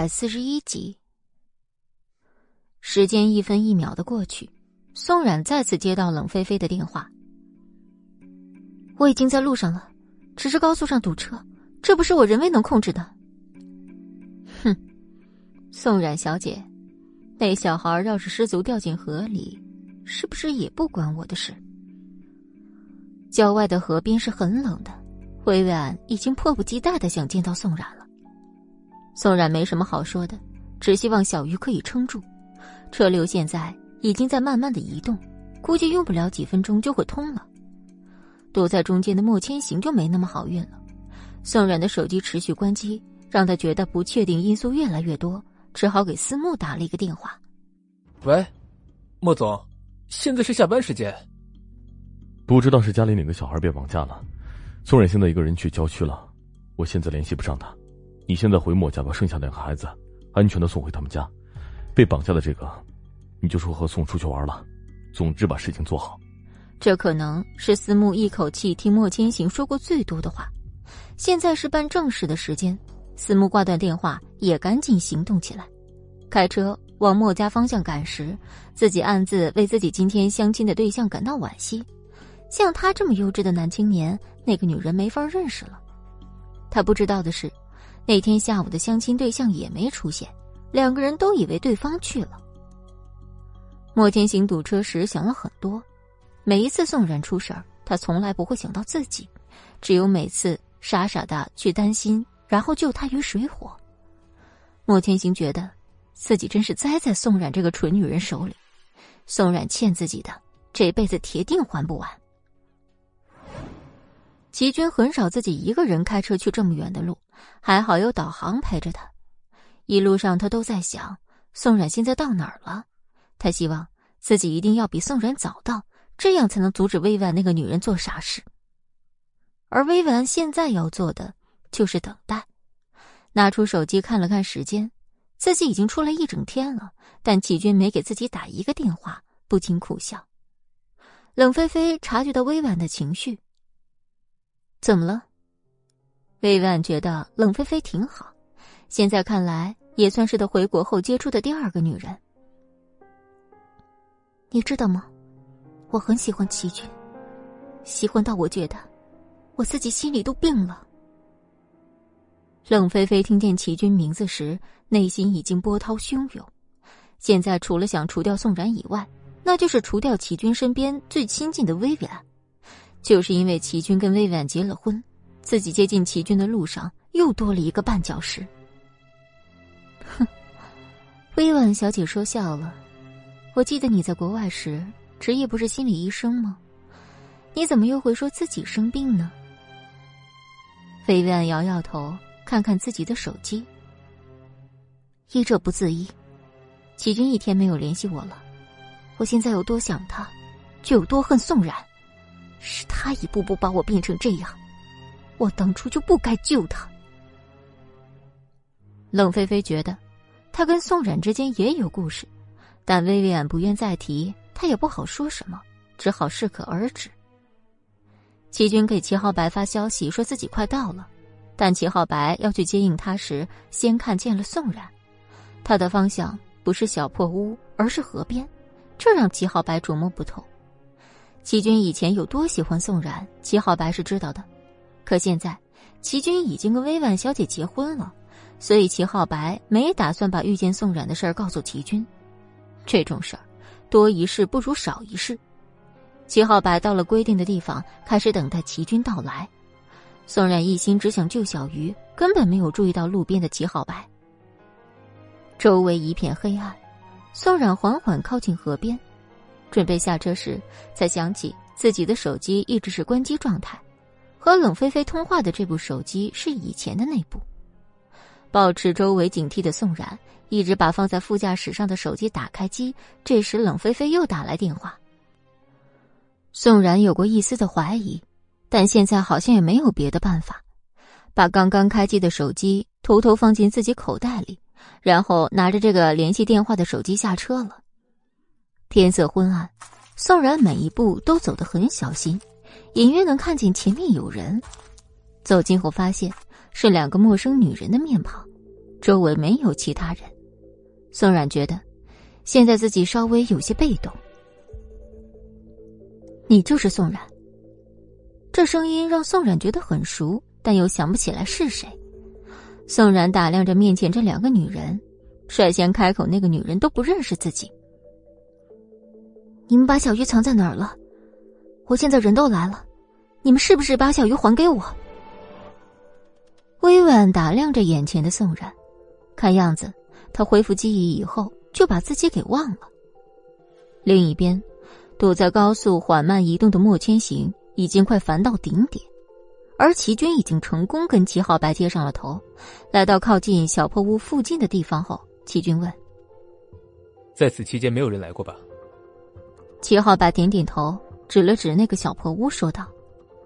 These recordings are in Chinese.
百四十一集，时间一分一秒的过去，宋冉再次接到冷菲菲的电话。我已经在路上了，只是高速上堵车，这不是我人为能控制的。哼，宋冉小姐，那小孩要是失足掉进河里，是不是也不关我的事？郊外的河边是很冷的，薇薇安已经迫不及待的想见到宋冉了。宋冉没什么好说的，只希望小鱼可以撑住。车流现在已经在慢慢的移动，估计用不了几分钟就会通了。堵在中间的莫千行就没那么好运了。宋冉的手机持续关机，让他觉得不确定因素越来越多，只好给思慕打了一个电话。喂，莫总，现在是下班时间。不知道是家里哪个小孩被绑架了，宋冉现在一个人去郊区了，我现在联系不上他。你现在回莫家把剩下两个孩子安全的送回他们家，被绑架的这个，你就说和宋出去玩了。总之把事情做好。这可能是思慕一口气听莫千行说过最多的话。现在是办正事的时间，思慕挂断电话，也赶紧行动起来，开车往莫家方向赶时，自己暗自为自己今天相亲的对象感到惋惜。像他这么优质的男青年，那个女人没法认识了。他不知道的是。那天下午的相亲对象也没出现，两个人都以为对方去了。莫天行堵车时想了很多，每一次宋冉出事儿，他从来不会想到自己，只有每次傻傻的去担心，然后救他于水火。莫天行觉得自己真是栽在宋冉这个蠢女人手里，宋冉欠自己的，这辈子铁定还不完。齐军很少自己一个人开车去这么远的路，还好有导航陪着他。一路上他都在想，宋冉现在到哪儿了？他希望自己一定要比宋冉早到，这样才能阻止薇婉那个女人做傻事。而薇婉现在要做的就是等待。拿出手机看了看时间，自己已经出来一整天了，但齐军没给自己打一个电话，不禁苦笑。冷菲菲察觉到薇婉的情绪。怎么了？魏婉觉得冷菲菲挺好，现在看来也算是他回国后接触的第二个女人。你知道吗？我很喜欢齐军，喜欢到我觉得我自己心里都病了。冷菲菲听见齐军名字时，内心已经波涛汹涌。现在除了想除掉宋冉以外，那就是除掉齐军身边最亲近的薇薇安。就是因为齐军跟魏婉结了婚，自己接近齐军的路上又多了一个绊脚石。哼，薇婉小姐说笑了。我记得你在国外时职业不是心理医生吗？你怎么又会说自己生病呢？薇婉摇摇头，看看自己的手机。医者不自医，齐军一天没有联系我了。我现在有多想他，就有多恨宋冉。是他一步步把我变成这样，我当初就不该救他。冷菲菲觉得，他跟宋冉之间也有故事，但薇薇安不愿再提，他也不好说什么，只好适可而止。齐军给齐浩白发消息，说自己快到了，但齐浩白要去接应他时，先看见了宋冉，他的方向不是小破屋，而是河边，这让齐浩白琢磨不透。齐军以前有多喜欢宋冉，齐浩白是知道的。可现在，齐军已经跟薇婉小姐结婚了，所以齐浩白没打算把遇见宋冉的事儿告诉齐军。这种事儿，多一事不如少一事。齐浩白到了规定的地方，开始等待齐军到来。宋冉一心只想救小鱼，根本没有注意到路边的齐浩白。周围一片黑暗，宋冉缓缓靠近河边。准备下车时，才想起自己的手机一直是关机状态，和冷菲菲通话的这部手机是以前的那部。保持周围警惕的宋冉一直把放在副驾驶上的手机打开机。这时，冷菲菲又打来电话。宋冉有过一丝的怀疑，但现在好像也没有别的办法，把刚刚开机的手机偷偷放进自己口袋里，然后拿着这个联系电话的手机下车了。天色昏暗，宋冉每一步都走得很小心，隐约能看见前面有人。走近后发现是两个陌生女人的面庞，周围没有其他人。宋冉觉得，现在自己稍微有些被动。你就是宋冉。这声音让宋冉觉得很熟，但又想不起来是谁。宋冉打量着面前这两个女人，率先开口那个女人都不认识自己。你们把小鱼藏在哪儿了？我现在人都来了，你们是不是把小鱼还给我？微婉打量着眼前的宋冉，看样子他恢复记忆以后就把自己给忘了。另一边，躲在高速缓慢移动的莫千行已经快烦到顶点，而齐军已经成功跟齐浩白接上了头。来到靠近小破屋附近的地方后，齐军问：“在此期间没有人来过吧？”齐浩白点点头，指了指那个小破屋，说道：“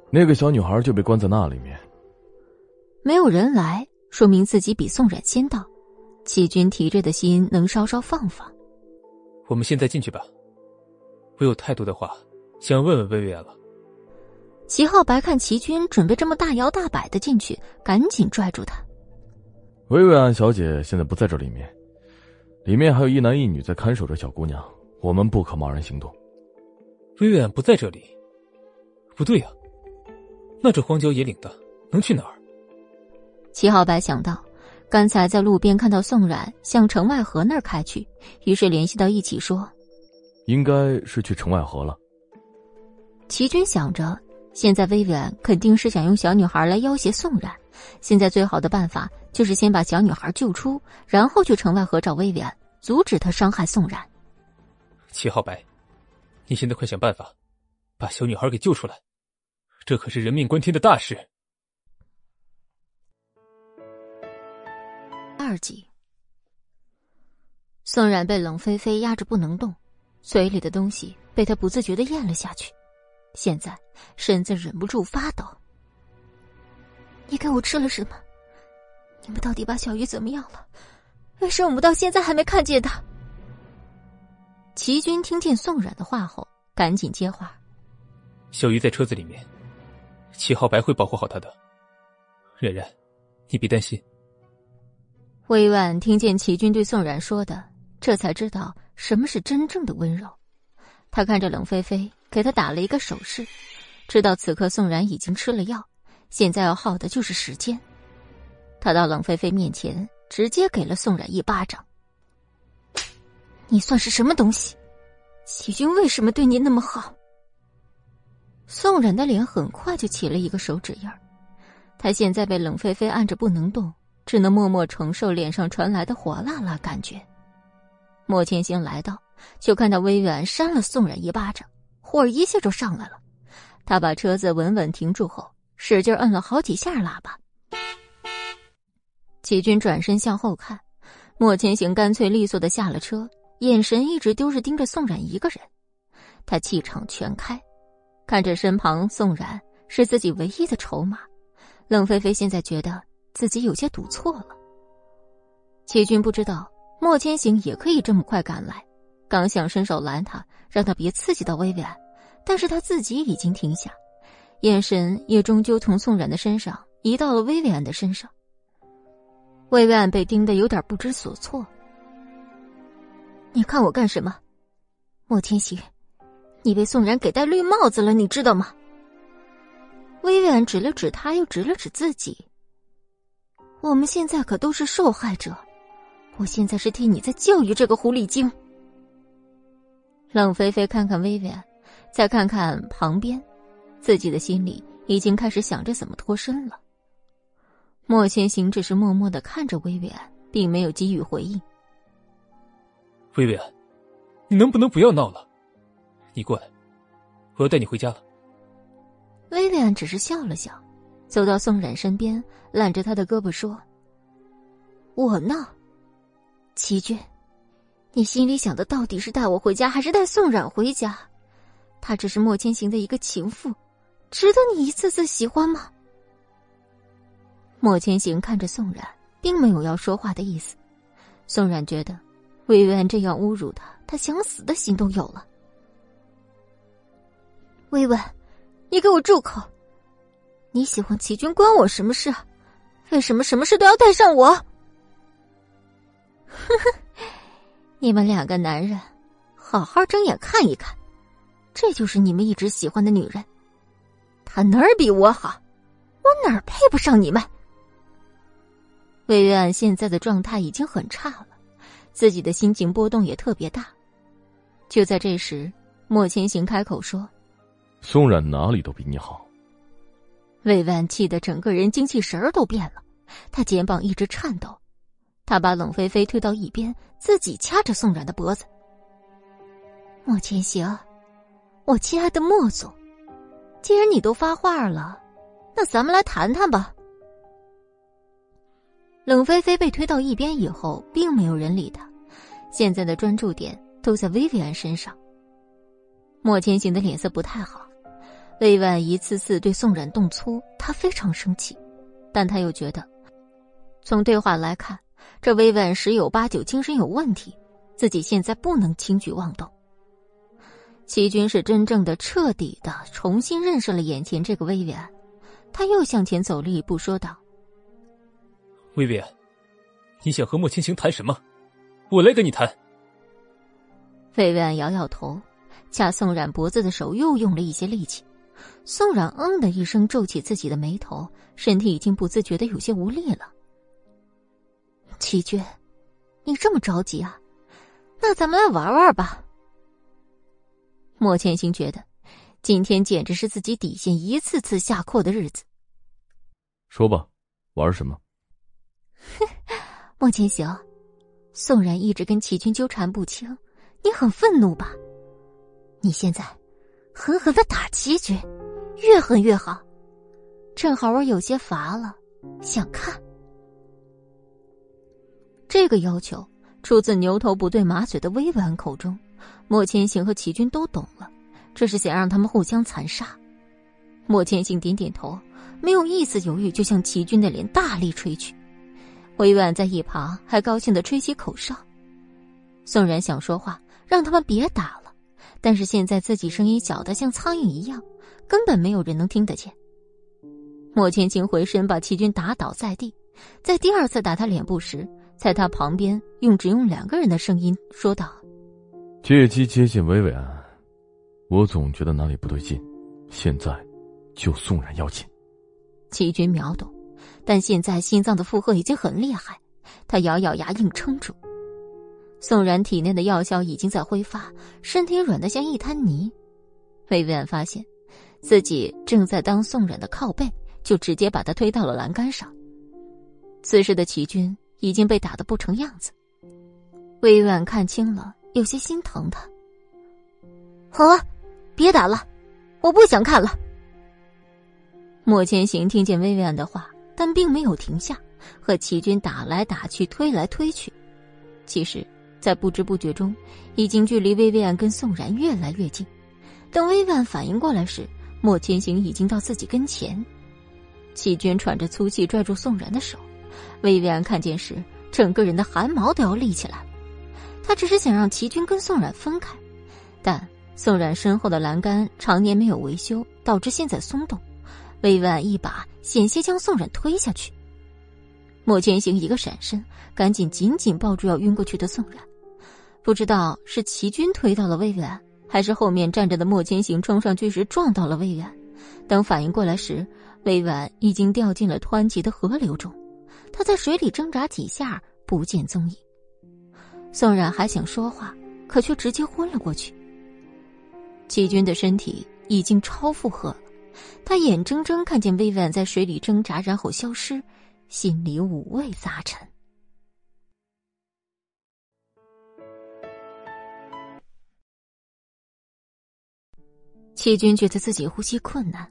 那个小女孩就被关在那里面。没有人来，说明自己比宋冉先到。齐军提着的心能稍稍放放。我们现在进去吧。我有太多的话想问问薇薇安了。”齐浩白看齐军准备这么大摇大摆的进去，赶紧拽住他：“薇薇安小姐现在不在这里面，里面还有一男一女在看守着小姑娘，我们不可贸然行动。”薇薇安不在这里，不对呀，那这荒郊野岭的能去哪儿？齐浩白想到，刚才在路边看到宋冉向城外河那儿开去，于是联系到一起说：“应该是去城外河了。”齐军想着，现在薇薇安肯定是想用小女孩来要挟宋冉，现在最好的办法就是先把小女孩救出，然后去城外河找薇薇安，阻止他伤害宋冉。齐浩白。你现在快想办法，把小女孩给救出来，这可是人命关天的大事。二集，宋冉被冷菲菲压着不能动，嘴里的东西被他不自觉的咽了下去，现在身子忍不住发抖。你给我吃了什么？你们到底把小鱼怎么样了？为什么我们到现在还没看见他？齐军听见宋冉的话后，赶紧接话：“小鱼在车子里面，齐浩白会保护好他的。冉冉，你别担心。”魏婉听见齐军对宋冉说的，这才知道什么是真正的温柔。他看着冷菲菲，给他打了一个手势，知道此刻宋冉已经吃了药，现在要耗的就是时间。他到冷菲菲面前，直接给了宋冉一巴掌。你算是什么东西？齐军为什么对你那么好？宋冉的脸很快就起了一个手指印儿，他现在被冷菲菲按着不能动，只能默默承受脸上传来的火辣辣感觉。莫千行来到，就看到微远扇了宋冉一巴掌，火一下就上来了。他把车子稳稳停住后，使劲摁了好几下喇叭。齐军转身向后看，莫千行干脆利索的下了车。眼神一直都是盯着宋冉一个人，他气场全开，看着身旁宋冉是自己唯一的筹码。冷菲菲现在觉得自己有些赌错了。齐军不知道莫千行也可以这么快赶来，刚想伸手拦他，让他别刺激到薇薇安，但是他自己已经停下，眼神也终究从宋冉的身上移到了薇薇安的身上。薇薇安被盯得有点不知所措。你看我干什么，莫千行？你被宋然给戴绿帽子了，你知道吗？微远指了指他，又指了指自己。我们现在可都是受害者，我现在是替你在教育这个狐狸精。冷菲菲看看薇薇安，再看看旁边，自己的心里已经开始想着怎么脱身了。莫千行只是默默的看着薇薇安，并没有给予回应。薇薇安，你能不能不要闹了？你过来，我要带你回家了。薇薇安只是笑了笑，走到宋冉身边，揽着他的胳膊说：“我闹，齐俊，你心里想的到底是带我回家，还是带宋冉回家？他只是莫千行的一个情妇，值得你一次次喜欢吗？”莫千行看着宋冉，并没有要说话的意思。宋冉觉得。魏婉这样侮辱他，他想死的心都有了。魏婉，你给我住口！你喜欢齐军关我什么事？为什么什么事都要带上我？你们两个男人，好好睁眼看一看，这就是你们一直喜欢的女人。她哪儿比我好？我哪儿配不上你们？魏月安现在的状态已经很差了，自己的心情波动也特别大。就在这时，莫千行开口说：“宋冉哪里都比你好。”魏万气得整个人精气神儿都变了，他肩膀一直颤抖，他把冷菲菲推到一边，自己掐着宋冉的脖子。莫千行，我亲爱的莫总，既然你都发话了，那咱们来谈谈吧。冷菲菲被推到一边以后，并没有人理她，现在的专注点。都在薇薇安身上。莫千行的脸色不太好，薇薇安一次次对宋冉动粗，他非常生气，但他又觉得，从对话来看，这薇薇安十有八九精神有问题，自己现在不能轻举妄动。齐军是真正的、彻底的重新认识了眼前这个薇薇安，他又向前走了一步，说道：“薇薇安，你想和莫千行谈什么？我来跟你谈。”薇薇安摇摇头，掐宋冉脖子的手又用了一些力气。宋冉“嗯”的一声，皱起自己的眉头，身体已经不自觉的有些无力了。齐军，你这么着急啊？那咱们来玩玩吧。莫千行觉得，今天简直是自己底线一次次下扩的日子。说吧，玩什么？哼莫千行，宋然一直跟齐军纠缠不清。你很愤怒吧？你现在狠狠的打齐军，越狠越好。正好我有些乏了，想看。这个要求出自牛头不对马嘴的威婉口中，莫千行和齐军都懂了，这是想让他们互相残杀。莫千行点点头，没有一丝犹豫，就向齐军的脸大力吹去。威婉在一旁还高兴的吹起口哨。宋然想说话。让他们别打了，但是现在自己声音小的像苍蝇一样，根本没有人能听得见。莫千行回身把齐军打倒在地，在第二次打他脸部时，在他旁边用只用两个人的声音说道：“借机接近薇薇安，我总觉得哪里不对劲，现在就宋然要紧。”齐军秒懂，但现在心脏的负荷已经很厉害，他咬咬牙硬撑住。宋然体内的药效已经在挥发，身体软得像一滩泥。魏婉发现自己正在当宋冉的靠背，就直接把他推到了栏杆上。此时的齐军已经被打得不成样子，魏婉看清了，有些心疼他。好了，别打了，我不想看了。莫千行听见魏婉的话，并没有停下，和齐军打来打去，推来推去。其实。在不知不觉中，已经距离薇薇安跟宋然越来越近。等薇薇安反应过来时，莫千行已经到自己跟前。齐军喘着粗气拽住宋然的手，薇薇安看见时，整个人的汗毛都要立起来了。他只是想让齐军跟宋然分开，但宋然身后的栏杆常年没有维修，导致现在松动。魏婉一把险些将宋冉推下去。莫千行一个闪身，赶紧紧紧抱住要晕过去的宋冉。不知道是齐军推到了魏远，还是后面站着的莫千行冲上去时撞到了魏远。等反应过来时，魏远已经掉进了湍急的河流中，他在水里挣扎几下不见踪影。宋冉还想说话，可却直接昏了过去。齐军的身体已经超负荷了，他眼睁睁看见魏远在水里挣扎，然后消失，心里五味杂陈。齐军觉得自己呼吸困难，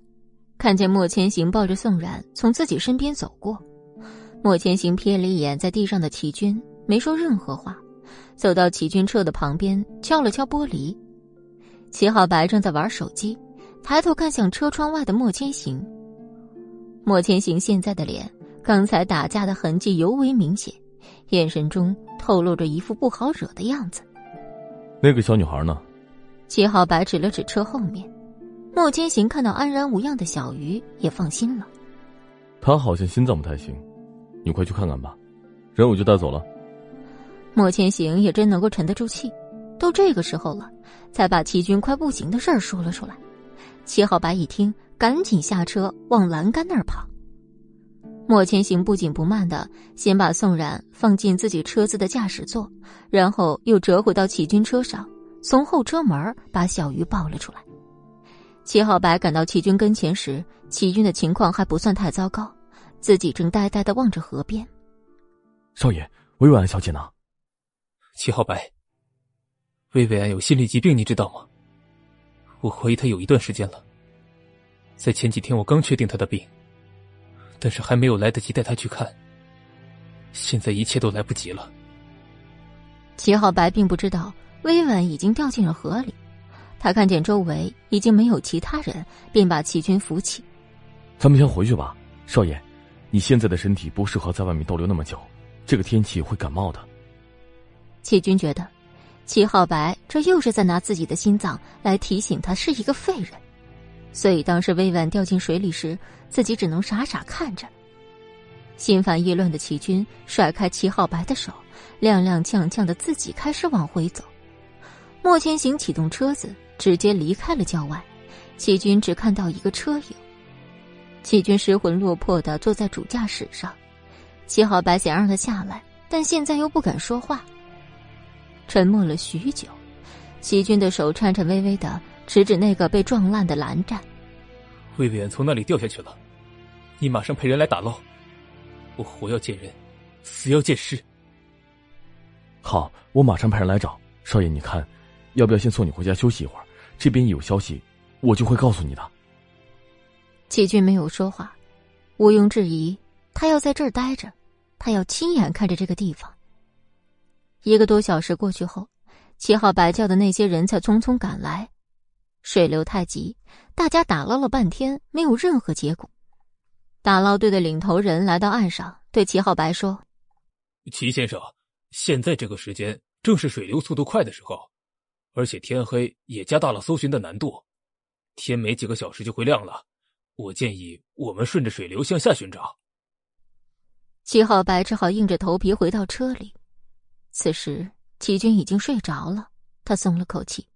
看见莫千行抱着宋冉从自己身边走过，莫千行瞥了一眼在地上的齐军，没说任何话，走到齐军车的旁边，敲了敲玻璃。齐浩白正在玩手机，抬头看向车窗外的莫千行。莫千行现在的脸，刚才打架的痕迹尤为明显，眼神中透露着一副不好惹的样子。那个小女孩呢？齐浩白指了指车后面。莫千行看到安然无恙的小鱼，也放心了。他好像心脏不太行，你快去看看吧。人我就带走了。莫千行也真能够沉得住气，都这个时候了，才把齐军快不行的事儿说了出来。齐浩白一听，赶紧下车往栏杆那儿跑。莫千行不紧不慢的先把宋冉放进自己车子的驾驶座，然后又折回到齐军车上，从后车门把小鱼抱了出来。齐浩白赶到齐军跟前时，齐军的情况还不算太糟糕，自己正呆呆的望着河边。少爷，薇薇安小姐呢？齐浩白，薇薇安有心理疾病，你知道吗？我怀疑他有一段时间了。在前几天，我刚确定他的病。但是还没有来得及带他去看，现在一切都来不及了。齐浩白并不知道薇婉已经掉进了河里，他看见周围已经没有其他人，便把齐军扶起。咱们先回去吧，少爷，你现在的身体不适合在外面逗留那么久，这个天气会感冒的。齐军觉得，齐浩白这又是在拿自己的心脏来提醒他是一个废人。所以当时薇婉掉进水里时，自己只能傻傻看着。心烦意乱的齐军甩开齐浩白的手，踉踉跄跄的自己开始往回走。莫千行启动车子，直接离开了郊外。齐军只看到一个车影。齐军失魂落魄的坐在主驾驶上，齐浩白想让他下来，但现在又不敢说话。沉默了许久，齐军的手颤颤巍巍的。指指那个被撞烂的蓝栈，魏远从那里掉下去了，你马上派人来打捞。我活要见人，死要见尸。好，我马上派人来找少爷。你看，要不要先送你回家休息一会儿？这边一有消息，我就会告诉你的。齐军没有说话，毋庸置疑，他要在这儿待着，他要亲眼看着这个地方。一个多小时过去后，七号白教的那些人才匆匆赶来。水流太急，大家打捞了半天，没有任何结果。打捞队的领头人来到岸上，对齐浩白说：“齐先生，现在这个时间正是水流速度快的时候，而且天黑也加大了搜寻的难度。天没几个小时就会亮了，我建议我们顺着水流向下寻找。”齐浩白只好硬着头皮回到车里。此时，齐军已经睡着了，他松了口气。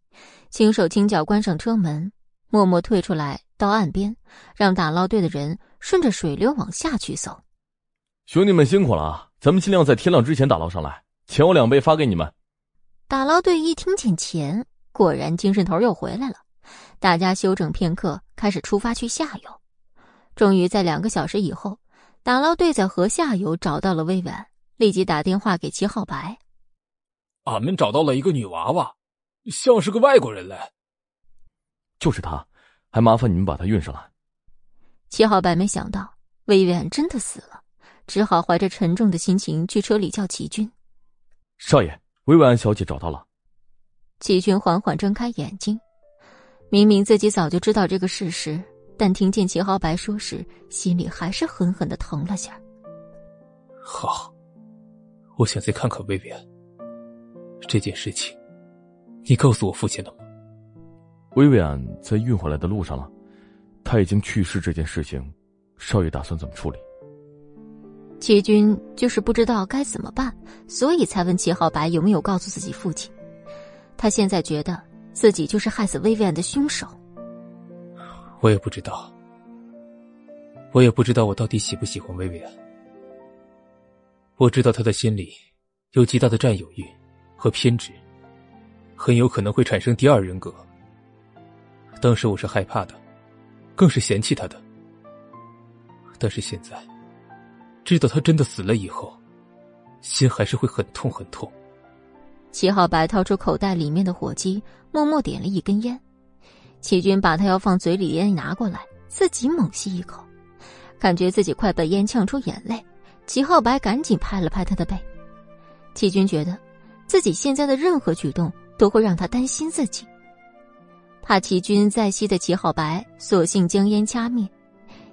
轻手轻脚关上车门，默默退出来到岸边，让打捞队的人顺着水流往下去搜。兄弟们辛苦了啊，咱们尽量在天亮之前打捞上来，钱我两倍发给你们。打捞队一听见钱，果然精神头又回来了。大家休整片刻，开始出发去下游。终于在两个小时以后，打捞队在河下游找到了薇婉，立即打电话给齐浩白：“俺们找到了一个女娃娃。”像是个外国人嘞，就是她，还麻烦你们把她运上来。齐浩白没想到魏远真的死了，只好怀着沉重的心情去车里叫齐军。少爷，薇薇安小姐找到了。齐军缓缓睁开眼睛，明明自己早就知道这个事实，但听见齐浩白说时，心里还是狠狠的疼了下。好，我想再看看薇薇安。这件事情。你告诉我父亲了吗？薇薇安在运回来的路上了，他已经去世。这件事情，少爷打算怎么处理？齐军就是不知道该怎么办，所以才问齐浩白有没有告诉自己父亲。他现在觉得自己就是害死薇薇安的凶手。我也不知道，我也不知道我到底喜不喜欢薇薇安。我知道他的心里有极大的占有欲和偏执。很有可能会产生第二人格。当时我是害怕的，更是嫌弃他的。但是现在，知道他真的死了以后，心还是会很痛很痛。齐浩白掏出口袋里面的火机，默默点了一根烟。齐军把他要放嘴里烟拿过来，自己猛吸一口，感觉自己快被烟呛出眼泪。齐浩白赶紧拍了拍他的背。齐军觉得，自己现在的任何举动。都会让他担心自己，怕齐军再吸的齐好白，索性将烟掐灭。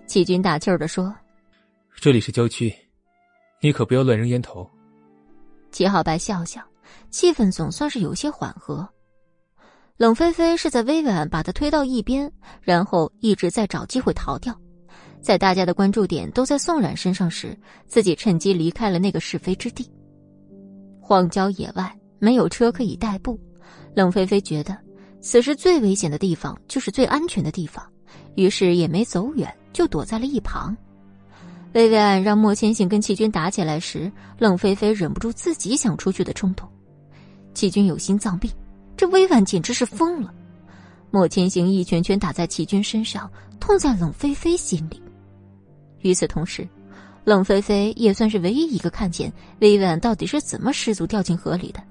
齐军打气儿的说：“这里是郊区，你可不要乱扔烟头。”齐好白笑笑，气氛总算是有些缓和。冷菲菲是在微婉把他推到一边，然后一直在找机会逃掉。在大家的关注点都在宋冉身上时，自己趁机离开了那个是非之地。荒郊野外，没有车可以代步。冷菲菲觉得此时最危险的地方就是最安全的地方，于是也没走远，就躲在了一旁。薇薇安让莫千行跟齐军打起来时，冷菲菲忍不住自己想出去的冲动。齐军有心脏病，这薇安简直是疯了。莫千行一拳拳打在齐军身上，痛在冷菲菲心里。与此同时，冷菲菲也算是唯一一个看见薇薇安到底是怎么失足掉进河里的。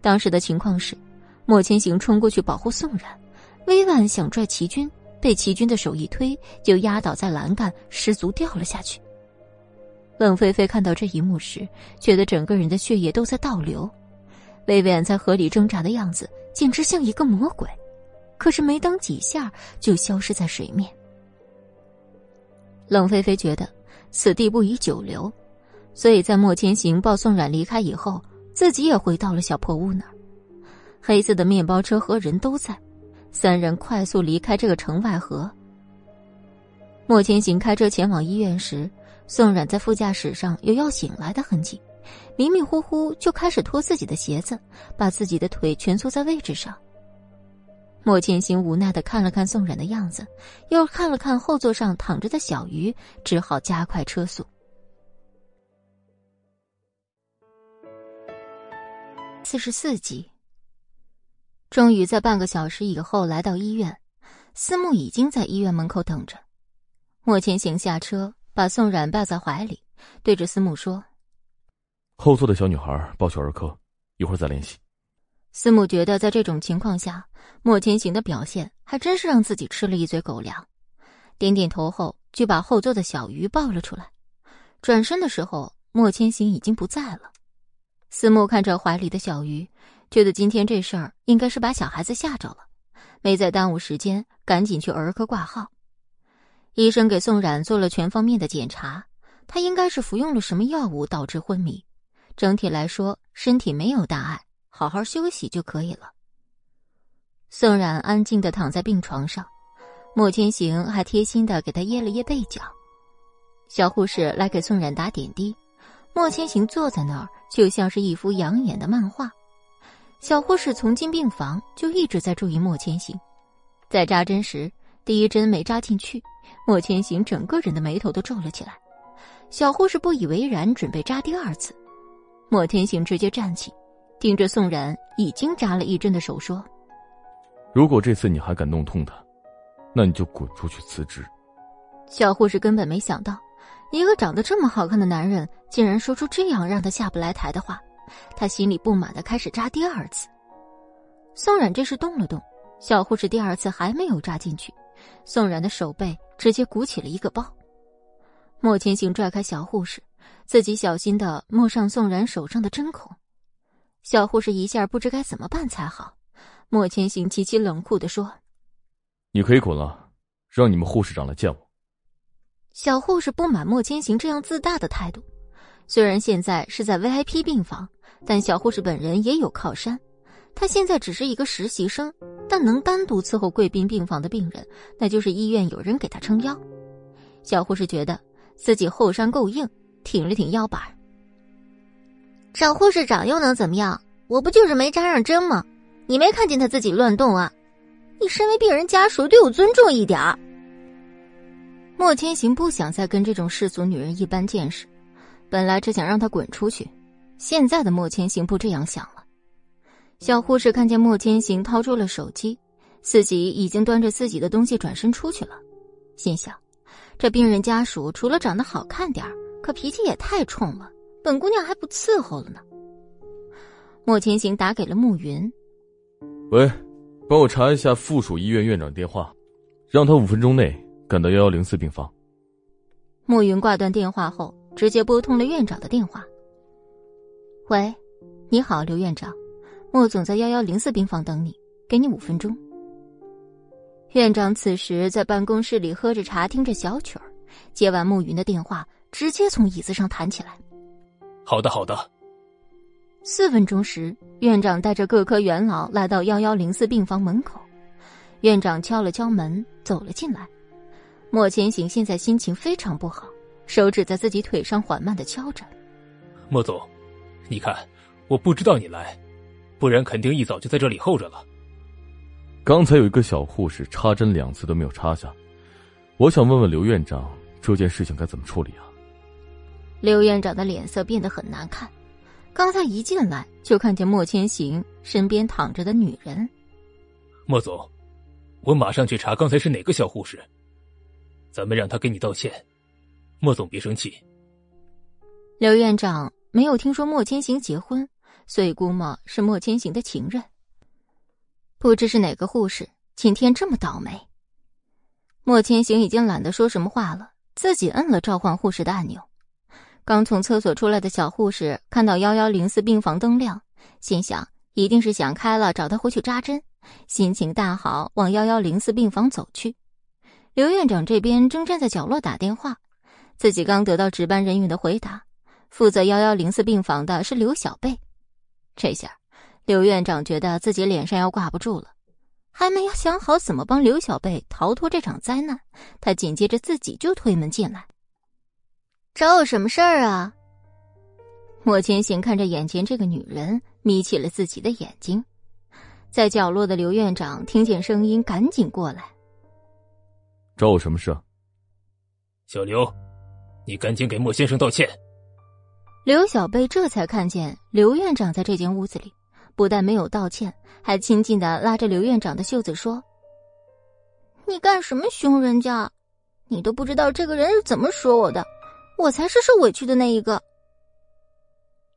当时的情况是。莫千行冲过去保护宋冉，薇婉想拽齐军，被齐军的手一推，就压倒在栏杆，失足掉了下去。冷菲菲看到这一幕时，觉得整个人的血液都在倒流。薇婉在河里挣扎的样子，简直像一个魔鬼，可是没等几下，就消失在水面。冷菲菲觉得此地不宜久留，所以在莫千行抱宋冉离开以后，自己也回到了小破屋那儿。黑色的面包车和人都在，三人快速离开这个城外河。莫千行开车前往医院时，宋冉在副驾驶上有要醒来的痕迹，迷迷糊糊就开始脱自己的鞋子，把自己的腿蜷缩在位置上。莫千行无奈的看了看宋冉的样子，又看了看后座上躺着的小鱼，只好加快车速。四十四集。终于在半个小时以后来到医院，思慕已经在医院门口等着。莫千行下车，把宋冉抱在怀里，对着思慕说：“后座的小女孩报去儿科，一会儿再联系。”思慕觉得在这种情况下，莫千行的表现还真是让自己吃了一嘴狗粮，点点头后就把后座的小鱼抱了出来。转身的时候，莫千行已经不在了。思慕看着怀里的小鱼。觉得今天这事儿应该是把小孩子吓着了，没再耽误时间，赶紧去儿科挂号。医生给宋冉做了全方面的检查，他应该是服用了什么药物导致昏迷。整体来说，身体没有大碍，好好休息就可以了。宋冉安静的躺在病床上，莫千行还贴心的给他掖了掖被角。小护士来给宋冉打点滴，莫千行坐在那儿，就像是一幅养眼的漫画。小护士从进病房就一直在注意莫千行，在扎针时，第一针没扎进去，莫千行整个人的眉头都皱了起来。小护士不以为然，准备扎第二次，莫千行直接站起，盯着宋冉已经扎了一针的手说：“如果这次你还敢弄痛他，那你就滚出去辞职。”小护士根本没想到，一个长得这么好看的男人竟然说出这样让他下不来台的话。他心里不满的开始扎第二次，宋冉这时动了动，小护士第二次还没有扎进去，宋冉的手背直接鼓起了一个包。莫千行拽开小护士，自己小心的摸上宋冉手上的针孔，小护士一下不知该怎么办才好。莫千行极其冷酷的说：“你可以滚了，让你们护士长来见我。”小护士不满莫千行这样自大的态度。虽然现在是在 VIP 病房，但小护士本人也有靠山。她现在只是一个实习生，但能单独伺候贵宾病房的病人，那就是医院有人给她撑腰。小护士觉得自己后山够硬，挺了挺腰板。找护士长又能怎么样？我不就是没扎上针吗？你没看见他自己乱动啊？你身为病人家属，对我尊重一点莫千行不想再跟这种世俗女人一般见识。本来只想让她滚出去，现在的莫千行不这样想了。小护士看见莫千行掏出了手机，自己已经端着自己的东西转身出去了，心想：这病人家属除了长得好看点儿可脾气也太冲了，本姑娘还不伺候了呢。莫千行打给了慕云：“喂，帮我查一下附属医院院长电话，让他五分钟内赶到幺幺零四病房。”慕云挂断电话后。直接拨通了院长的电话。喂，你好，刘院长，莫总在幺幺零四病房等你，给你五分钟。院长此时在办公室里喝着茶，听着小曲儿，接完慕云的电话，直接从椅子上弹起来。好的，好的。四分钟时，院长带着各科元老来到幺幺零四病房门口。院长敲了敲门，走了进来。莫千行现在心情非常不好。手指在自己腿上缓慢的敲着。莫总，你看，我不知道你来，不然肯定一早就在这里候着了。刚才有一个小护士插针两次都没有插下，我想问问刘院长，这件事情该怎么处理啊？刘院长的脸色变得很难看，刚才一进来就看见莫千行身边躺着的女人。莫总，我马上去查刚才是哪个小护士，咱们让他给你道歉。莫总别生气。刘院长没有听说莫千行结婚，所以估摸是莫千行的情人。不知是哪个护士今天这么倒霉。莫千行已经懒得说什么话了，自己摁了召唤护士的按钮。刚从厕所出来的小护士看到幺幺零四病房灯亮，心想一定是想开了，找他回去扎针，心情大好，往幺幺零四病房走去。刘院长这边正站在角落打电话，自己刚得到值班人员的回答，负责幺幺零四病房的是刘小贝。这下。刘院长觉得自己脸上要挂不住了，还没有想好怎么帮刘小贝逃脱这场灾难，他紧接着自己就推门进来，找我什么事儿啊？莫千行看着眼前这个女人，眯起了自己的眼睛。在角落的刘院长听见声音，赶紧过来，找我什么事？小刘，你赶紧给莫先生道歉。刘小贝这才看见刘院长在这间屋子里。不但没有道歉，还亲近的拉着刘院长的袖子说：“你干什么凶人家？你都不知道这个人是怎么说我的，我才是受委屈的那一个。”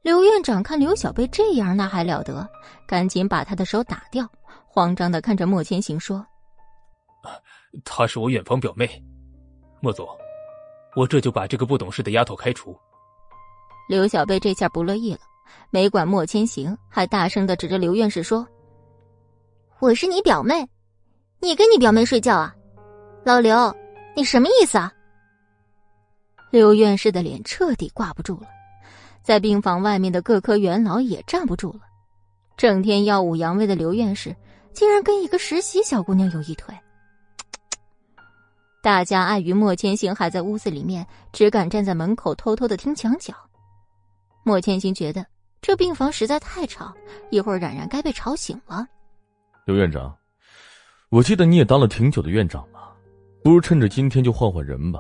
刘院长看刘小贝这样，那还了得？赶紧把他的手打掉，慌张的看着莫千行说：“她是我远房表妹，莫总，我这就把这个不懂事的丫头开除。”刘小贝这下不乐意了。没管莫千行，还大声的指着刘院士说：“我是你表妹，你跟你表妹睡觉啊？老刘，你什么意思啊？”刘院士的脸彻底挂不住了，在病房外面的各科元老也站不住了。整天耀武扬威的刘院士，竟然跟一个实习小姑娘有一腿。大家碍于莫千行还在屋子里面，只敢站在门口偷偷的听墙角。莫千行觉得。这病房实在太吵，一会儿冉冉该被吵醒了。刘院长，我记得你也当了挺久的院长了，不如趁着今天就换换人吧。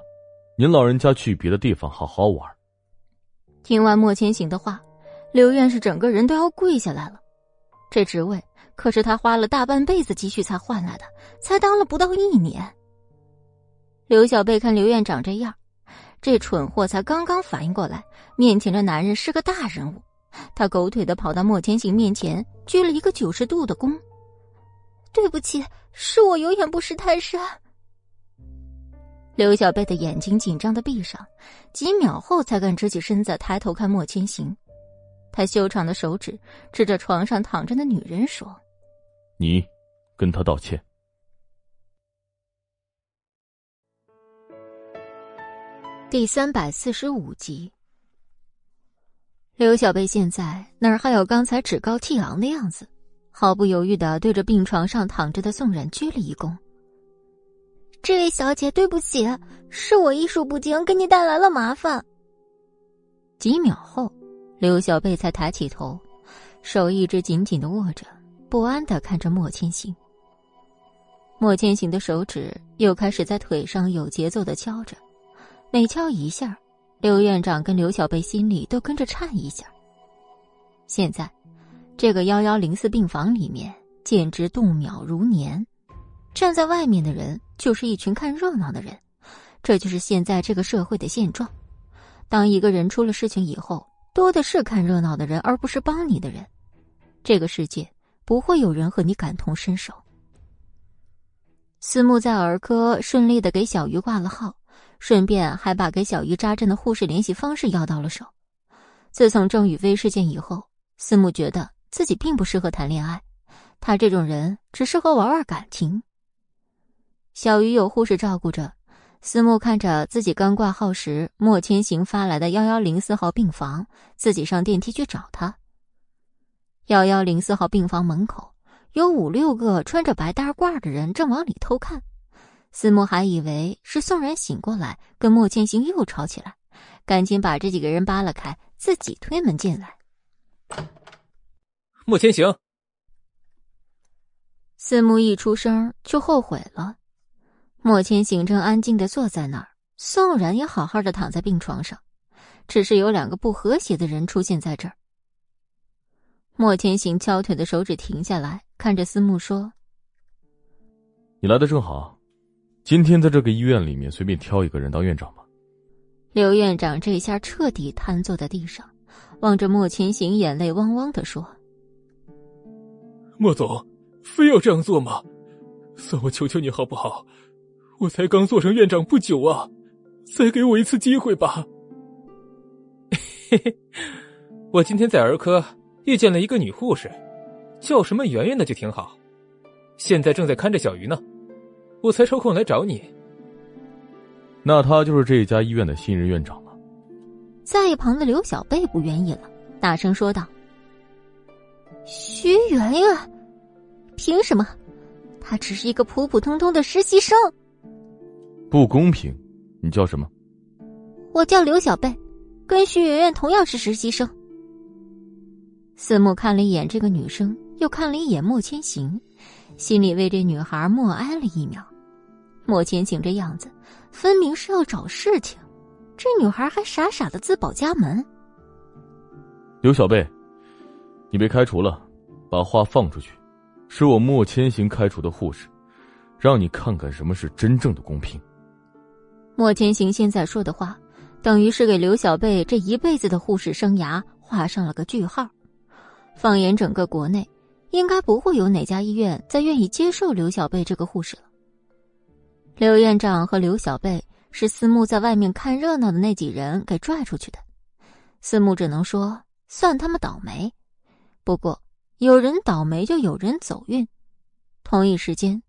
您老人家去别的地方好好玩。听完莫千行的话，刘院士整个人都要跪下来了。这职位可是他花了大半辈子积蓄才换来的，才当了不到一年。刘小贝看刘院长这样，这蠢货才刚刚反应过来，面前的男人是个大人物。他狗腿的跑到莫千行面前，鞠了一个九十度的躬。对不起，是我有眼不识泰山。刘小贝的眼睛紧张的闭上，几秒后才敢直起身子，抬头看莫千行。他修长的手指指着床上躺着的女人说：“你，跟他道歉。”第三百四十五集。刘小贝现在哪儿还有刚才趾高气昂的样子？毫不犹豫的对着病床上躺着的宋冉鞠了一躬：“这位小姐，对不起，是我医术不精，给你带来了麻烦。”几秒后，刘小贝才抬起头，手一直紧紧的握着，不安的看着莫千行。莫千行的手指又开始在腿上有节奏的敲着，每敲一下。刘院长跟刘小贝心里都跟着颤一下。现在，这个幺幺零四病房里面简直度秒如年，站在外面的人就是一群看热闹的人，这就是现在这个社会的现状。当一个人出了事情以后，多的是看热闹的人，而不是帮你的人。这个世界不会有人和你感同身受。思慕在儿科顺利的给小鱼挂了号。顺便还把给小鱼扎针的护士联系方式要到了手。自从郑宇飞事件以后，思慕觉得自己并不适合谈恋爱，他这种人只适合玩玩感情。小鱼有护士照顾着，思慕看着自己刚挂号时莫千行发来的幺幺零四号病房，自己上电梯去找他。幺幺零四号病房门口有五六个穿着白大褂的人正往里偷看。思慕还以为是宋然醒过来，跟莫千行又吵起来，赶紧把这几个人扒拉开，自己推门进来。莫千行。司慕一出声就后悔了。莫千行正安静的坐在那儿，宋然也好好的躺在病床上，只是有两个不和谐的人出现在这儿。莫千行敲腿的手指停下来，看着司慕说：“你来的正好，今天在这个医院里面随便挑一个人当院长吧。”刘院长这下彻底瘫坐在地上，望着莫千行，眼泪汪汪的说：“莫总，非要这样做吗？算我求求你好不好？我才刚做上院长不久啊，再给我一次机会吧。”嘿嘿，我今天在儿科遇见了一个女护士，叫什么圆圆的就挺好，现在正在看着小鱼呢，我才抽空来找你。那他就是这家医院的新任院长了。在一旁的刘小贝不愿意了，大声说道：“徐媛媛，凭什么？她只是一个普普通通的实习生。不公平！你叫什么？我叫刘小贝，跟徐媛媛同样是实习生。”司慕看了一眼这个女生，又看了一眼莫千行，心里为这女孩默哀了一秒。莫千行这样子。分明是要找事情，这女孩还傻傻的自报家门。刘小贝，你被开除了，把话放出去，是我莫千行开除的护士，让你看看什么是真正的公平。莫千行现在说的话，等于是给刘小贝这一辈子的护士生涯画上了个句号。放眼整个国内，应该不会有哪家医院再愿意接受刘小贝这个护士了。刘院长和刘小贝是司慕在外面看热闹的那几人给拽出去的，司慕只能说算他们倒霉。不过有人倒霉就有人走运。同一时间，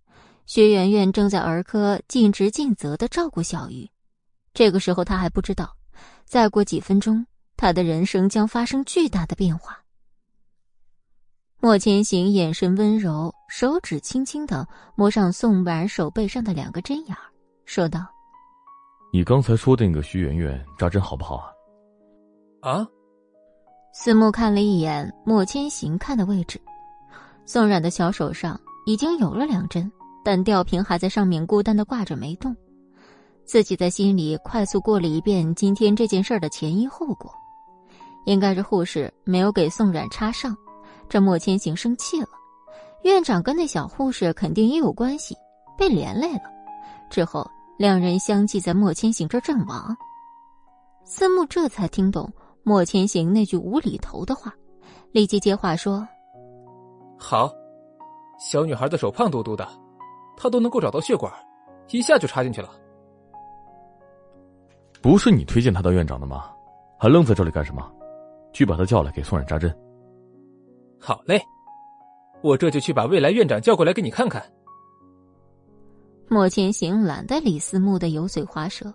薛媛媛正在儿科尽职尽责的照顾小鱼。这个时候，她还不知道，再过几分钟，她的人生将发生巨大的变化。莫千行眼神温柔，手指轻轻的摸上宋冉手背上的两个针眼儿说道：“你刚才说的那个徐媛媛扎针好不好啊？”啊！司慕看了一眼莫千行看的位置，宋冉的小手上已经有了两针，但吊瓶还在上面孤单的挂着没动。自己在心里快速过了一遍今天这件事的前因后果，应该是护士没有给宋冉插上。这莫千行生气了，院长跟那小护士肯定也有关系，被连累了。之后两人相继在莫千行这阵亡。司慕这才听懂莫千行那句无厘头的话，立即接话说：“好，小女孩的手胖嘟嘟的，她都能够找到血管，一下就插进去了。不是你推荐他当院长的吗？还愣在这里干什么？去把他叫来给宋冉扎针。”好嘞，我这就去把未来院长叫过来给你看看。莫千行懒得理思慕的油嘴滑舌，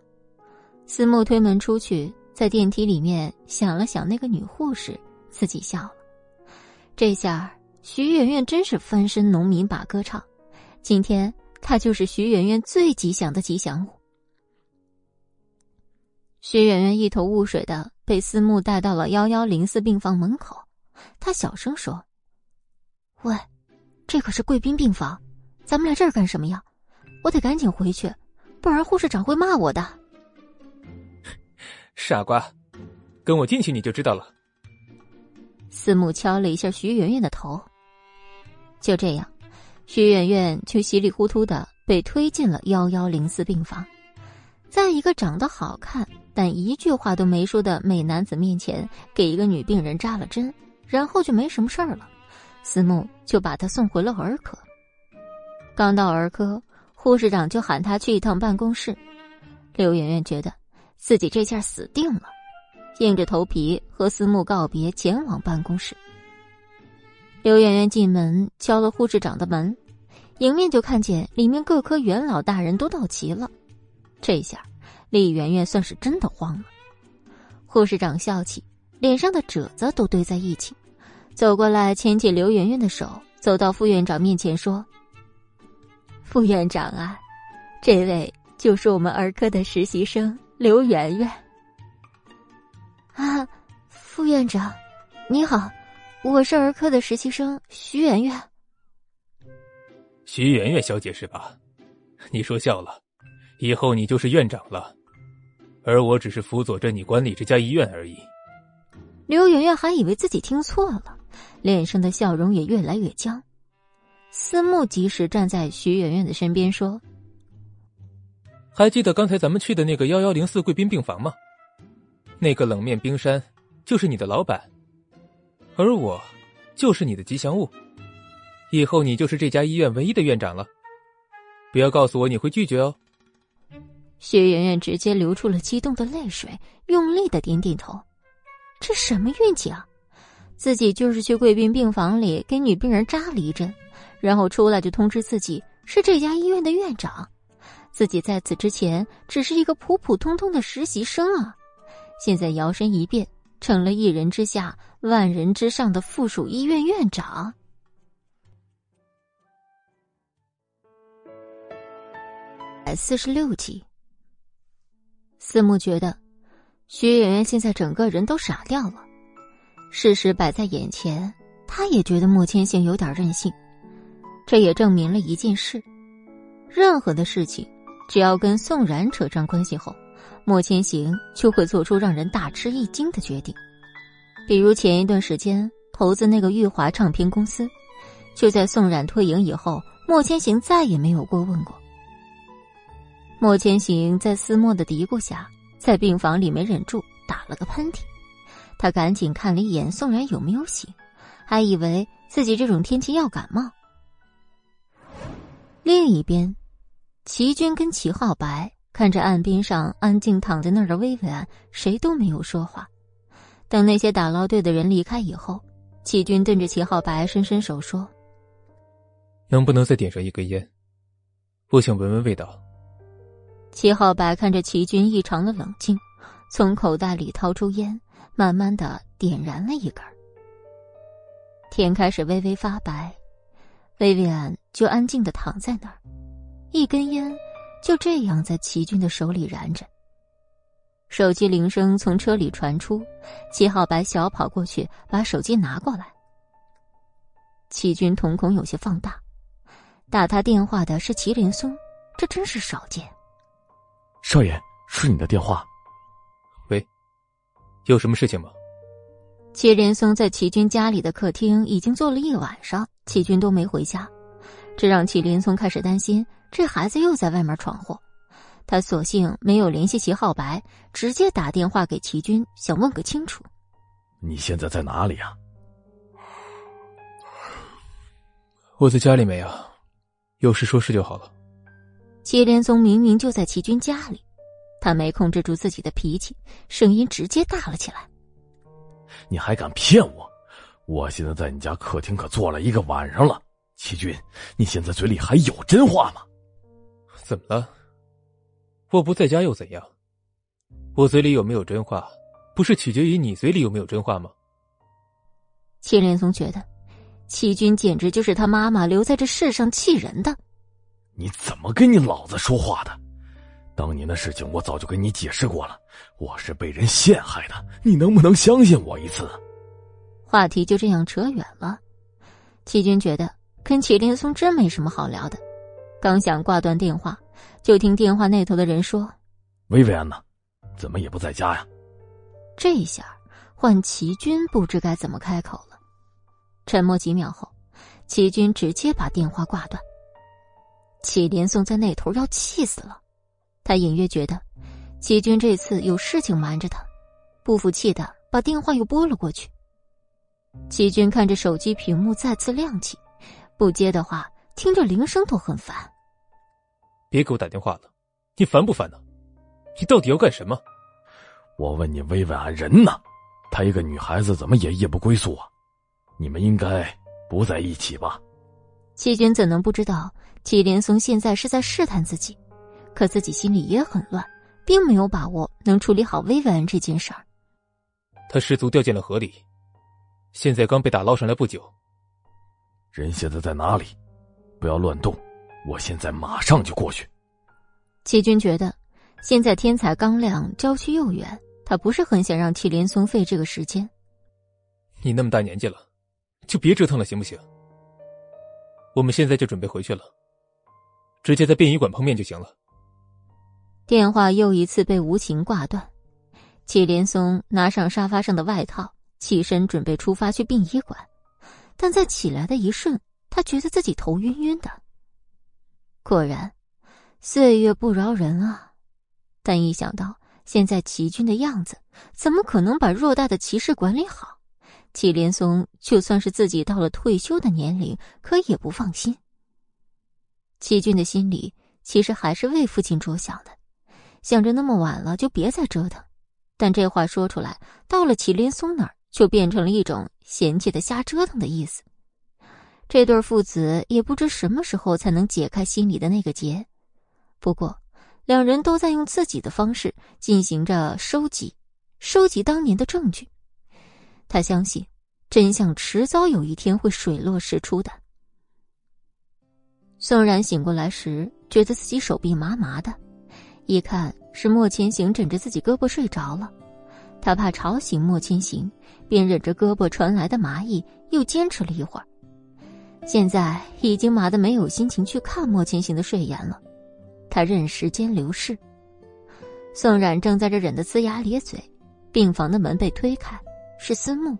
思慕推门出去，在电梯里面想了想那个女护士，自己笑了。这下徐媛媛真是翻身农民把歌唱，今天他就是徐媛媛最吉祥的吉祥物。徐媛媛一头雾水的被思慕带到了幺幺零四病房门口。她小声说：“喂，这可是贵宾病房，咱们来这儿干什么呀？我得赶紧回去，不然护士长会骂我的。”傻瓜，跟我进去你就知道了。司慕敲了一下徐媛媛的头。就这样，徐媛媛就稀里糊涂的被推进了幺幺零四病房，在一个长得好看但一句话都没说的美男子面前，给一个女病人扎了针。然后就没什么事儿了，思慕就把他送回了儿科。刚到儿科，护士长就喊他去一趟办公室。刘媛媛觉得自己这下死定了，硬着头皮和思慕告别，前往办公室。刘媛媛进门敲了护士长的门，迎面就看见里面各科元老大人都到齐了。这下李媛媛算是真的慌了。护士长笑起，脸上的褶子都堆在一起。走过来，牵起刘媛媛的手，走到副院长面前说：“副院长啊，这位就是我们儿科的实习生刘媛媛。”啊，副院长，你好，我是儿科的实习生徐圆圆。徐媛媛小姐是吧？你说笑了，以后你就是院长了，而我只是辅佐着你管理这家医院而已。刘媛媛还以为自己听错了，脸上的笑容也越来越僵。思慕及时站在徐媛媛的身边说：“还记得刚才咱们去的那个幺幺零四贵宾病房吗？那个冷面冰山就是你的老板，而我就是你的吉祥物。以后你就是这家医院唯一的院长了。不要告诉我你会拒绝哦。”薛媛媛直接流出了激动的泪水，用力的点点头。这什么运气啊！自己就是去贵宾病房里给女病人扎了一针。然后出来就通知自己是这家医院的院长，自己在此之前只是一个普普通通的实习生啊，现在摇身一变成了一人之下万人之上的附属医院院长。百四十六集，思慕觉得徐媛媛现在整个人都傻掉了，事实摆在眼前，他也觉得莫千行有点任性。这也证明了一件事：任何的事情，只要跟宋然扯上关系后，莫千行就会做出让人大吃一惊的决定。比如前一段时间投资那个玉华唱片公司，就在宋冉退营以后，莫千行再也没有过问过。莫千行在思莫的嘀咕下，在病房里没忍住打了个喷嚏，他赶紧看了一眼宋冉有没有醒，还以为自己这种天气要感冒。另一边，齐军跟齐浩白看着岸边上安静躺在那儿的薇薇安，谁都没有说话。等那些打捞队的人离开以后，齐军对着齐浩白伸伸手说：“能不能再点上一根烟？我想闻闻味道。”齐浩白看着齐军异常的冷静，从口袋里掏出烟，慢慢的点燃了一根。天开始微微发白。薇薇安就安静的躺在那儿，一根烟就这样在齐军的手里燃着。手机铃声从车里传出，齐浩白小跑过去把手机拿过来。齐军瞳孔有些放大，打他电话的是祁连松，这真是少见。少爷，是你的电话。喂，有什么事情吗？祁连松在齐军家里的客厅已经坐了一晚上，齐军都没回家，这让祁连松开始担心这孩子又在外面闯祸。他索性没有联系齐浩白，直接打电话给齐军，想问个清楚。你现在在哪里啊？我在家里没啊，有事说事就好了。祁连松明明就在齐军家里，他没控制住自己的脾气，声音直接大了起来。你还敢骗我？我现在在你家客厅可坐了一个晚上了，齐军，你现在嘴里还有真话吗？怎么了？我不在家又怎样？我嘴里有没有真话，不是取决于你嘴里有没有真话吗？祁连松觉得，齐军简直就是他妈妈留在这世上气人的。你怎么跟你老子说话的？当年的事情我早就跟你解释过了，我是被人陷害的，你能不能相信我一次？话题就这样扯远了。齐军觉得跟祁连松真没什么好聊的，刚想挂断电话，就听电话那头的人说：“薇薇安呢？怎么也不在家呀？”这下换齐军不知该怎么开口了。沉默几秒后，齐军直接把电话挂断。祁连松在那头要气死了。他隐约觉得，齐军这次有事情瞒着他，不服气的把电话又拨了过去。齐军看着手机屏幕再次亮起，不接的话，听着铃声都很烦。别给我打电话了，你烦不烦呢？你到底要干什么？我问你，薇薇安人呢？她一个女孩子怎么也夜不归宿啊？你们应该不在一起吧？齐军怎能不知道祁连松现在是在试探自己？可自己心里也很乱，并没有把握能处理好薇薇安这件事儿。他失足掉进了河里，现在刚被打捞上来不久。人现在在哪里？不要乱动，我现在马上就过去。齐军觉得现在天才刚亮，郊区又远，他不是很想让祁连松费这个时间。你那么大年纪了，就别折腾了，行不行？我们现在就准备回去了，直接在殡仪馆碰面就行了。电话又一次被无情挂断。祁连松拿上沙发上的外套，起身准备出发去殡仪馆，但在起来的一瞬，他觉得自己头晕晕的。果然，岁月不饶人啊！但一想到现在齐军的样子，怎么可能把偌大的骑士管理好？祁连松就算是自己到了退休的年龄，可也不放心。齐军的心里其实还是为父亲着想的，想着那么晚了就别再折腾。但这话说出来，到了祁连松那儿，就变成了一种嫌弃的瞎折腾的意思。这对父子也不知什么时候才能解开心里的那个结。不过，两人都在用自己的方式进行着收集，收集当年的证据。他相信，真相迟早有一天会水落石出的。宋然醒过来时，觉得自己手臂麻麻的，一看。是莫千行枕着自己胳膊睡着了，他怕吵醒莫千行，便忍着胳膊传来的麻意，又坚持了一会儿。现在已经麻得没有心情去看莫千行的睡颜了，他任时间流逝。宋冉正在这忍得龇牙咧嘴，病房的门被推开，是思慕。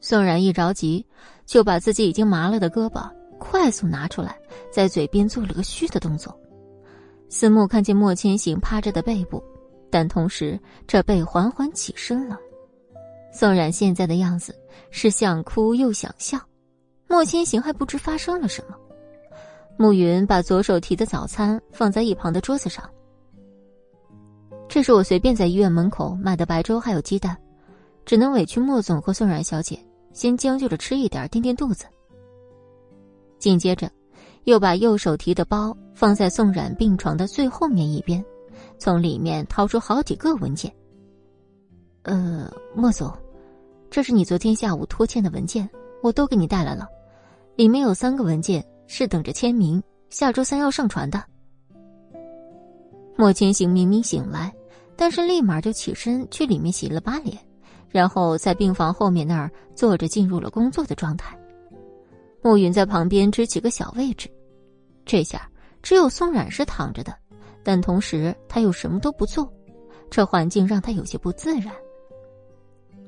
宋冉一着急，就把自己已经麻了的胳膊快速拿出来，在嘴边做了个嘘的动作。思慕看见莫千行趴着的背部，但同时这背缓缓起身了。宋冉现在的样子是想哭又想笑，莫千行还不知发生了什么。暮云把左手提的早餐放在一旁的桌子上。这是我随便在医院门口买的白粥，还有鸡蛋，只能委屈莫总和宋冉小姐先将就着吃一点垫垫肚子。紧接着。又把右手提的包放在宋冉病床的最后面一边，从里面掏出好几个文件。呃，莫总，这是你昨天下午拖欠的文件，我都给你带来了。里面有三个文件是等着签名，下周三要上传的。莫千行明明醒来，但是立马就起身去里面洗了把脸，然后在病房后面那儿坐着进入了工作的状态。暮云在旁边支起个小位置，这下只有宋冉是躺着的，但同时他又什么都不做，这环境让他有些不自然。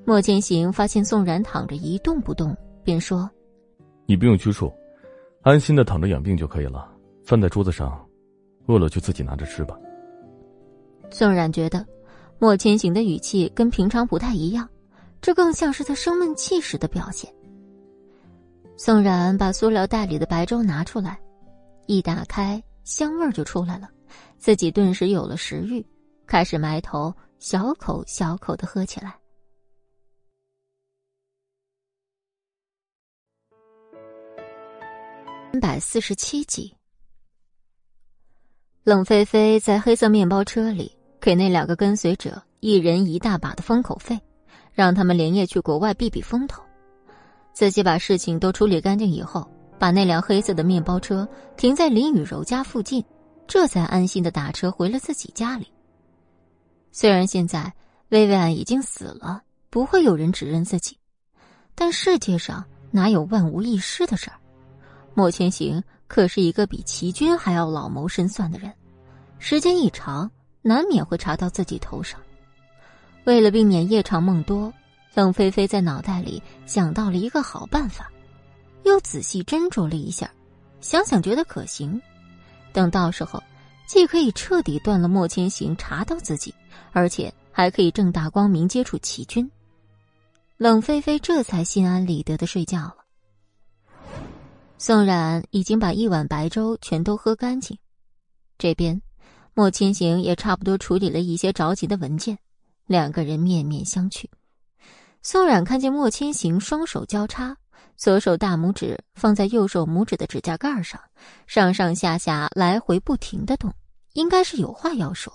莫千行发现宋冉躺着一动不动，便说：“你不用拘束，安心的躺着养病就可以了。饭在桌子上，饿了就自己拿着吃吧。”宋冉觉得莫千行的语气跟平常不太一样，这更像是他生闷气时的表现。宋冉把塑料袋里的白粥拿出来，一打开，香味就出来了，自己顿时有了食欲，开始埋头小口小口的喝起来。三百四十七集，冷菲菲在黑色面包车里给那两个跟随者一人一大把的封口费，让他们连夜去国外避避风头。自己把事情都处理干净以后，把那辆黑色的面包车停在林雨柔家附近，这才安心的打车回了自己家里。虽然现在薇薇安已经死了，不会有人指认自己，但世界上哪有万无一失的事儿？莫千行可是一个比齐军还要老谋深算的人，时间一长，难免会查到自己头上。为了避免夜长梦多。冷菲菲在脑袋里想到了一个好办法，又仔细斟酌了一下，想想觉得可行。等到时候，既可以彻底断了莫千行查到自己，而且还可以正大光明接触齐军。冷菲菲这才心安理得的睡觉了。宋冉已经把一碗白粥全都喝干净，这边莫千行也差不多处理了一些着急的文件，两个人面面相觑。宋冉看见莫千行双手交叉，左手大拇指放在右手拇指的指甲盖上，上上下下来回不停的动，应该是有话要说，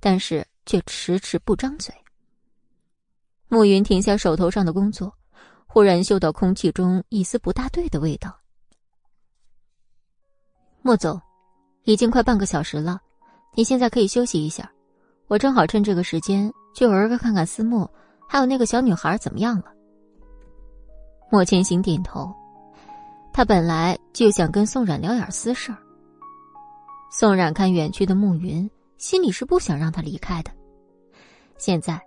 但是却迟迟不张嘴。暮云停下手头上的工作，忽然嗅到空气中一丝不大对的味道。莫总，已经快半个小时了，你现在可以休息一下，我正好趁这个时间去儿个看看思慕。还有那个小女孩怎么样了？莫千行点头，他本来就想跟宋冉聊点私事儿。宋冉看远去的暮云，心里是不想让他离开的。现在，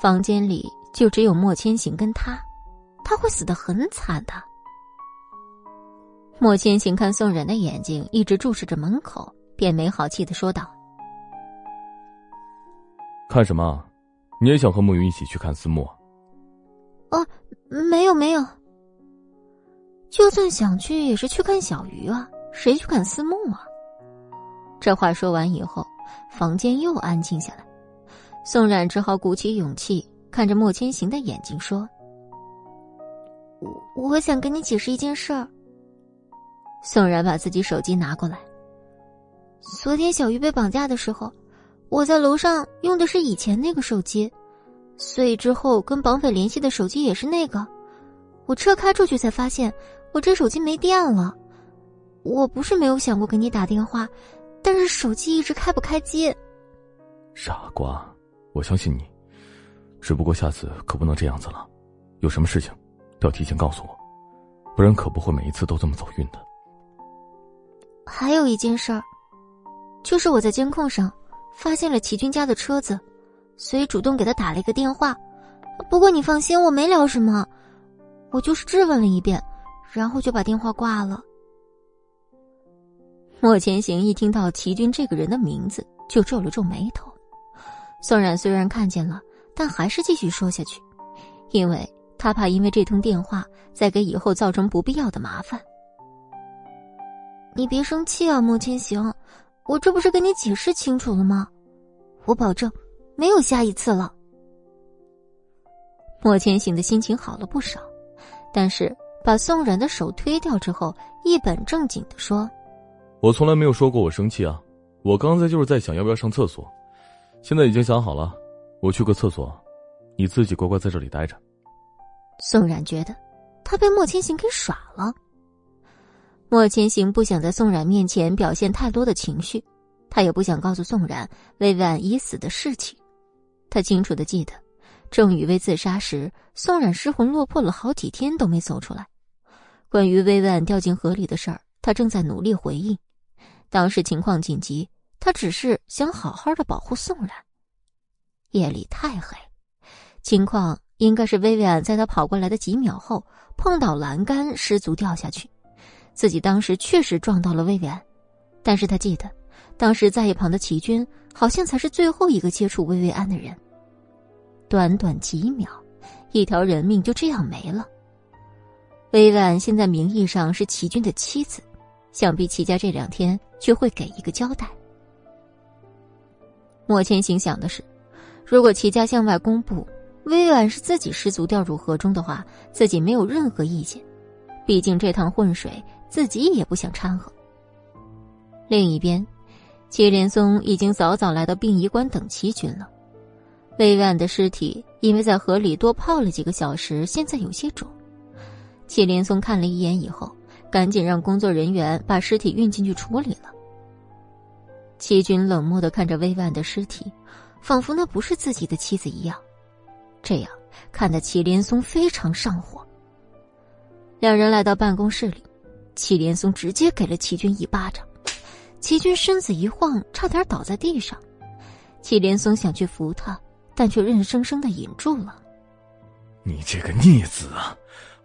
房间里就只有莫千行跟他，他会死得很惨的。莫千行看宋冉的眼睛一直注视着门口，便没好气的说道：“看什么？你也想和慕云一起去看私墓？”“哦，没有没有。就算想去，也是去看小鱼啊，谁去看私墓啊？”这话说完以后，房间又安静下来。宋冉只好鼓起勇气，看着莫千行的眼睛说：“我我想跟你解释一件事儿。”宋冉把自己手机拿过来。昨天小鱼被绑架的时候，我在楼上用的是以前那个手机，所以之后跟绑匪联系的手机也是那个。我车开出去才发现，我这手机没电了。我不是没有想过给你打电话。但是手机一直开不开机。傻瓜，我相信你，只不过下次可不能这样子了。有什么事情，都要提前告诉我，不然可不会每一次都这么走运的。还有一件事儿，就是我在监控上发现了齐军家的车子，所以主动给他打了一个电话。不过你放心，我没聊什么，我就是质问了一遍，然后就把电话挂了。莫千行一听到齐军这个人的名字，就皱了皱眉头。宋冉虽然看见了，但还是继续说下去，因为他怕因为这通电话再给以后造成不必要的麻烦。你别生气啊，莫千行，我这不是跟你解释清楚了吗？我保证，没有下一次了。莫千行的心情好了不少，但是把宋冉的手推掉之后，一本正经的说。我从来没有说过我生气啊，我刚才就是在想要不要上厕所，现在已经想好了，我去个厕所，你自己乖乖在这里待着。宋冉觉得他被莫千行给耍了。莫千行不想在宋冉面前表现太多的情绪，他也不想告诉宋冉魏婉已死的事情。他清楚的记得，郑宇薇自杀时，宋冉失魂落魄了好几天都没走出来。关于魏婉掉进河里的事儿，他正在努力回忆。当时情况紧急，他只是想好好的保护宋冉。夜里太黑，情况应该是薇薇安在他跑过来的几秒后碰到栏杆失足掉下去，自己当时确实撞到了薇薇安，但是他记得，当时在一旁的齐军好像才是最后一个接触薇薇安的人。短短几秒，一条人命就这样没了。薇薇安现在名义上是齐军的妻子。想必齐家这两天就会给一个交代。莫千行想的是，如果齐家向外公布薇婉是自己失足掉入河中的话，自己没有任何意见。毕竟这趟浑水自己也不想掺和。另一边，祁连松已经早早来到殡仪馆等齐军了。魏婉的尸体因为在河里多泡了几个小时，现在有些肿。祁连松看了一眼以后。赶紧让工作人员把尸体运进去处理了。齐军冷漠的看着魏万的尸体，仿佛那不是自己的妻子一样，这样看得祁连松非常上火。两人来到办公室里，齐连松直接给了齐军一巴掌，齐军身子一晃，差点倒在地上。祁连松想去扶他，但却硬生生的引住了。你这个逆子啊！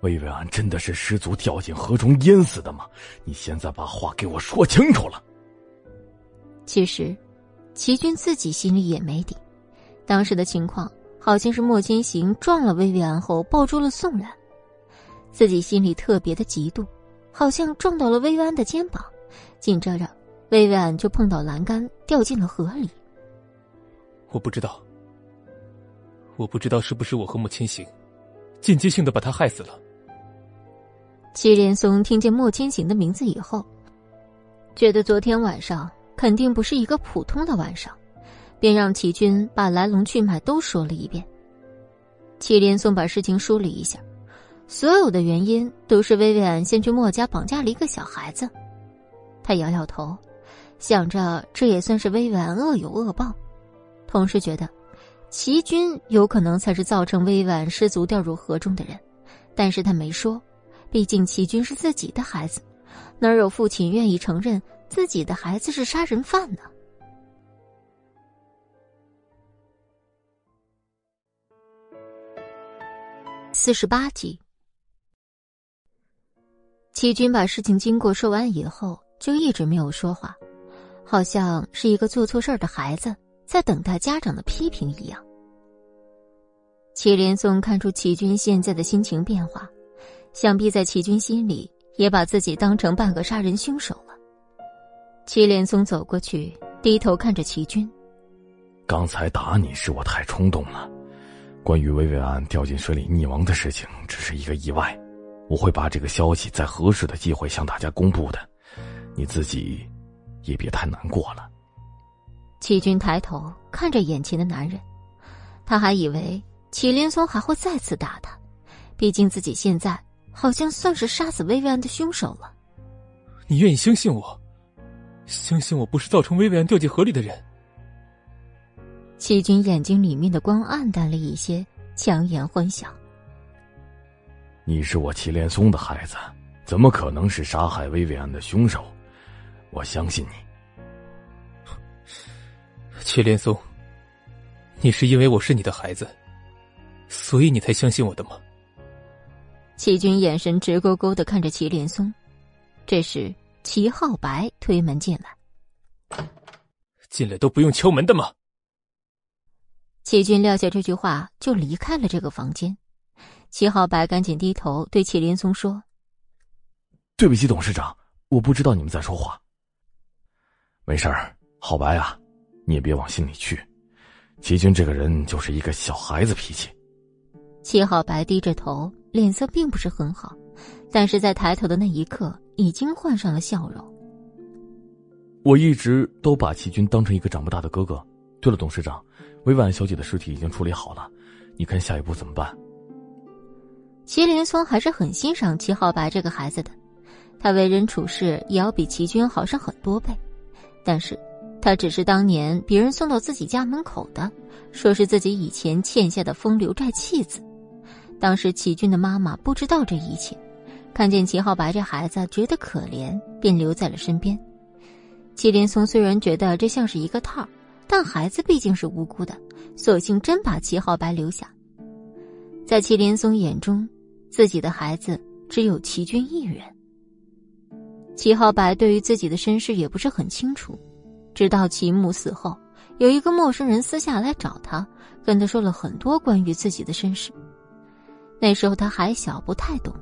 薇薇安真的是失足掉进河中淹死的吗？你现在把话给我说清楚了。其实，齐军自己心里也没底。当时的情况好像是莫千行撞了薇薇安后抱住了宋然，自己心里特别的嫉妒，好像撞到了薇薇安的肩膀，紧接着薇薇安就碰到栏杆掉进了河里。我不知道，我不知道是不是我和莫千行间接性的把他害死了。祁连松听见莫千行的名字以后，觉得昨天晚上肯定不是一个普通的晚上，便让齐军把来龙去脉都说了一遍。祁连松把事情梳理一下，所有的原因都是薇薇安先去墨家绑架了一个小孩子。他摇摇头，想着这也算是薇薇安恶有恶报，同时觉得齐军有可能才是造成薇薇安失足掉入河中的人。但是他没说，毕竟齐军是自己的孩子，哪有父亲愿意承认自己的孩子是杀人犯呢？四十八集，齐军把事情经过说完以后，就一直没有说话，好像是一个做错事儿的孩子在等待家长的批评一样。祁连松看出齐军现在的心情变化，想必在齐军心里也把自己当成半个杀人凶手了。祁连松走过去，低头看着齐军：“刚才打你是我太冲动了。关于薇薇安掉进水里溺亡的事情，只是一个意外。我会把这个消息在合适的机会向大家公布的，你自己也别太难过了。”齐军抬头看着眼前的男人，他还以为。祁连松还会再次打他，毕竟自己现在好像算是杀死薇薇安的凶手了。你愿意相信我？相信我不是造成薇薇安掉进河里的人？齐军眼睛里面的光暗淡了一些，强颜欢笑。你是我祁连松的孩子，怎么可能是杀害薇薇安的凶手？我相信你，祁连松。你是因为我是你的孩子。所以你才相信我的吗？齐军眼神直勾勾的看着祁连松。这时，齐浩白推门进来。进来都不用敲门的吗？齐军撂下这句话就离开了这个房间。齐浩白赶紧低头对祁林松说：“对不起，董事长，我不知道你们在说话。没事儿，浩白啊，你也别往心里去。齐军这个人就是一个小孩子脾气。”齐浩白低着头，脸色并不是很好，但是在抬头的那一刻，已经换上了笑容。我一直都把齐军当成一个长不大的哥哥。对了，董事长，薇婉小姐的尸体已经处理好了，你看下一步怎么办？齐连松还是很欣赏齐浩白这个孩子的，他为人处事也要比齐军好上很多倍，但是，他只是当年别人送到自己家门口的，说是自己以前欠下的风流债弃子。当时齐军的妈妈不知道这一切，看见齐浩白这孩子觉得可怜，便留在了身边。祁连松虽然觉得这像是一个套但孩子毕竟是无辜的，索性真把齐浩白留下。在祁连松眼中，自己的孩子只有齐军一人。齐浩白对于自己的身世也不是很清楚，直到齐母死后，有一个陌生人私下来找他，跟他说了很多关于自己的身世。那时候他还小，不太懂。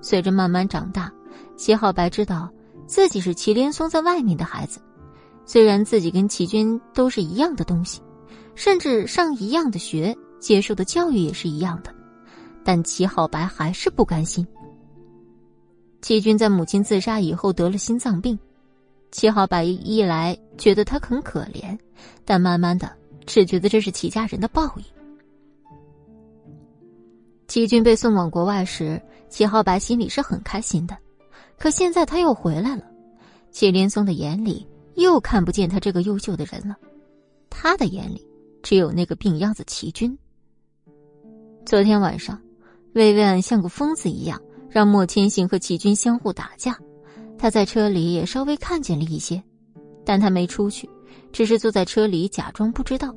随着慢慢长大，齐浩白知道自己是齐连松在外面的孩子。虽然自己跟齐军都是一样的东西，甚至上一样的学，接受的教育也是一样的，但齐浩白还是不甘心。齐军在母亲自杀以后得了心脏病，齐浩白一来觉得他很可怜，但慢慢的只觉得这是齐家人的报应。齐军被送往国外时，齐浩白心里是很开心的。可现在他又回来了，齐连松的眼里又看不见他这个优秀的人了，他的眼里只有那个病秧子齐军。昨天晚上，薇薇安像个疯子一样，让莫千行和齐军相互打架。他在车里也稍微看见了一些，但他没出去，只是坐在车里假装不知道。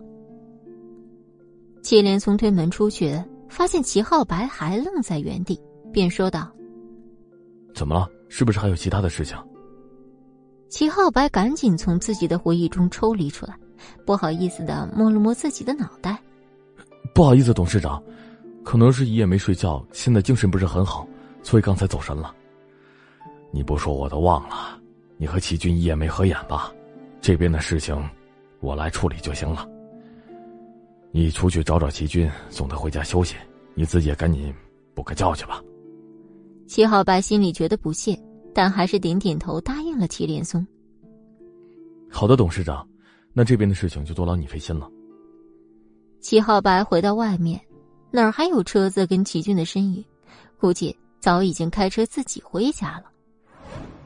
祁连松推门出去。发现齐浩白还愣在原地，便说道：“怎么了？是不是还有其他的事情？”齐浩白赶紧从自己的回忆中抽离出来，不好意思的摸了摸自己的脑袋：“不好意思，董事长，可能是一夜没睡觉，现在精神不是很好，所以刚才走神了。你不说我都忘了，你和齐军一夜没合眼吧？这边的事情，我来处理就行了。”你出去找找齐军，送他回家休息。你自己也赶紧补个觉去吧。齐浩白心里觉得不屑，但还是点点头答应了齐连松。好的，董事长，那这边的事情就多劳你费心了。齐浩白回到外面，哪儿还有车子跟齐军的身影？估计早已经开车自己回家了。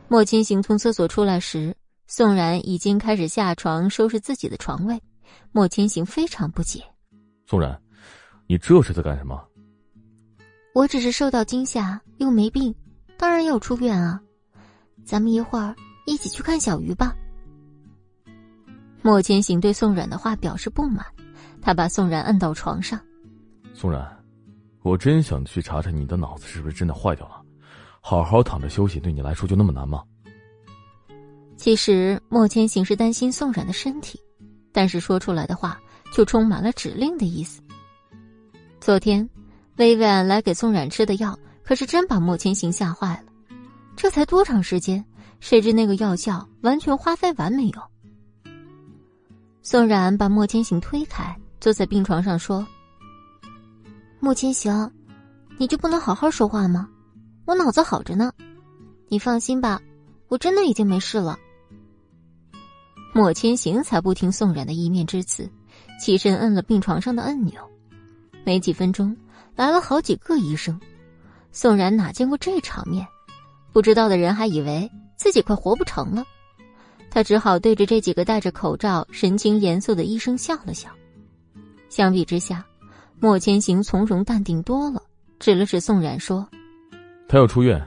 莫千行从厕所出来时，宋然已经开始下床收拾自己的床位。莫千行非常不解。宋然，你这是在干什么？我只是受到惊吓，又没病，当然要出院啊。咱们一会儿一起去看小鱼吧。莫千行对宋冉的话表示不满，他把宋冉摁到床上。宋冉，我真想去查查你的脑子是不是真的坏掉了。好好躺着休息，对你来说就那么难吗？其实莫千行是担心宋冉的身体，但是说出来的话就充满了指令的意思。昨天，薇薇安来给宋冉吃的药，可是真把莫千行吓坏了。这才多长时间，谁知那个药效完全花费完没有？宋冉把莫千行推开，坐在病床上说：“莫千行，你就不能好好说话吗？我脑子好着呢，你放心吧，我真的已经没事了。”莫千行才不听宋冉的一面之词，起身摁了病床上的按钮。没几分钟，来了好几个医生。宋冉哪见过这场面？不知道的人还以为自己快活不成了。他只好对着这几个戴着口罩、神情严肃的医生笑了笑。相比之下，莫千行从容淡定多了，指了指宋冉说：“他要出院，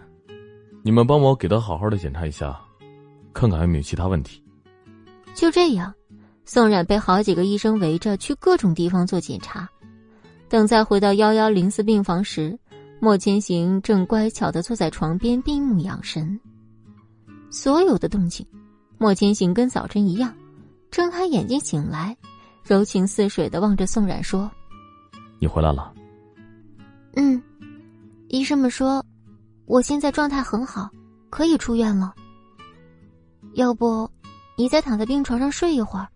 你们帮我给他好好的检查一下，看看还有没有其他问题。”就这样，宋冉被好几个医生围着去各种地方做检查。等再回到幺幺零四病房时，莫千行正乖巧的坐在床边闭目养神。所有的动静，莫千行跟早晨一样，睁开眼睛醒来，柔情似水的望着宋冉说：“你回来了。”“嗯，医生们说，我现在状态很好，可以出院了。要不，你再躺在病床上睡一会儿，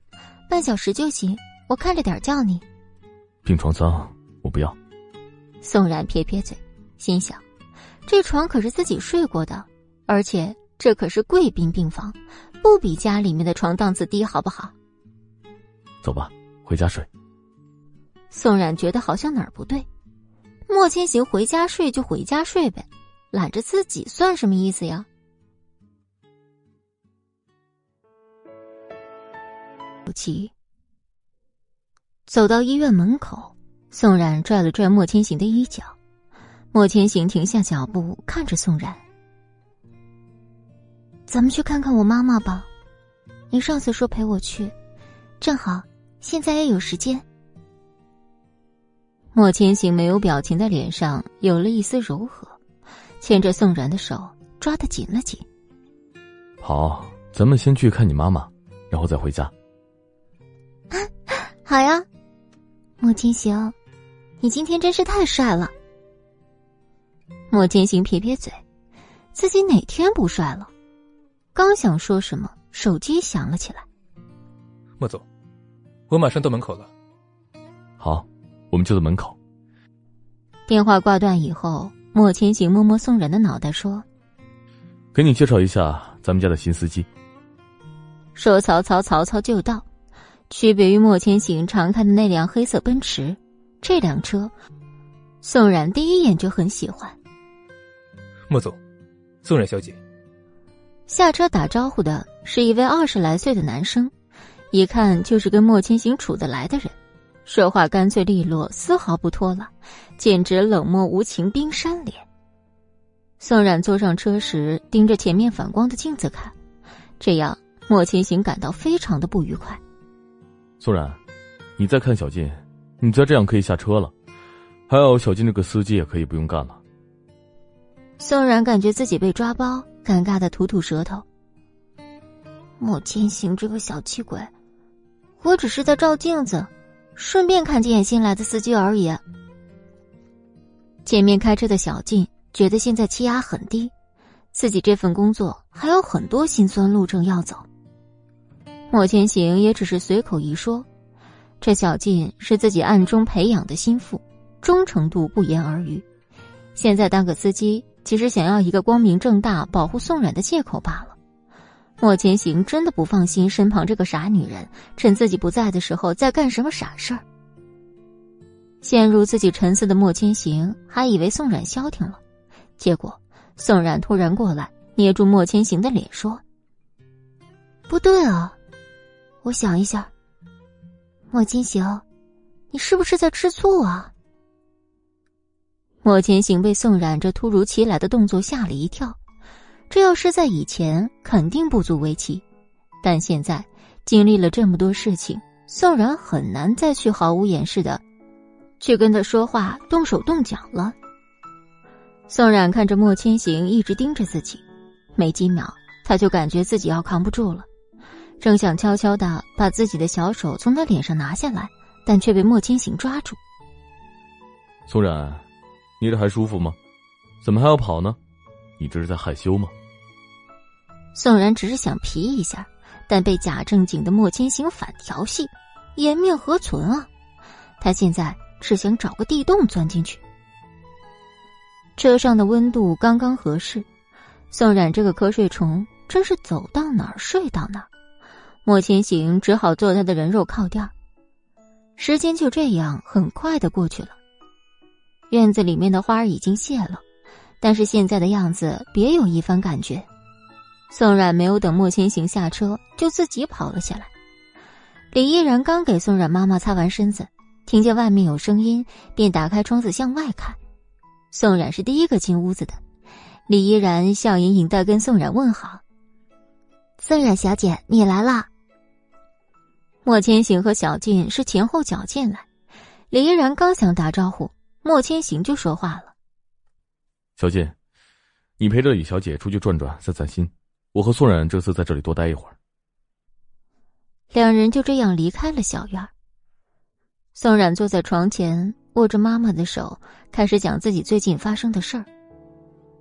半小时就行，我看着点叫你。”病床脏。我不要。宋然撇撇嘴，心想：这床可是自己睡过的，而且这可是贵宾病房，不比家里面的床档次低，好不好？走吧，回家睡。宋冉觉得好像哪儿不对。莫千行回家睡就回家睡呗，揽着自己算什么意思呀？不急。走到医院门口。宋冉拽了拽莫千行的衣角，莫千行停下脚步，看着宋冉：“咱们去看看我妈妈吧。你上次说陪我去，正好现在也有时间。”莫千行没有表情的脸上有了一丝柔和，牵着宋然的手抓得紧了紧。“好，咱们先去看你妈妈，然后再回家。”“啊好呀，莫千行。”你今天真是太帅了。莫千行撇撇嘴，自己哪天不帅了？刚想说什么，手机响了起来。莫总，我马上到门口了。好，我们就在门口。电话挂断以后，莫千行摸摸宋冉的脑袋说：“给你介绍一下咱们家的新司机。”说曹操，曹操就到。区别于莫千行常开的那辆黑色奔驰。这辆车，宋冉第一眼就很喜欢。莫总，宋冉小姐。下车打招呼的是一位二十来岁的男生，一看就是跟莫千行处得来的人，说话干脆利落，丝毫不拖拉，简直冷漠无情冰山脸。宋冉坐上车时，盯着前面反光的镜子看，这样莫千行感到非常的不愉快。宋冉，你再看小静。你再这样可以下车了，还有小金这个司机也可以不用干了。宋冉感觉自己被抓包，尴尬的吐吐舌头。莫千行这个小气鬼，我只是在照镜子，顺便看几眼新来的司机而已。前面开车的小静觉得现在气压很低，自己这份工作还有很多辛酸路程要走。莫千行也只是随口一说。这小静是自己暗中培养的心腹，忠诚度不言而喻。现在当个司机，其实想要一个光明正大保护宋冉的借口罢了。莫千行真的不放心身旁这个傻女人，趁自己不在的时候在干什么傻事儿。陷入自己沉思的莫千行还以为宋冉消停了，结果宋冉突然过来捏住莫千行的脸说：“不对啊，我想一下。”莫千行，你是不是在吃醋啊？莫千行被宋冉这突如其来的动作吓了一跳，这要是在以前，肯定不足为奇，但现在经历了这么多事情，宋冉很难再去毫无掩饰的去跟他说话、动手动脚了。宋冉看着莫千行一直盯着自己，没几秒，他就感觉自己要扛不住了，正想悄悄的把自己的小手从他脸上拿下来，但却被莫千行抓住。宋冉。你这还舒服吗？怎么还要跑呢？你这是在害羞吗？宋然只是想皮一下，但被假正经的莫千行反调戏，颜面何存啊？他现在只想找个地洞钻进去。车上的温度刚刚合适，宋冉这个瞌睡虫真是走到哪儿睡到哪儿。莫千行只好做他的人肉靠垫。时间就这样很快的过去了。院子里面的花已经谢了，但是现在的样子别有一番感觉。宋冉没有等莫千行下车，就自己跑了下来。李依然刚给宋冉妈妈擦完身子，听见外面有声音，便打开窗子向外看。宋冉是第一个进屋子的，李依然笑盈盈的跟宋冉问好：“宋冉小姐，你来啦。”莫千行和小静是前后脚进来，李依然刚想打招呼。莫千行就说话了：“小静，你陪着李小姐出去转转，散散心。我和宋冉这次在这里多待一会儿。”两人就这样离开了小院。宋冉坐在床前，握着妈妈的手，开始讲自己最近发生的事儿。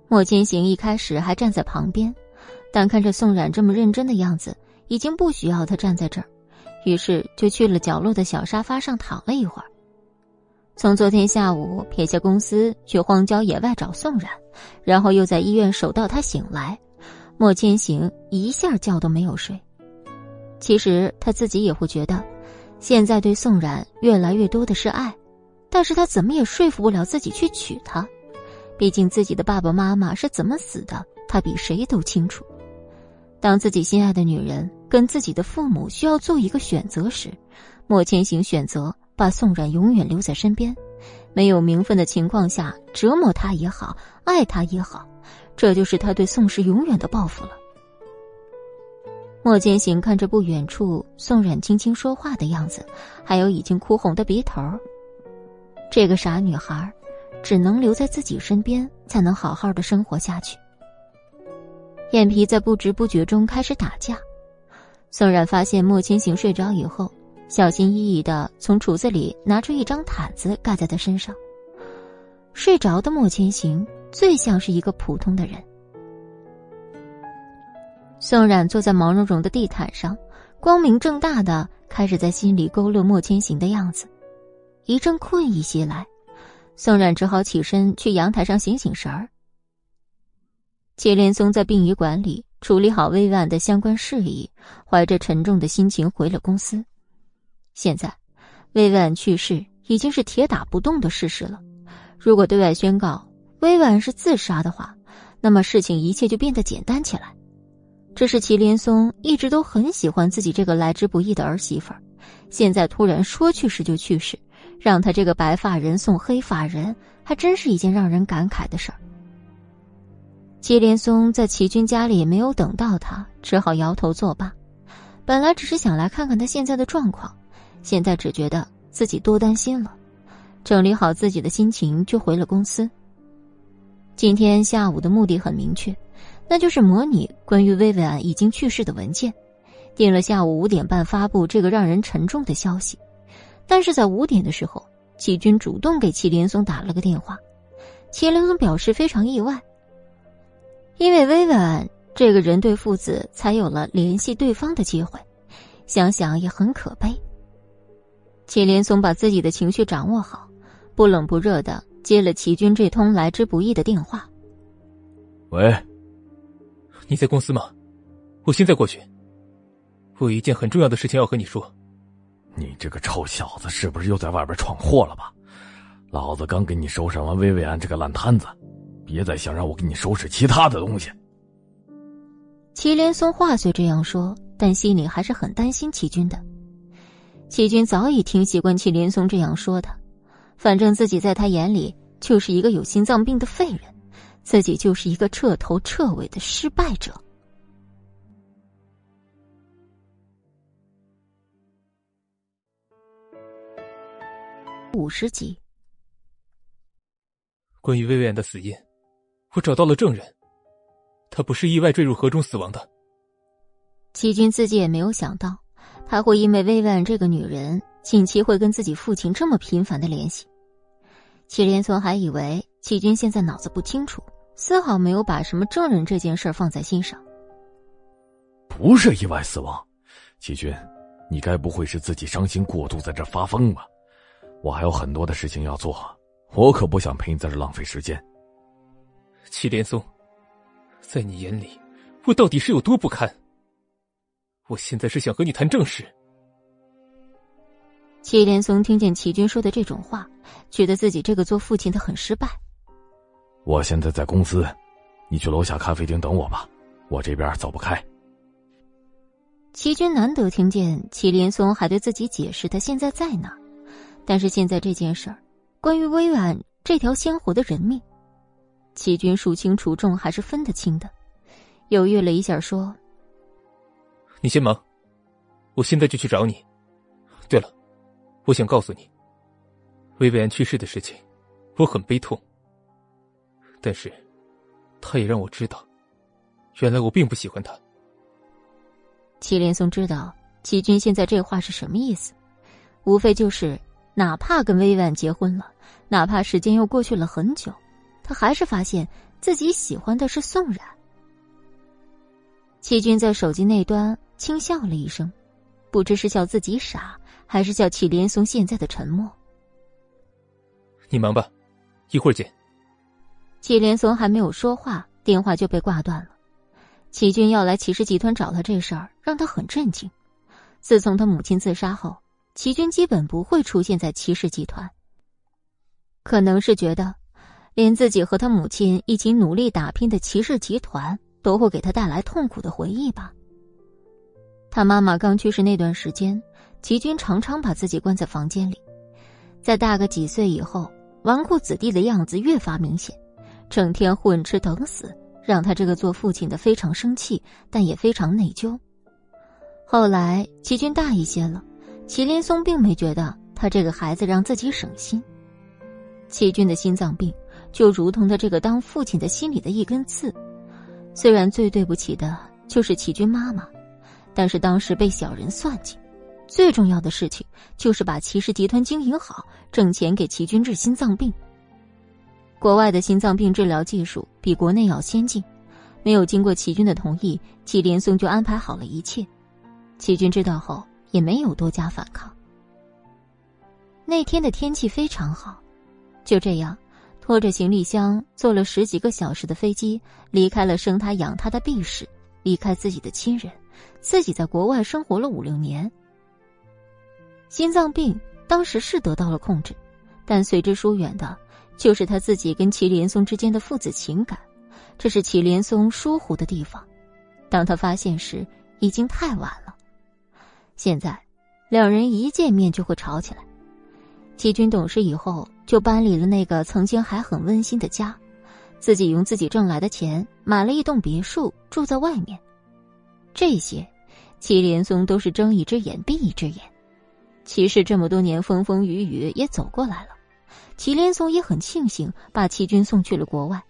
莫千行一开始还站在旁边，但看着宋冉这么认真的样子，已经不需要他站在这儿，于是就去了角落的小沙发上躺了一会儿。从昨天下午撇下公司去荒郊野外找宋冉，然后又在医院守到他醒来，莫千行一下觉都没有睡。其实他自己也会觉得，现在对宋冉越来越多的是爱，但是他怎么也说服不了自己去娶她。毕竟自己的爸爸妈妈是怎么死的，他比谁都清楚。当自己心爱的女人跟自己的父母需要做一个选择时，莫千行选择。把宋冉永远留在身边，没有名分的情况下折磨她也好，爱她也好，这就是他对宋氏永远的报复了。莫千行看着不远处宋冉轻轻说话的样子，还有已经哭红的鼻头，这个傻女孩，只能留在自己身边，才能好好的生活下去。眼皮在不知不觉中开始打架，宋冉发现莫千行睡着以后。小心翼翼的从橱子里拿出一张毯子盖在他身上。睡着的莫千行最像是一个普通的人。宋冉坐在毛茸茸的地毯上，光明正大的开始在心里勾勒莫千行的样子。一阵困意袭来，宋冉只好起身去阳台上醒醒神儿。祁连松在殡仪馆里处理好薇婉的相关事宜，怀着沉重的心情回了公司。现在，薇婉去世已经是铁打不动的事实了。如果对外宣告薇婉是自杀的话，那么事情一切就变得简单起来。这是祁连松一直都很喜欢自己这个来之不易的儿媳妇儿，现在突然说去世就去世，让他这个白发人送黑发人，还真是一件让人感慨的事儿。祁连松在祁军家里没有等到他，只好摇头作罢。本来只是想来看看他现在的状况。现在只觉得自己多担心了，整理好自己的心情，就回了公司。今天下午的目的很明确，那就是模拟关于薇薇安已经去世的文件，定了下午五点半发布这个让人沉重的消息。但是在五点的时候，齐军主动给祁连松打了个电话，祁连松表示非常意外，因为薇薇安这个人对父子才有了联系对方的机会，想想也很可悲。祁连松把自己的情绪掌握好，不冷不热的接了齐军这通来之不易的电话。喂，你在公司吗？我现在过去。我有一件很重要的事情要和你说。你这个臭小子，是不是又在外边闯祸了吧？老子刚给你收拾完薇薇安这个烂摊子，别再想让我给你收拾其他的东西。祁连松话虽这样说，但心里还是很担心齐军的。齐军早已听习惯祁连松这样说他，反正自己在他眼里就是一个有心脏病的废人，自己就是一个彻头彻尾的失败者。五十集，关于薇薇安的死因，我找到了证人，她不是意外坠入河中死亡的。齐军自己也没有想到，他会因为薇薇安这个女人，近期会跟自己父亲这么频繁的联系。祁连松还以为祁军现在脑子不清楚，丝毫没有把什么证人这件事放在心上。不是意外死亡，祁军，你该不会是自己伤心过度，在这发疯吧？我还有很多的事情要做，我可不想陪你在这浪费时间。祁连松，在你眼里，我到底是有多不堪？我现在是想和你谈正事。祁连松听见齐军说的这种话，觉得自己这个做父亲的很失败。我现在在公司，你去楼下咖啡厅等我吧，我这边走不开。齐军难得听见祁连松还对自己解释他现在在哪，但是现在这件事儿，关于薇婉这条鲜活的人命，齐军孰轻孰重还是分得清的。犹豫了一下，说。你先忙，我现在就去找你。对了，我想告诉你，薇薇安去世的事情，我很悲痛。但是，他也让我知道，原来我并不喜欢他。祁连松知道祁军现在这话是什么意思，无非就是，哪怕跟薇薇安结婚了，哪怕时间又过去了很久，他还是发现自己喜欢的是宋冉。齐军在手机那端。轻笑了一声，不知是笑自己傻，还是叫祁连松现在的沉默。你忙吧，一会儿见。祁连松还没有说话，电话就被挂断了。祁军要来祁氏集团找他这事儿，让他很震惊。自从他母亲自杀后，祁军基本不会出现在祁氏集团。可能是觉得，连自己和他母亲一起努力打拼的祁氏集团，都会给他带来痛苦的回忆吧。他妈妈刚去世那段时间，齐军常常把自己关在房间里。在大个几岁以后，纨绔子弟的样子越发明显，整天混吃等死，让他这个做父亲的非常生气，但也非常内疚。后来齐军大一些了，齐林松并没觉得他这个孩子让自己省心。齐军的心脏病就如同他这个当父亲的心里的一根刺，虽然最对不起的就是齐军妈妈。但是当时被小人算计，最重要的事情就是把齐氏集团经营好，挣钱给齐军治心脏病。国外的心脏病治疗技术比国内要先进，没有经过齐军的同意，祁连松就安排好了一切。齐军知道后也没有多加反抗。那天的天气非常好，就这样，拖着行李箱坐了十几个小时的飞机，离开了生他养他的避世，离开自己的亲人。自己在国外生活了五六年，心脏病当时是得到了控制，但随之疏远的，就是他自己跟祁连松之间的父子情感，这是祁连松疏忽的地方。当他发现时，已经太晚了。现在，两人一见面就会吵起来。齐军懂事以后，就搬离了那个曾经还很温馨的家，自己用自己挣来的钱买了一栋别墅，住在外面。这些，祁连松都是睁一只眼闭一只眼。齐氏这么多年风风雨雨也走过来了，祁连松也很庆幸把齐军送去了国外，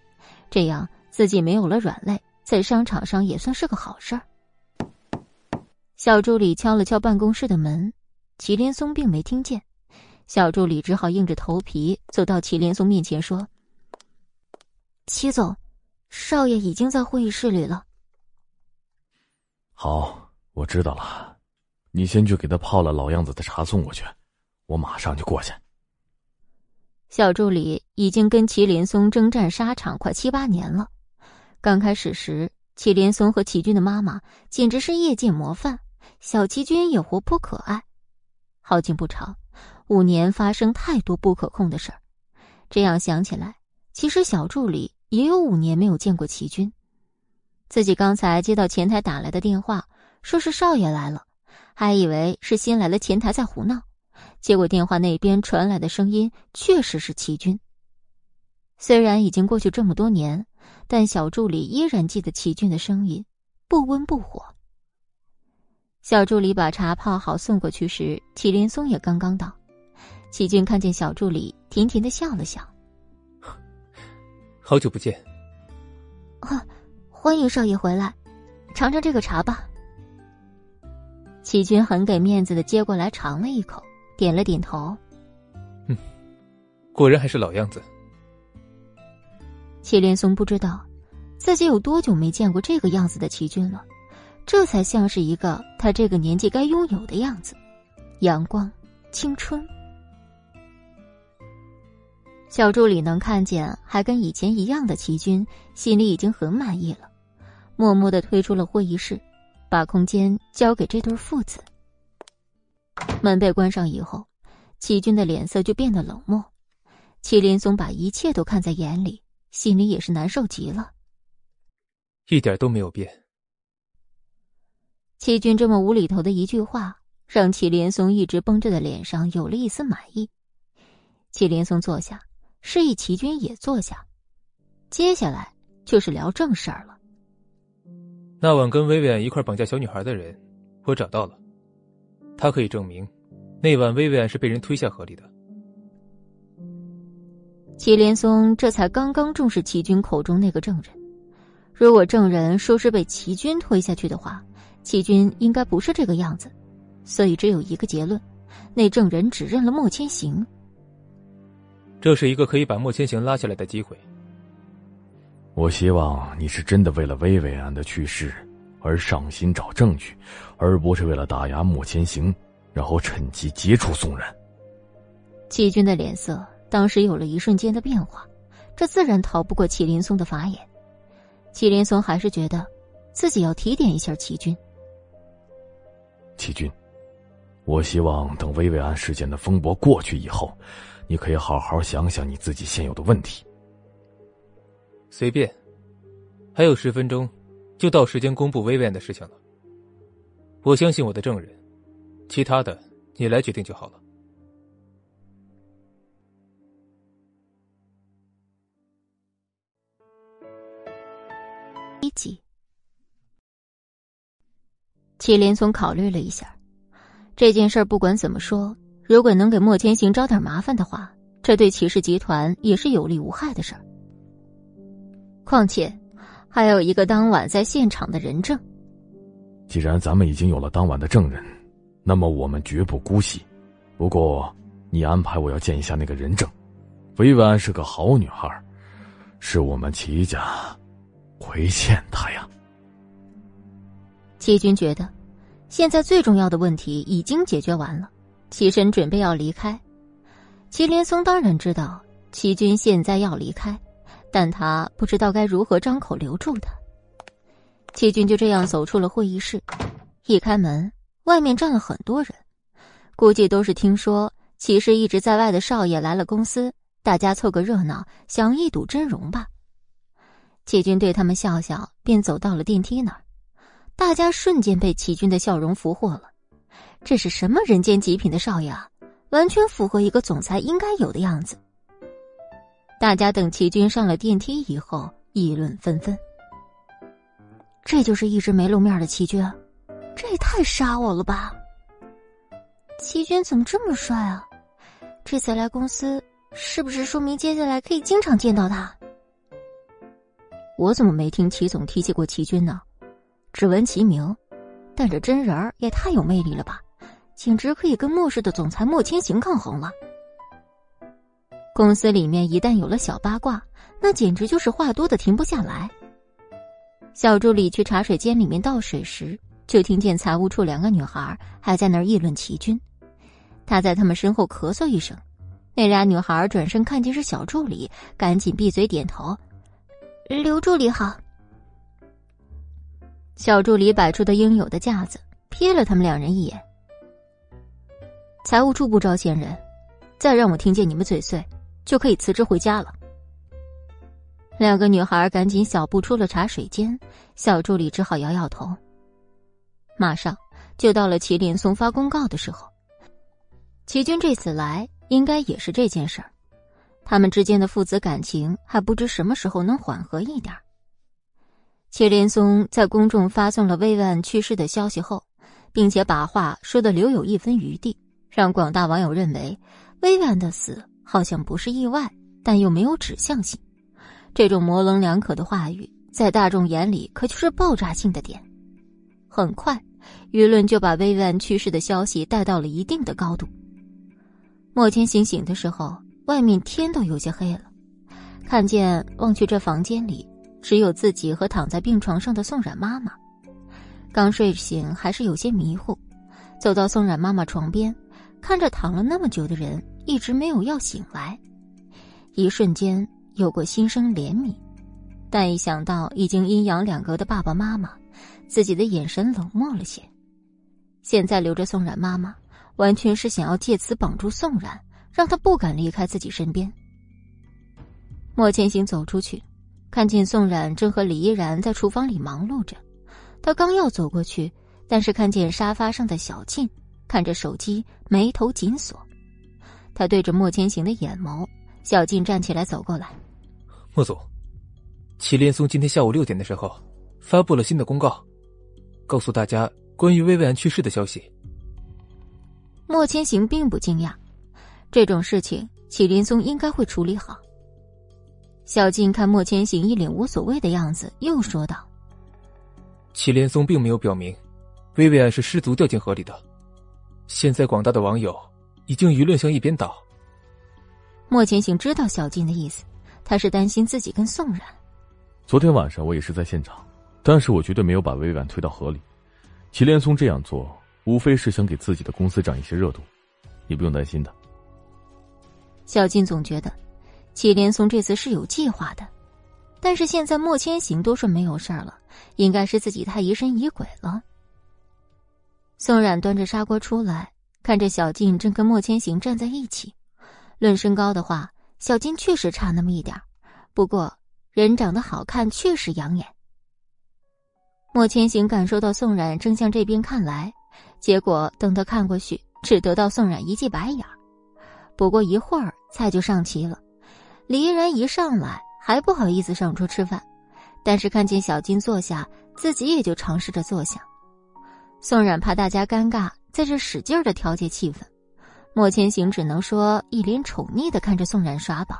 这样自己没有了软肋，在商场上也算是个好事儿。小助理敲了敲办公室的门，祁连松并没听见，小助理只好硬着头皮走到祁连松面前说：“齐总，少爷已经在会议室里了。”好，我知道了，你先去给他泡了老样子的茶送过去，我马上就过去。小助理已经跟祁连松征战沙场快七八年了，刚开始时，祁连松和祁军的妈妈简直是业界模范，小祁军也活泼可爱。好景不长，五年发生太多不可控的事儿，这样想起来，其实小助理也有五年没有见过祁军。自己刚才接到前台打来的电话，说是少爷来了，还以为是新来的前台在胡闹，结果电话那边传来的声音确实是齐军。虽然已经过去这么多年，但小助理依然记得齐军的声音，不温不火。小助理把茶泡好送过去时，祁连松也刚刚到。齐军看见小助理，甜甜的笑了笑：“好久不见。”“啊，欢迎少爷回来，尝尝这个茶吧。”齐军很给面子的接过来尝了一口，点了点头：“嗯，果然还是老样子。”祁连松不知道自己有多久没见过这个样子的齐军了。这才像是一个他这个年纪该拥有的样子，阳光、青春。小助理能看见还跟以前一样的齐军，心里已经很满意了，默默的退出了会议室，把空间交给这对父子。门被关上以后，齐军的脸色就变得冷漠。祁连松把一切都看在眼里，心里也是难受极了，一点都没有变。齐军这么无厘头的一句话，让祁连松一直绷着的脸上有了一丝满意。祁连松坐下，示意齐军也坐下。接下来就是聊正事儿了。那晚跟薇薇安一块绑架小女孩的人，我找到了，他可以证明，那晚薇薇安是被人推下河里的。祁连松这才刚刚重视齐军口中那个证人，如果证人说是被齐军推下去的话。齐军应该不是这个样子，所以只有一个结论：那证人指认了莫千行。这是一个可以把莫千行拉下来的机会。我希望你是真的为了薇薇安的去世而上心找证据，而不是为了打压莫千行，然后趁机接触宋然。齐军的脸色当时有了一瞬间的变化，这自然逃不过祁连松的法眼。祁连松还是觉得自己要提点一下齐军。齐军，我希望等薇薇安事件的风波过去以后，你可以好好想想你自己现有的问题。随便，还有十分钟，就到时间公布薇薇安的事情了。我相信我的证人，其他的你来决定就好了。一集。祁连松考虑了一下，这件事不管怎么说，如果能给莫千行招点麻烦的话，这对齐氏集团也是有利无害的事儿。况且，还有一个当晚在现场的人证。既然咱们已经有了当晚的证人，那么我们绝不姑息。不过，你安排我要见一下那个人证。薇薇安是个好女孩，是我们齐家亏欠她呀。齐军觉得，现在最重要的问题已经解决完了，起身准备要离开。齐连松当然知道齐军现在要离开，但他不知道该如何张口留住他。齐军就这样走出了会议室，一开门，外面站了很多人，估计都是听说齐氏一直在外的少爷来了公司，大家凑个热闹，想一睹真容吧。齐军对他们笑笑，便走到了电梯那儿。大家瞬间被齐军的笑容俘获了，这是什么人间极品的少爷啊！完全符合一个总裁应该有的样子。大家等齐军上了电梯以后，议论纷纷。这就是一直没露面的齐军，这也太杀我了吧！齐军怎么这么帅啊？这次来公司，是不是说明接下来可以经常见到他？我怎么没听齐总提起过齐军呢？只闻其名，但这真人也太有魅力了吧！简直可以跟末世的总裁莫千行抗衡了。公司里面一旦有了小八卦，那简直就是话多的停不下来。小助理去茶水间里面倒水时，就听见财务处两个女孩还在那儿议论齐军。他在他们身后咳嗽一声，那俩女孩转身看见是小助理，赶紧闭嘴点头：“刘助理好。”小助理摆出的应有的架子，瞥了他们两人一眼。财务处不招闲人，再让我听见你们嘴碎，就可以辞职回家了。两个女孩赶紧小步出了茶水间，小助理只好摇摇头。马上就到了祁连松发公告的时候。齐军这次来，应该也是这件事儿。他们之间的父子感情还不知什么时候能缓和一点。祁连松在公众发送了魏万去世的消息后，并且把话说的留有一分余地，让广大网友认为魏万的死好像不是意外，但又没有指向性。这种模棱两可的话语，在大众眼里可就是爆炸性的点。很快，舆论就把薇薇安去世的消息带到了一定的高度。莫千行醒的时候。外面天都有些黑了，看见望去这房间里只有自己和躺在病床上的宋冉妈妈。刚睡醒还是有些迷糊，走到宋冉妈妈床边，看着躺了那么久的人一直没有要醒来，一瞬间有过心生怜悯，但一想到已经阴阳两隔的爸爸妈妈，自己的眼神冷漠了些。现在留着宋冉妈妈，完全是想要借此绑住宋冉。让他不敢离开自己身边。莫千行走出去，看见宋冉正和李依然在厨房里忙碌着。他刚要走过去，但是看见沙发上的小静看着手机，眉头紧锁。他对着莫千行的眼眸，小静站起来走过来：“莫总，祁连松今天下午六点的时候发布了新的公告，告诉大家关于薇薇安去世的消息。”莫千行并不惊讶。这种事情，祁连松应该会处理好。小静看莫千行一脸无所谓的样子，又说道：“祁连松并没有表明，薇薇安是失足掉进河里的。现在广大的网友已经舆论向一边倒。”莫千行知道小静的意思，他是担心自己跟宋冉。昨天晚上我也是在现场，但是我绝对没有把薇薇安推到河里。祁连松这样做，无非是想给自己的公司涨一些热度，你不用担心的。小静总觉得，祁连松这次是有计划的，但是现在莫千行都说没有事儿了，应该是自己太疑神疑鬼了。宋冉端着砂锅出来，看着小静正跟莫千行站在一起。论身高的话，小静确实差那么一点不过人长得好看确实养眼。莫千行感受到宋冉正向这边看来，结果等他看过去，只得到宋冉一记白眼儿。不过一会儿，菜就上齐了。李依然一上来还不好意思上桌吃饭，但是看见小金坐下，自己也就尝试着坐下。宋冉怕大家尴尬，在这使劲的调节气氛。莫千行只能说一脸宠溺的看着宋冉耍宝。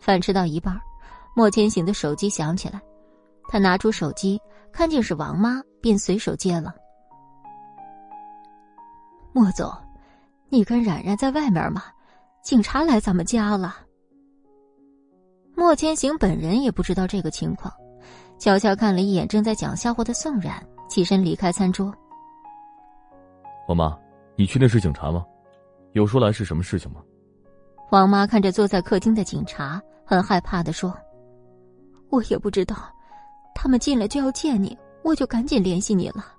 饭吃到一半，莫千行的手机响起来，他拿出手机，看见是王妈，便随手接了。莫总。你跟冉冉在外面吗？警察来咱们家了。莫千行本人也不知道这个情况，悄悄看了一眼正在讲笑话的宋冉，起身离开餐桌。王妈，你确定是警察吗？有说来是什么事情吗？王妈看着坐在客厅的警察，很害怕的说：“我也不知道，他们进来就要见你，我就赶紧联系你了。”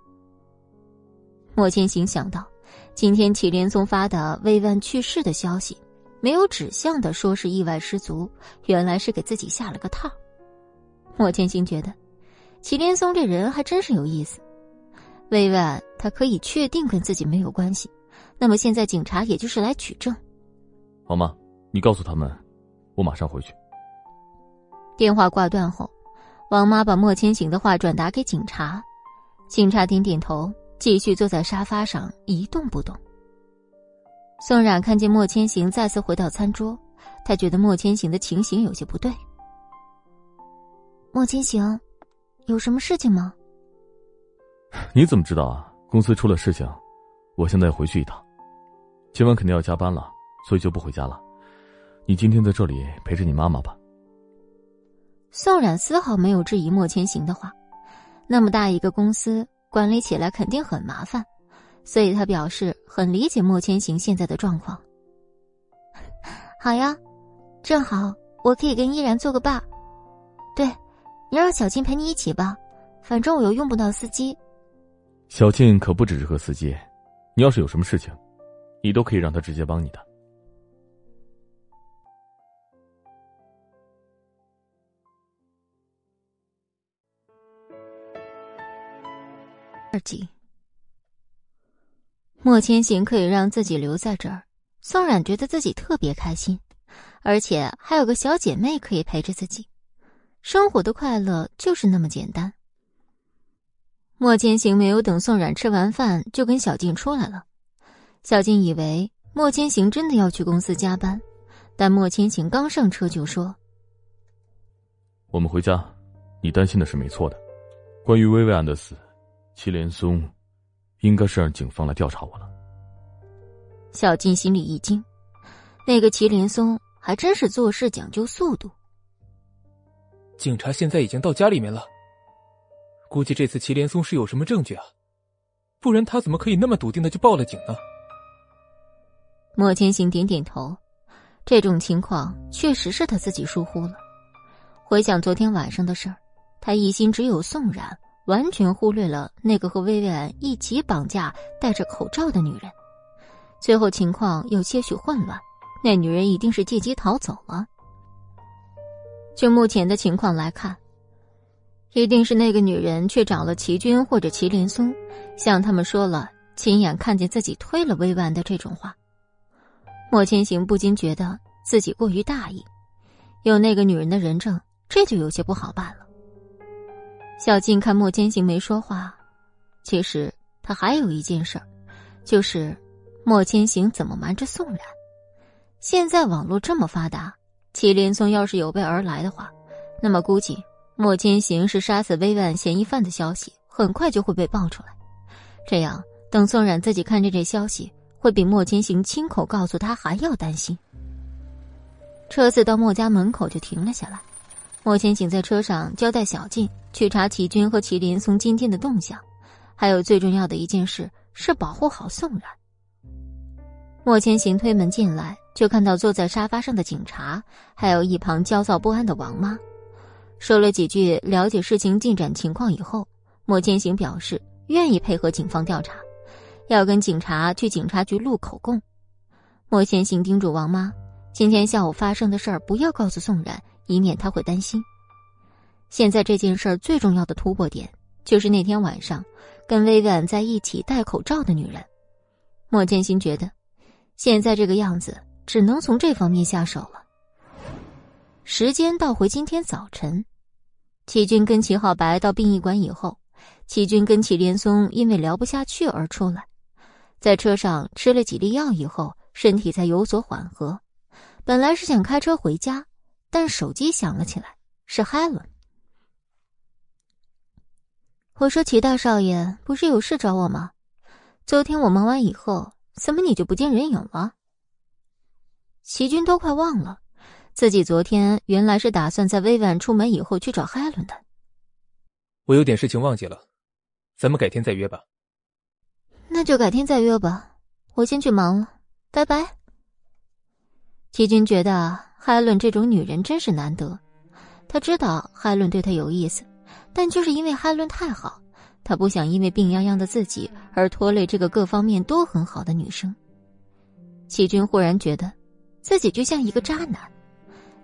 莫千行想到。今天祁连松发的慰问去世的消息，没有指向的说是意外失足，原来是给自己下了个套。莫千行觉得，祁连松这人还真是有意思。魏万他可以确定跟自己没有关系，那么现在警察也就是来取证。好吗，你告诉他们，我马上回去。电话挂断后，王妈把莫千行的话转达给警察，警察点点头。继续坐在沙发上一动不动。宋冉看见莫千行再次回到餐桌，他觉得莫千行的情形有些不对。莫千行，有什么事情吗？你怎么知道啊？公司出了事情，我现在回去一趟，今晚肯定要加班了，所以就不回家了。你今天在这里陪着你妈妈吧。宋冉丝毫没有质疑莫千行的话，那么大一个公司。管理起来肯定很麻烦，所以他表示很理解莫千行现在的状况。好呀，正好我可以跟依然做个伴。对，你让小静陪你一起吧，反正我又用不到司机。小静可不只是个司机，你要是有什么事情，你都可以让他直接帮你的。二级，莫千行可以让自己留在这儿，宋冉觉得自己特别开心，而且还有个小姐妹可以陪着自己，生活的快乐就是那么简单。莫千行没有等宋冉吃完饭，就跟小静出来了。小静以为莫千行真的要去公司加班，但莫千行刚上车就说：“我们回家，你担心的是没错的。关于薇薇安的死，祁连松应该是让警方来调查我了。”小静心里一惊，那个祁连松还真是做事讲究速度。警察现在已经到家里面了。估计这次祁连松是有什么证据啊，不然他怎么可以那么笃定的就报了警呢？莫千行点点头，这种情况确实是他自己疏忽了。回想昨天晚上的事儿，他一心只有宋冉，完全忽略了那个和薇薇安一起绑架、戴着口罩的女人。最后情况有些许混乱，那女人一定是借机逃走了。就目前的情况来看。一定是那个女人去找了齐军或者齐林松，向他们说了亲眼看见自己推了薇婉的这种话。莫千行不禁觉得自己过于大意，有那个女人的人证，这就有些不好办了。小静看莫千行没说话，其实他还有一件事儿，就是莫千行怎么瞒着宋冉？现在网络这么发达，齐连松要是有备而来的话，那么估计。莫千行是杀死薇婉嫌疑犯的消息，很快就会被爆出来。这样，等宋冉自己看见这消息，会比莫千行亲口告诉他还要担心。车子到莫家门口就停了下来，莫千行在车上交代小静去查齐军和祁连松今天的动向，还有最重要的一件事是保护好宋冉。莫千行推门进来，就看到坐在沙发上的警察，还有一旁焦躁不安的王妈。说了几句了解事情进展情况以后，莫千行表示愿意配合警方调查，要跟警察去警察局录口供。莫千行叮嘱王妈，今天下午发生的事儿不要告诉宋冉，以免他会担心。现在这件事儿最重要的突破点就是那天晚上跟薇婉在一起戴口罩的女人。莫千行觉得，现在这个样子只能从这方面下手了。时间倒回今天早晨。齐军跟齐浩白到殡仪馆以后，齐军跟齐连松因为聊不下去而出来，在车上吃了几粒药以后，身体才有所缓和。本来是想开车回家，但手机响了起来，是海伦。我说：“齐大少爷，不是有事找我吗？昨天我忙完以后，怎么你就不见人影了？”齐军都快忘了。自己昨天原来是打算在薇婉出门以后去找海伦的。我有点事情忘记了，咱们改天再约吧。那就改天再约吧，我先去忙了，拜拜。齐军觉得海伦这种女人真是难得，他知道海伦对他有意思，但就是因为海伦太好，他不想因为病殃殃的自己而拖累这个各方面都很好的女生。齐军忽然觉得，自己就像一个渣男。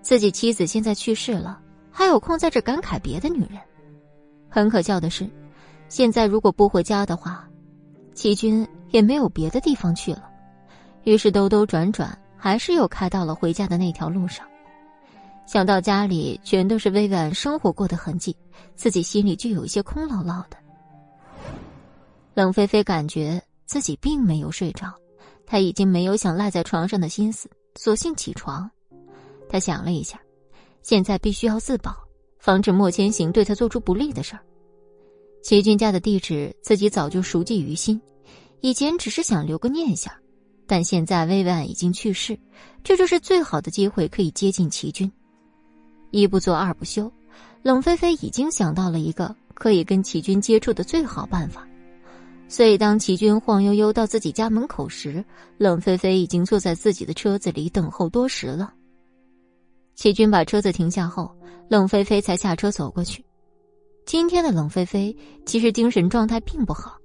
自己妻子现在去世了，还有空在这感慨别的女人。很可笑的是，现在如果不回家的话，齐军也没有别的地方去了。于是兜兜转转，还是又开到了回家的那条路上。想到家里全都是薇婉生活过的痕迹，自己心里就有一些空落落的。冷菲菲感觉自己并没有睡着，她已经没有想赖在床上的心思，索性起床。他想了一下，现在必须要自保，防止莫千行对他做出不利的事儿。齐军家的地址自己早就熟记于心，以前只是想留个念想，但现在薇薇安已经去世，这就是最好的机会可以接近齐军。一不做二不休，冷菲菲已经想到了一个可以跟齐军接触的最好办法，所以当齐军晃悠悠到自己家门口时，冷菲菲已经坐在自己的车子里等候多时了。齐军把车子停下后，冷菲菲才下车走过去。今天的冷菲菲其实精神状态并不好，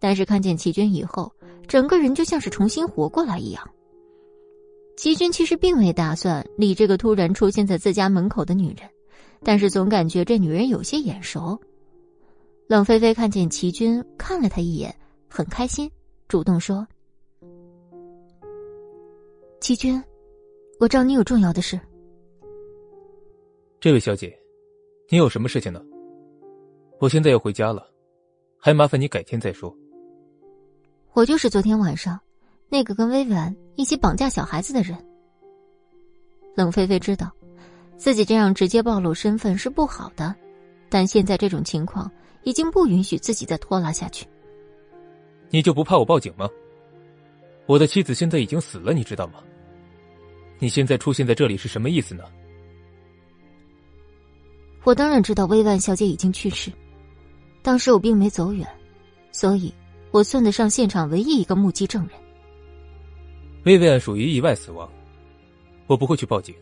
但是看见齐军以后，整个人就像是重新活过来一样。齐军其实并未打算理这个突然出现在自家门口的女人，但是总感觉这女人有些眼熟。冷菲菲看见齐军，看了他一眼，很开心，主动说：“齐军。”我找你有重要的事。这位小姐，你有什么事情呢？我现在要回家了，还麻烦你改天再说。我就是昨天晚上那个跟薇薇安一起绑架小孩子的人。冷菲菲知道，自己这样直接暴露身份是不好的，但现在这种情况已经不允许自己再拖拉下去。你就不怕我报警吗？我的妻子现在已经死了，你知道吗？你现在出现在这里是什么意思呢？我当然知道薇万小姐已经去世，当时我并没走远，所以我算得上现场唯一一个目击证人。薇薇安属于意外死亡。我不会去报警，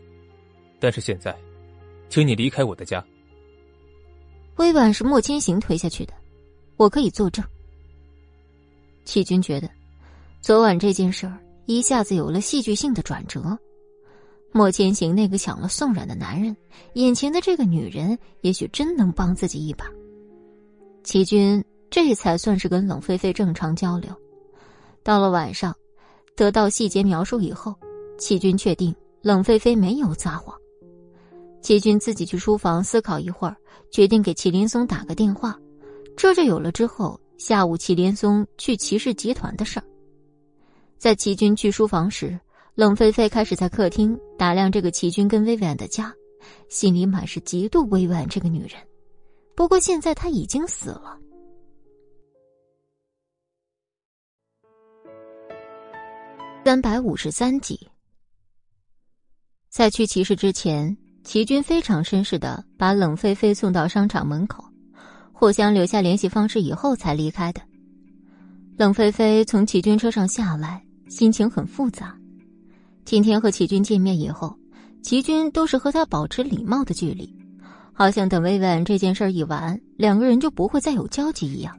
但是现在，请你离开我的家。薇婉是莫千行推下去的，我可以作证。启军觉得，昨晚这件事儿一下子有了戏剧性的转折。莫千行那个抢了宋冉的男人，眼前的这个女人，也许真能帮自己一把。齐军这才算是跟冷菲菲正常交流。到了晚上，得到细节描述以后，齐军确定。冷菲菲没有撒谎，齐军自己去书房思考一会儿，决定给祁林松打个电话，这就有了之后下午祁林松去齐氏集团的事儿。在齐军去书房时，冷菲菲开始在客厅打量这个齐军跟薇薇安的家，心里满是嫉妒薇薇安这个女人。不过现在她已经死了。三百五十三集。在去骑士之前，齐军非常绅士的把冷菲菲送到商场门口，互相留下联系方式以后才离开的。冷菲菲从齐军车上下来，心情很复杂。今天和齐军见面以后，齐军都是和他保持礼貌的距离，好像等薇薇这件事一完，两个人就不会再有交集一样。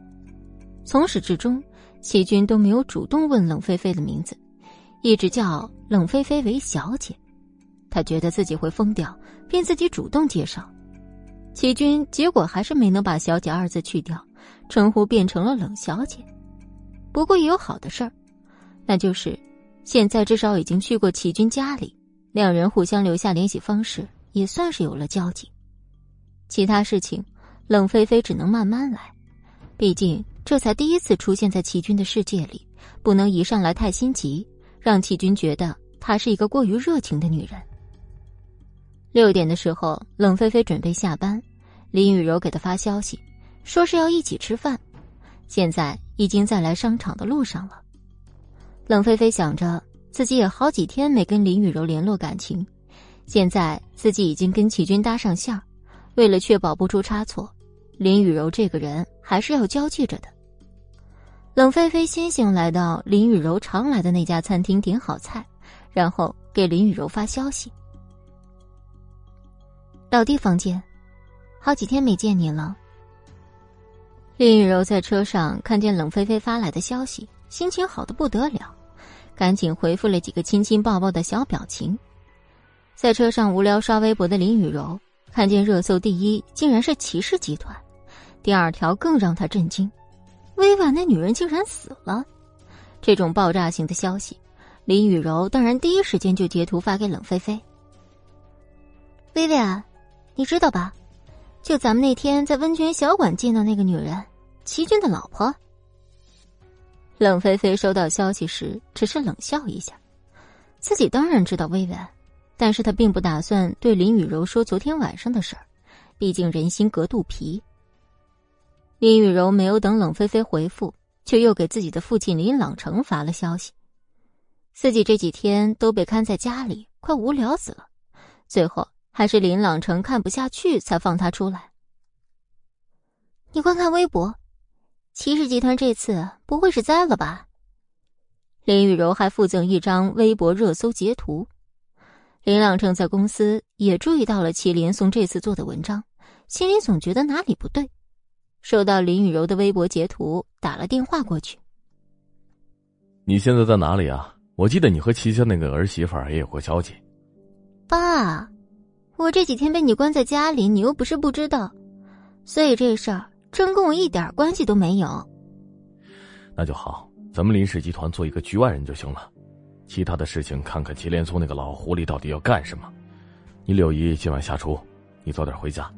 从始至终，齐军都没有主动问冷菲菲的名字，一直叫冷菲菲为小姐。他觉得自己会疯掉，便自己主动介绍。齐军结果还是没能把“小姐”二字去掉，称呼变成了“冷小姐”。不过也有好的事儿，那就是现在至少已经去过齐军家里，两人互相留下联系方式，也算是有了交集。其他事情，冷菲菲只能慢慢来，毕竟这才第一次出现在齐军的世界里，不能一上来太心急，让齐军觉得她是一个过于热情的女人。六点的时候，冷菲菲准备下班，林雨柔给她发消息，说是要一起吃饭。现在已经在来商场的路上了。冷菲菲想着自己也好几天没跟林雨柔联络感情，现在自己已经跟齐军搭上线儿，为了确保不出差错，林雨柔这个人还是要交际着的。冷菲菲先行来到林雨柔常来的那家餐厅，点好菜，然后给林雨柔发消息。老弟房间，好几天没见你了。林雨柔在车上看见冷菲菲发来的消息，心情好的不得了，赶紧回复了几个亲亲抱抱的小表情。在车上无聊刷微博的林雨柔，看见热搜第一竟然是骑士集团，第二条更让她震惊：薇婉那女人竟然死了。这种爆炸性的消息，林雨柔当然第一时间就截图发给冷菲菲。薇薇啊。你知道吧？就咱们那天在温泉小馆见到那个女人，齐军的老婆。冷菲菲收到消息时只是冷笑一下，自己当然知道薇薇，但是她并不打算对林雨柔说昨天晚上的事儿，毕竟人心隔肚皮。林雨柔没有等冷菲菲回复，却又给自己的父亲林朗成发了消息，自己这几天都被看在家里，快无聊死了，最后。还是林朗成看不下去，才放他出来。你快看微博，骑士集团这次不会是栽了吧？林雨柔还附赠一张微博热搜截图。林朗正在公司也注意到了祁连松这次做的文章，心里总觉得哪里不对。收到林雨柔的微博截图，打了电话过去。你现在在哪里啊？我记得你和齐家那个儿媳妇也有过交集。爸。我这几天被你关在家里，你又不是不知道，所以这事儿真跟我一点关系都没有。那就好，咱们林氏集团做一个局外人就行了。其他的事情看看祁连松那个老狐狸到底要干什么。你柳姨今晚下厨，你早点回家。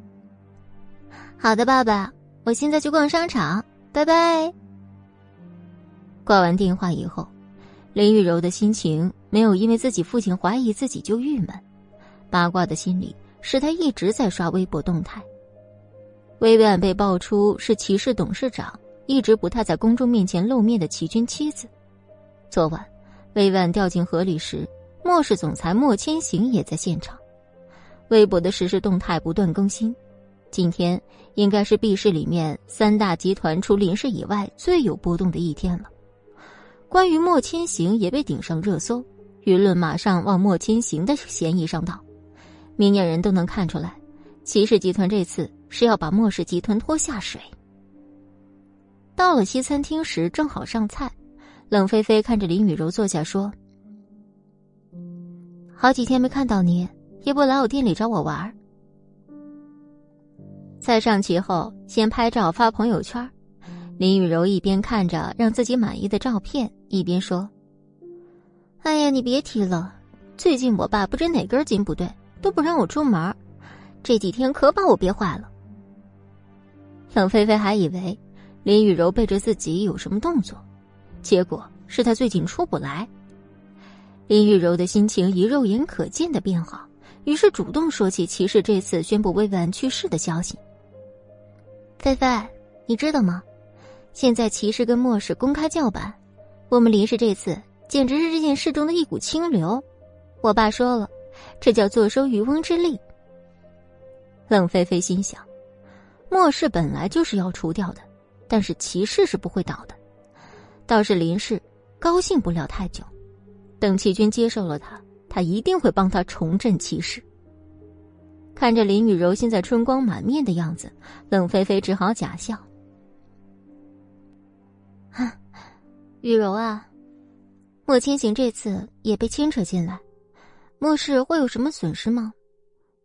好的，爸爸，我现在去逛商场，拜拜。挂完电话以后，林雨柔的心情没有因为自己父亲怀疑自己就郁闷，八卦的心理使他一直在刷微博动态。薇薇安被爆出是骑士董事长，一直不太在公众面前露面的齐军妻子。昨晚，薇薇安掉进河里时，莫氏总裁莫千行也在现场。微博的实时动态不断更新，今天应该是 B 市里面三大集团除林氏以外最有波动的一天了。关于莫千行也被顶上热搜，舆论马上往莫千行的嫌疑上倒。明眼人都能看出来，齐氏集团这次。是要把莫氏集团拖下水。到了西餐厅时，正好上菜。冷菲菲看着林雨柔坐下，说：“好几天没看到你，也不来我店里找我玩。”菜上齐后，先拍照发朋友圈。林雨柔一边看着让自己满意的照片，一边说：“哎呀，你别提了，最近我爸不知哪根筋不对，都不让我出门，这几天可把我憋坏了。”冷菲菲还以为林雨柔背着自己有什么动作，结果是她最近出不来。林雨柔的心情以肉眼可见的变好，于是主动说起骑士这次宣布薇薇安去世的消息。菲菲，你知道吗？现在骑士跟莫氏公开叫板，我们林氏这次简直是这件事中的一股清流。我爸说了，这叫坐收渔翁之利。冷菲菲心想。莫氏本来就是要除掉的，但是骑士是不会倒的。倒是林氏高兴不了太久，等齐军接受了他，他一定会帮他重振骑士。看着林雨柔现在春光满面的样子，冷菲菲只好假笑：“啊，雨柔啊，莫千行这次也被牵扯进来，莫氏会有什么损失吗？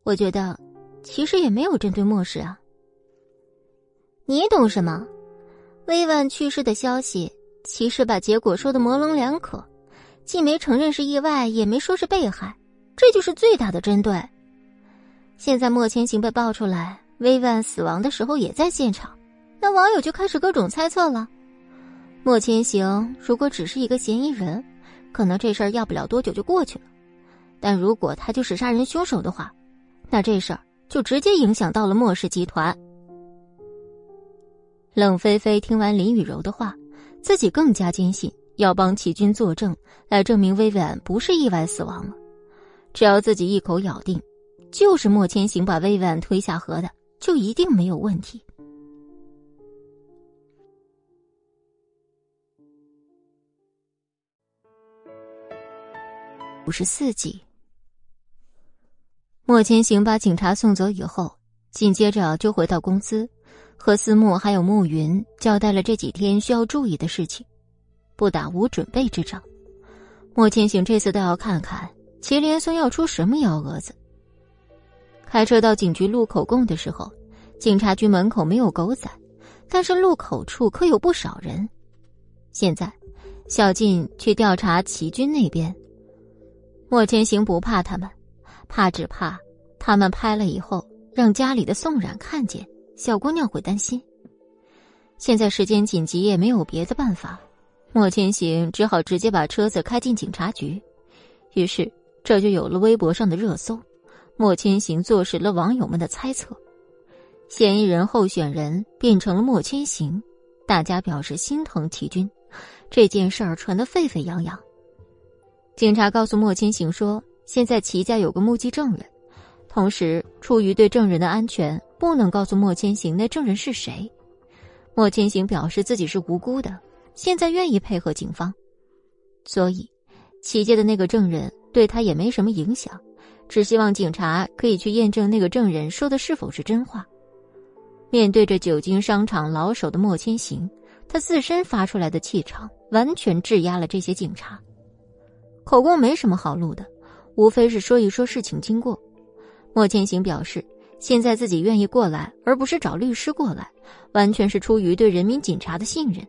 我觉得，其实也没有针对莫氏啊。”你懂什么？薇婉去世的消息，其实把结果说的模棱两可，既没承认是意外，也没说是被害，这就是最大的针对。现在莫千行被爆出来，薇婉死亡的时候也在现场，那网友就开始各种猜测了。莫千行如果只是一个嫌疑人，可能这事儿要不了多久就过去了；但如果他就是杀人凶手的话，那这事儿就直接影响到了莫氏集团。冷菲菲听完林雨柔的话，自己更加坚信要帮齐军作证，来证明薇薇安不是意外死亡了。只要自己一口咬定，就是莫千行把薇薇安推下河的，就一定没有问题。五十四集，莫千行把警察送走以后，紧接着就回到公司。和思慕还有暮云交代了这几天需要注意的事情，不打无准备之仗。莫千行这次倒要看看祁连松要出什么幺蛾子。开车到警局录口供的时候，警察局门口没有狗仔，但是路口处可有不少人。现在，小静去调查齐军那边。莫千行不怕他们，怕只怕他们拍了以后让家里的宋冉看见。小姑娘会担心。现在时间紧急，也没有别的办法，莫千行只好直接把车子开进警察局。于是，这就有了微博上的热搜。莫千行坐实了网友们的猜测，嫌疑人候选人变成了莫千行，大家表示心疼齐军。这件事儿传得沸沸扬扬。警察告诉莫千行说，现在齐家有个目击证人，同时出于对证人的安全。不能告诉莫千行那证人是谁。莫千行表示自己是无辜的，现在愿意配合警方，所以齐家的那个证人对他也没什么影响，只希望警察可以去验证那个证人说的是否是真话。面对着久经商场老手的莫千行，他自身发出来的气场完全质压了这些警察。口供没什么好录的，无非是说一说事情经过。莫千行表示。现在自己愿意过来，而不是找律师过来，完全是出于对人民警察的信任。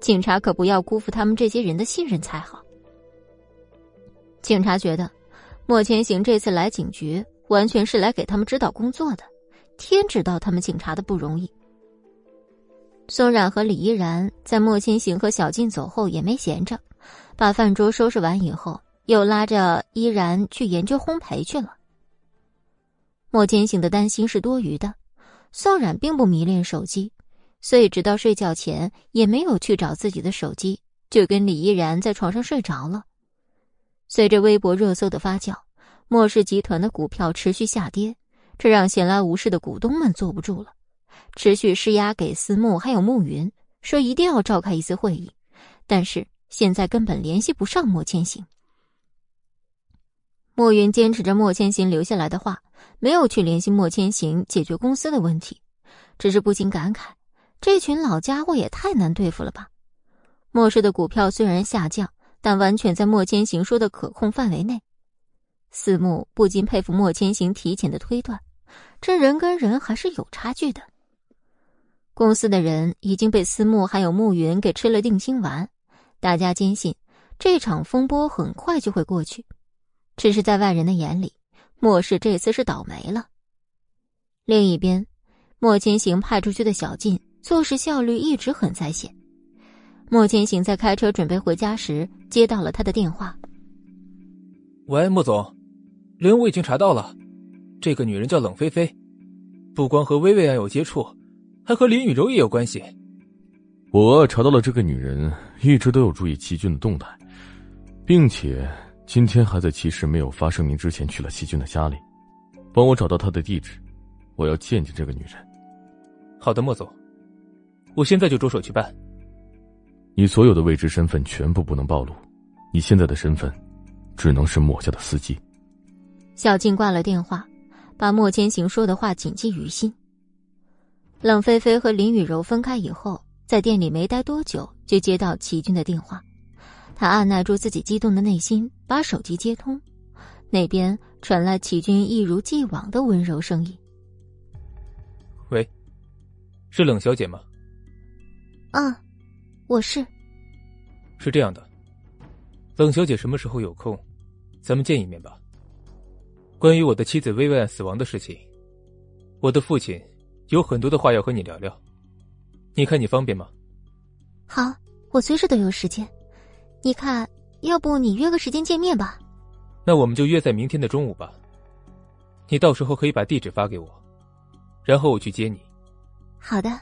警察可不要辜负他们这些人的信任才好。警察觉得，莫千行这次来警局，完全是来给他们指导工作的。天知道他们警察的不容易。宋冉和李依然在莫千行和小静走后也没闲着，把饭桌收拾完以后，又拉着依然去研究烘焙去了。莫千行的担心是多余的，宋冉并不迷恋手机，所以直到睡觉前也没有去找自己的手机，就跟李依然在床上睡着了。随着微博热搜的发酵，莫氏集团的股票持续下跌，这让闲来无事的股东们坐不住了。持续施压给思慕还有慕云，说一定要召开一次会议，但是现在根本联系不上莫千行。莫云坚持着莫千行留下来的话，没有去联系莫千行解决公司的问题，只是不禁感慨：这群老家伙也太难对付了吧！莫氏的股票虽然下降，但完全在莫千行说的可控范围内。思慕不禁佩服莫千行提前的推断，这人跟人还是有差距的。公司的人已经被思慕还有慕云给吃了定心丸，大家坚信这场风波很快就会过去。只是在外人的眼里，莫氏这次是倒霉了。另一边，莫千行派出去的小静做事效率一直很在线。莫千行在开车准备回家时，接到了他的电话。喂，莫总，人我已经查到了，这个女人叫冷菲菲，不光和薇薇安有接触。还和林雨柔也有关系。我查到了这个女人一直都有注意齐军的动态，并且今天还在其实没有发声明之前去了齐军的家里，帮我找到他的地址，我要见见这个女人。好的，莫总，我现在就着手去办。你所有的未知身份全部不能暴露，你现在的身份只能是莫家的司机。小静挂了电话，把莫千行说的话谨记于心。冷菲菲和林雨柔分开以后，在店里没待多久，就接到齐军的电话。他按耐住自己激动的内心，把手机接通。那边传来齐军一如既往的温柔声音：“喂，是冷小姐吗？”“嗯，我是。”“是这样的，冷小姐什么时候有空，咱们见一面吧。关于我的妻子薇薇安死亡的事情，我的父亲。”有很多的话要和你聊聊，你看你方便吗？好，我随时都有时间。你看，要不你约个时间见面吧？那我们就约在明天的中午吧。你到时候可以把地址发给我，然后我去接你。好的，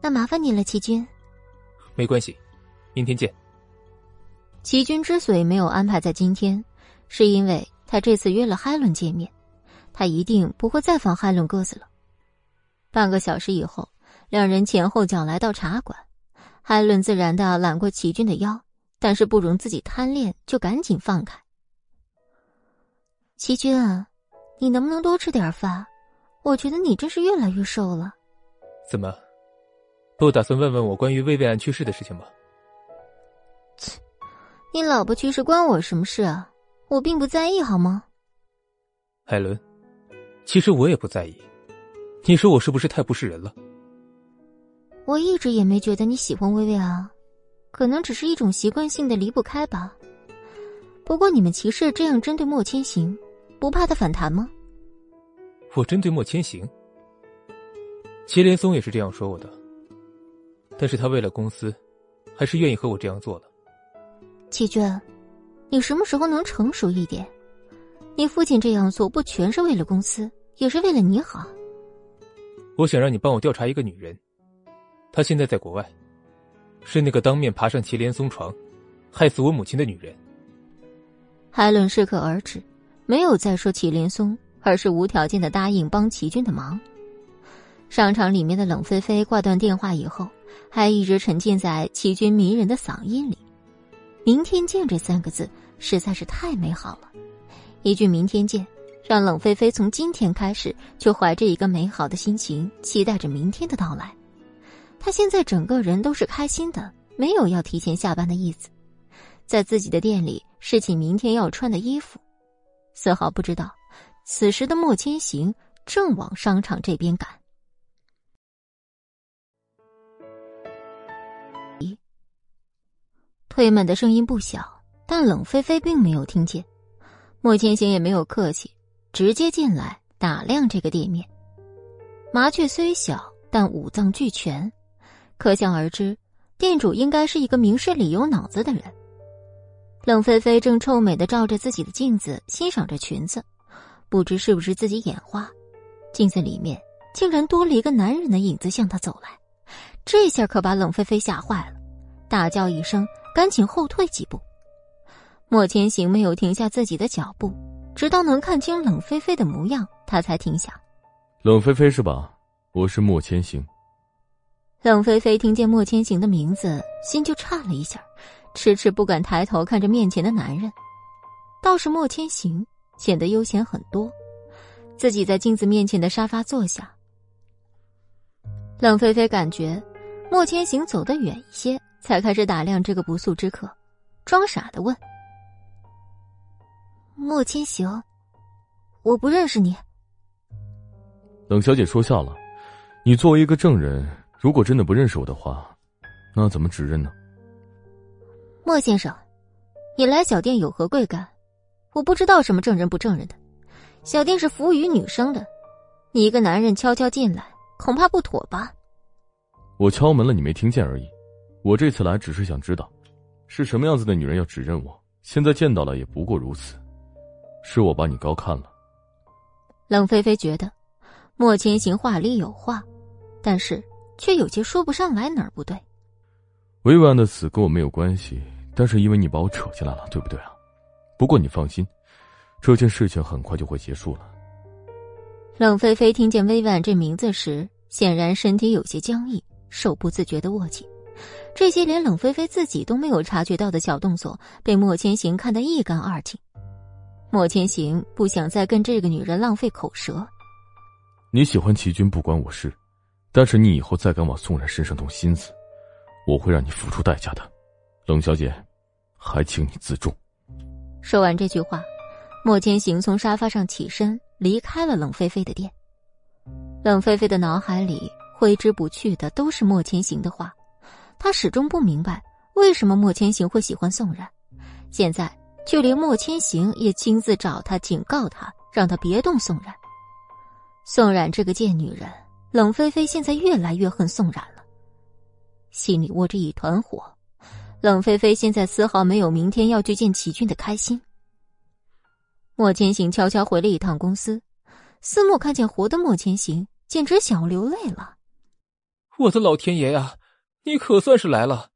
那麻烦你了，齐军。没关系，明天见。齐军之所以没有安排在今天，是因为他这次约了海伦见面，他一定不会再放海伦鸽子了。半个小时以后，两人前后脚来到茶馆，海伦自然的揽过齐军的腰，但是不容自己贪恋，就赶紧放开。齐军啊，你能不能多吃点饭？我觉得你真是越来越瘦了。怎么，不打算问问我关于薇薇安去世的事情吗？切，你老婆去世关我什么事啊？我并不在意，好吗？海伦，其实我也不在意。你说我是不是太不是人了？我一直也没觉得你喜欢薇薇安，可能只是一种习惯性的离不开吧。不过你们骑士这样针对莫千行，不怕他反弹吗？我针对莫千行，祁连松也是这样说我的。但是他为了公司，还是愿意和我这样做的。祁娟，你什么时候能成熟一点？你父亲这样做不全是为了公司，也是为了你好。我想让你帮我调查一个女人，她现在在国外，是那个当面爬上祁连松床，害死我母亲的女人。海伦适可而止，没有再说祁连松，而是无条件的答应帮齐军的忙。商场里面的冷菲菲挂断电话以后，还一直沉浸在齐军迷人的嗓音里。明天见这三个字实在是太美好了，一句明天见。让冷菲菲从今天开始就怀着一个美好的心情，期待着明天的到来。他现在整个人都是开心的，没有要提前下班的意思，在自己的店里试起明天要穿的衣服，丝毫不知道，此时的莫千行正往商场这边赶。推门的声音不小，但冷菲菲并没有听见。莫千行也没有客气，直接进来打量这个店面。麻雀虽小，但五脏俱全，可想而知，店主应该是一个明事理、有脑子的人。冷菲菲正臭美的照着自己的镜子欣赏着裙子，不知是不是自己眼花，镜子里面竟然多了一个男人的影子向她走来，这下可把冷菲菲吓坏了，大叫一声，赶紧后退几步。莫千行没有停下自己的脚步，直到能看清冷菲菲的模样，他才停下。冷菲菲是吧？我是莫千行。冷菲菲听见莫千行的名字，心就颤了一下。迟迟不敢抬头看着面前的男人，倒是莫千行显得悠闲很多，自己在镜子面前的沙发坐下。冷菲菲感觉莫千行走得远一些，才开始打量这个不速之客，装傻的问：“莫千行，我不认识你。”冷小姐说笑了：“你作为一个证人，如果真的不认识我的话，那怎么指认呢？”莫先生，你来小店有何贵干？我不知道什么证人不证人的，小店是服务于女生的，你一个男人悄悄进来，恐怕不妥吧？我敲门了，你没听见而已。我这次来只是想知道，是什么样子的女人要指认我。现在见到了，也不过如此。是我把你高看了。冷菲菲觉得莫千行话里有话，但是却有些说不上来哪儿不对。委婉的死跟我没有关系，但是因为你把我扯进来了，对不对啊？不过你放心，这件事情很快就会结束了。冷菲菲听见薇婉这名字时，显然身体有些僵硬，手不自觉的握紧。这些连冷菲菲自己都没有察觉到的小动作，被莫千行看得一干二净。莫千行不想再跟这个女人浪费口舌。你喜欢齐军不关我事，但是你以后再敢往宋然身上动心思。我会让你付出代价的，冷小姐，还请你自重。说完这句话，莫千行从沙发上起身，离开了冷菲菲的店。冷菲菲的脑海里挥之不去的都是莫千行的话，她始终不明白为什么莫千行会喜欢宋然，现在就连莫千行也亲自找他警告他，让他别动宋然。宋冉这个贱女人，冷菲菲现在越来越恨宋冉了。心里窝着一团火，冷菲菲现在丝毫没有明天要去见齐俊的开心。莫千行悄悄回了一趟公司，思慕看见活的莫千行，简直想要流泪了。我的老天爷呀，你可算是来了！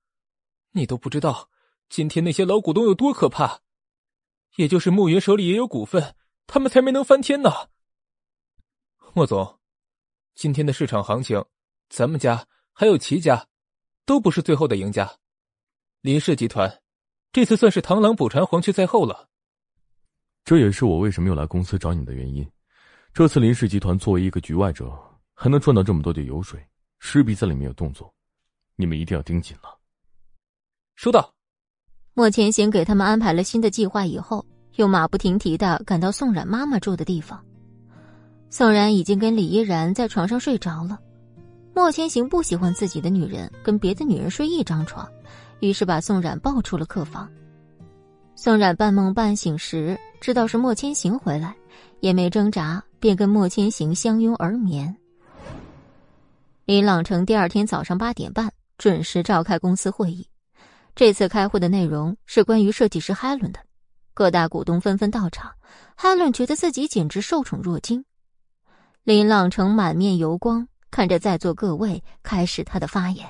你都不知道今天那些老股东有多可怕，也就是慕云手里也有股份，他们才没能翻天呢。莫总，今天的市场行情，咱们家还有齐家。都不是最后的赢家，林氏集团这次算是螳螂捕蝉，黄雀在后了。这也是我为什么又来公司找你的原因。这次林氏集团作为一个局外者，还能赚到这么多的油水，势必在里面有动作，你们一定要盯紧了。收到。莫前行给他们安排了新的计划以后，又马不停蹄的赶到宋冉妈妈住的地方。宋冉已经跟李依然在床上睡着了。莫千行不喜欢自己的女人跟别的女人睡一张床，于是把宋冉抱出了客房。宋冉半梦半醒时，知道是莫千行回来，也没挣扎，便跟莫千行相拥而眠。林朗成第二天早上八点半准时召开公司会议，这次开会的内容是关于设计师海伦的，各大股东纷纷到场。海伦觉得自己简直受宠若惊。林朗成满面油光。看着在座各位，开始他的发言。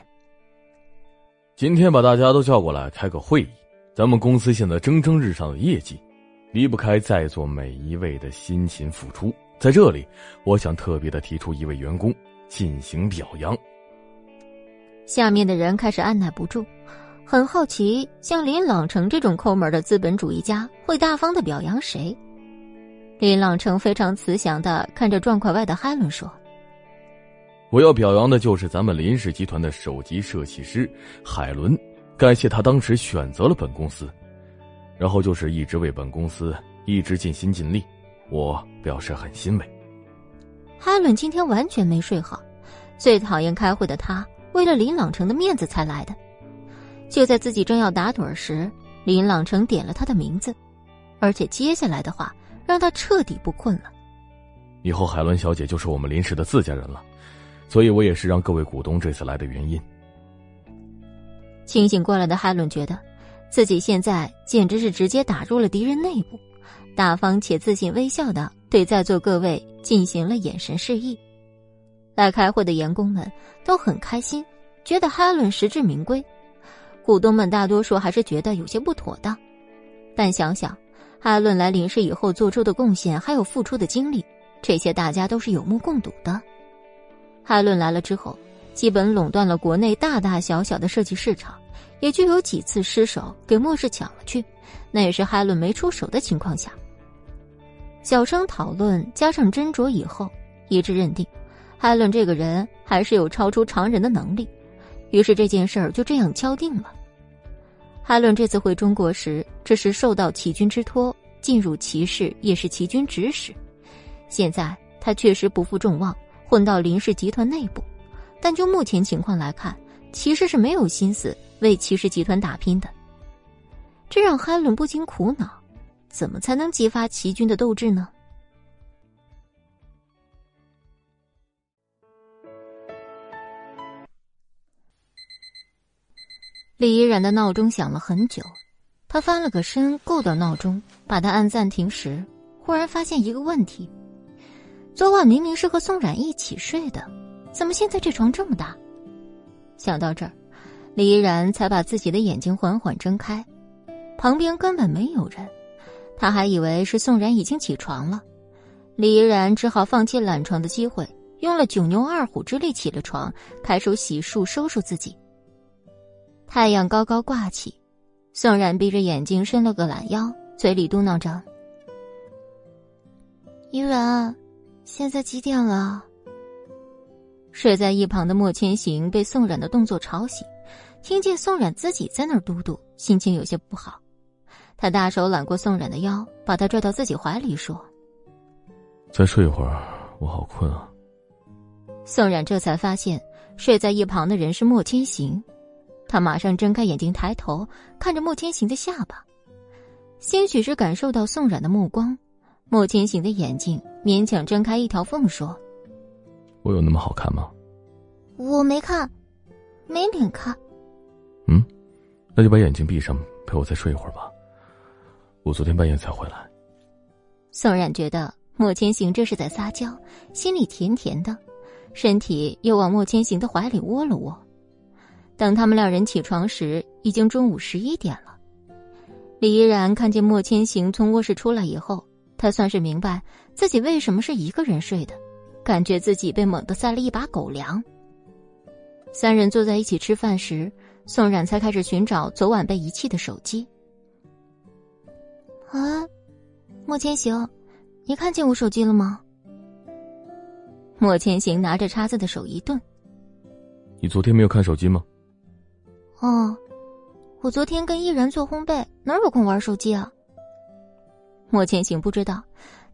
今天把大家都叫过来开个会议，咱们公司现在蒸蒸日上的业绩，离不开在座每一位的辛勤付出。在这里，我想特别的提出一位员工进行表扬。下面的人开始按耐不住，很好奇，像林朗成这种抠门的资本主义家会大方的表扬谁？林朗成非常慈祥的看着状块外的海伦说。我要表扬的就是咱们林氏集团的首席设计师海伦，感谢他当时选择了本公司，然后就是一直为本公司一直尽心尽力，我表示很欣慰。海伦今天完全没睡好，最讨厌开会的他，为了林朗成的面子才来的。就在自己正要打盹时，林朗成点了他的名字，而且接下来的话让他彻底不困了。以后海伦小姐就是我们林氏的自家人了，所以我也是让各位股东这次来的原因。清醒过来的海伦觉得，自己现在简直是直接打入了敌人内部，大方且自信微笑的对在座各位进行了眼神示意。来开会的员工们都很开心，觉得海伦实至名归。股东们大多数还是觉得有些不妥当，但想想艾伦来林氏以后做出的贡献，还有付出的精力，这些大家都是有目共睹的。艾伦来了之后。基本垄断了国内大大小小的设计市场，也就有几次失手给莫氏抢了去，那也是艾伦没出手的情况下。小声讨论加上斟酌以后，一致认定，艾伦这个人还是有超出常人的能力，于是这件事儿就这样敲定了。海伦这次回中国时，这是受到齐军之托进入齐氏，也是齐军指使。现在他确实不负众望，混到林氏集团内部。但就目前情况来看，其实是没有心思为骑士集团打拼的。这让哈伦不禁苦恼：怎么才能激发齐军的斗志呢？李依然的闹钟响了很久，他翻了个身，够到闹钟，把它按暂停时，忽然发现一个问题：昨晚明明是和宋冉一起睡的。怎么现在这床这么大？想到这儿，李依然才把自己的眼睛缓缓睁开，旁边根本没有人，他还以为是宋冉已经起床了。李依然只好放弃懒床的机会，用了九牛二虎之力起了床，开手洗漱收拾自己。太阳高高挂起，宋冉闭着眼睛伸了个懒腰，嘴里嘟囔着：“依然，现在几点了？”睡在一旁的莫千行被宋冉的动作吵醒，听见宋冉自己在那儿嘟嘟，心情有些不好。他大手揽过宋冉的腰，把她拽到自己怀里说：“再睡一会儿，我好困啊。”宋冉这才发现睡在一旁的人是莫千行，他马上睁开眼睛，抬头看着莫千行的下巴，兴许是感受到宋冉的目光，莫千行的眼睛勉强睁开一条缝，说。我有那么好看吗？我没看，没脸看。嗯，那就把眼睛闭上，陪我再睡一会儿吧。我昨天半夜才回来。宋冉觉得莫千行这是在撒娇，心里甜甜的，身体又往莫千行的怀里窝了窝。等他们两人起床时，已经中午十一点了。李依然看见莫千行从卧室出来以后，他算是明白自己为什么是一个人睡的。感觉自己被猛地塞了一把狗粮。三人坐在一起吃饭时，宋冉才开始寻找昨晚被遗弃的手机。啊，莫千行，你看见我手机了吗？莫千行拿着叉子的手一顿。你昨天没有看手机吗？哦，我昨天跟依然做烘焙，哪有空玩手机啊？莫千行不知道，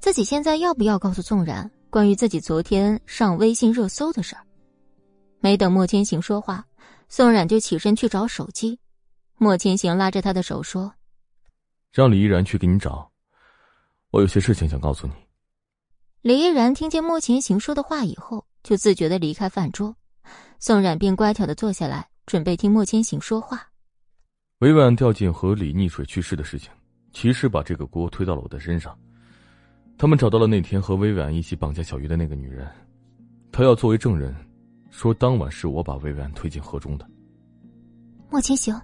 自己现在要不要告诉宋冉。关于自己昨天上微信热搜的事儿，没等莫千行说话，宋冉就起身去找手机。莫千行拉着他的手说：“让李依然去给你找，我有些事情想告诉你。”李依然听见莫千行说的话以后，就自觉的离开饭桌。宋冉便乖巧的坐下来，准备听莫千行说话。委婉掉进河里溺水去世的事情，其实把这个锅推到了我的身上。他们找到了那天和薇婉一起绑架小鱼的那个女人，她要作为证人，说当晚是我把薇婉推进河中的。莫千行，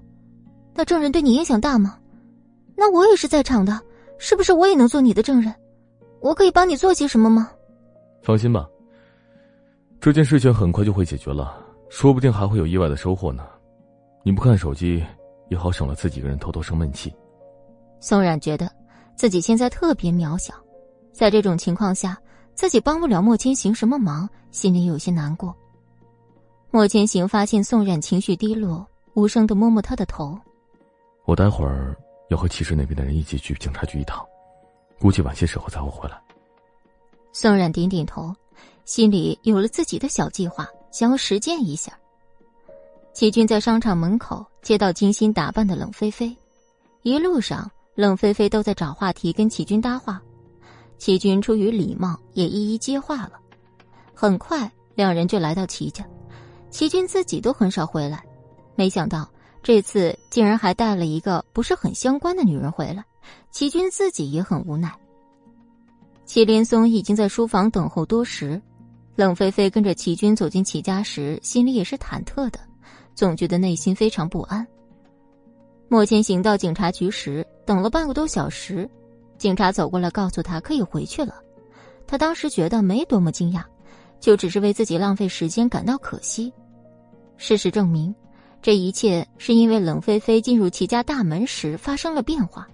那证人对你影响大吗？那我也是在场的，是不是我也能做你的证人？我可以帮你做些什么吗？放心吧，这件事情很快就会解决了，说不定还会有意外的收获呢。你不看手机，也好省了自己一个人偷偷生闷气。宋冉觉得自己现在特别渺小。在这种情况下，自己帮不了莫千行什么忙，心里有些难过。莫千行发现宋冉情绪低落，无声的摸摸他的头。我待会儿要和骑士那边的人一起去警察局一趟，估计晚些时候才会回来。宋冉点点头，心里有了自己的小计划，想要实践一下。齐军在商场门口接到精心打扮的冷菲菲，一路上冷菲菲都在找话题跟齐军搭话，齐军出于礼貌也一一接话了。很快，两人就来到齐家。齐军自己都很少回来，没想到这次竟然还带了一个不是很相关的女人回来。齐军自己也很无奈。齐连松已经在书房等候多时，冷菲菲跟着齐军走进齐家时，心里也是忐忑的，总觉得内心非常不安。莫千行到警察局时，等了半个多小时，警察走过来告诉他可以回去了。他当时觉得没多么惊讶，就只是为自己浪费时间感到可惜。事实证明，这一切是因为冷菲菲进入齐家大门时发生了变化。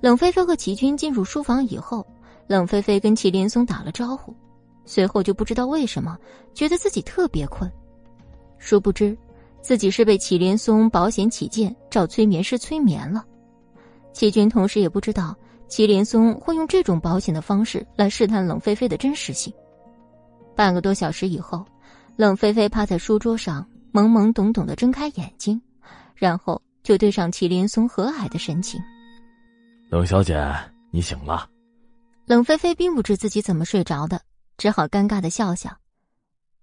冷菲菲和齐军进入书房以后，冷菲菲跟齐连松打了招呼，随后就不知道为什么觉得自己特别困，殊不知自己是被祁连松保险起见找催眠师催眠了。齐军同时也不知道祁连松会用这种保险的方式来试探冷菲菲的真实性。半个多小时以后，冷菲菲趴在书桌上。懵懵懂懂的睁开眼睛，然后就对上祁连松和蔼的神情。冷小姐，你醒了。冷菲菲并不知自己怎么睡着的，只好尴尬的笑笑。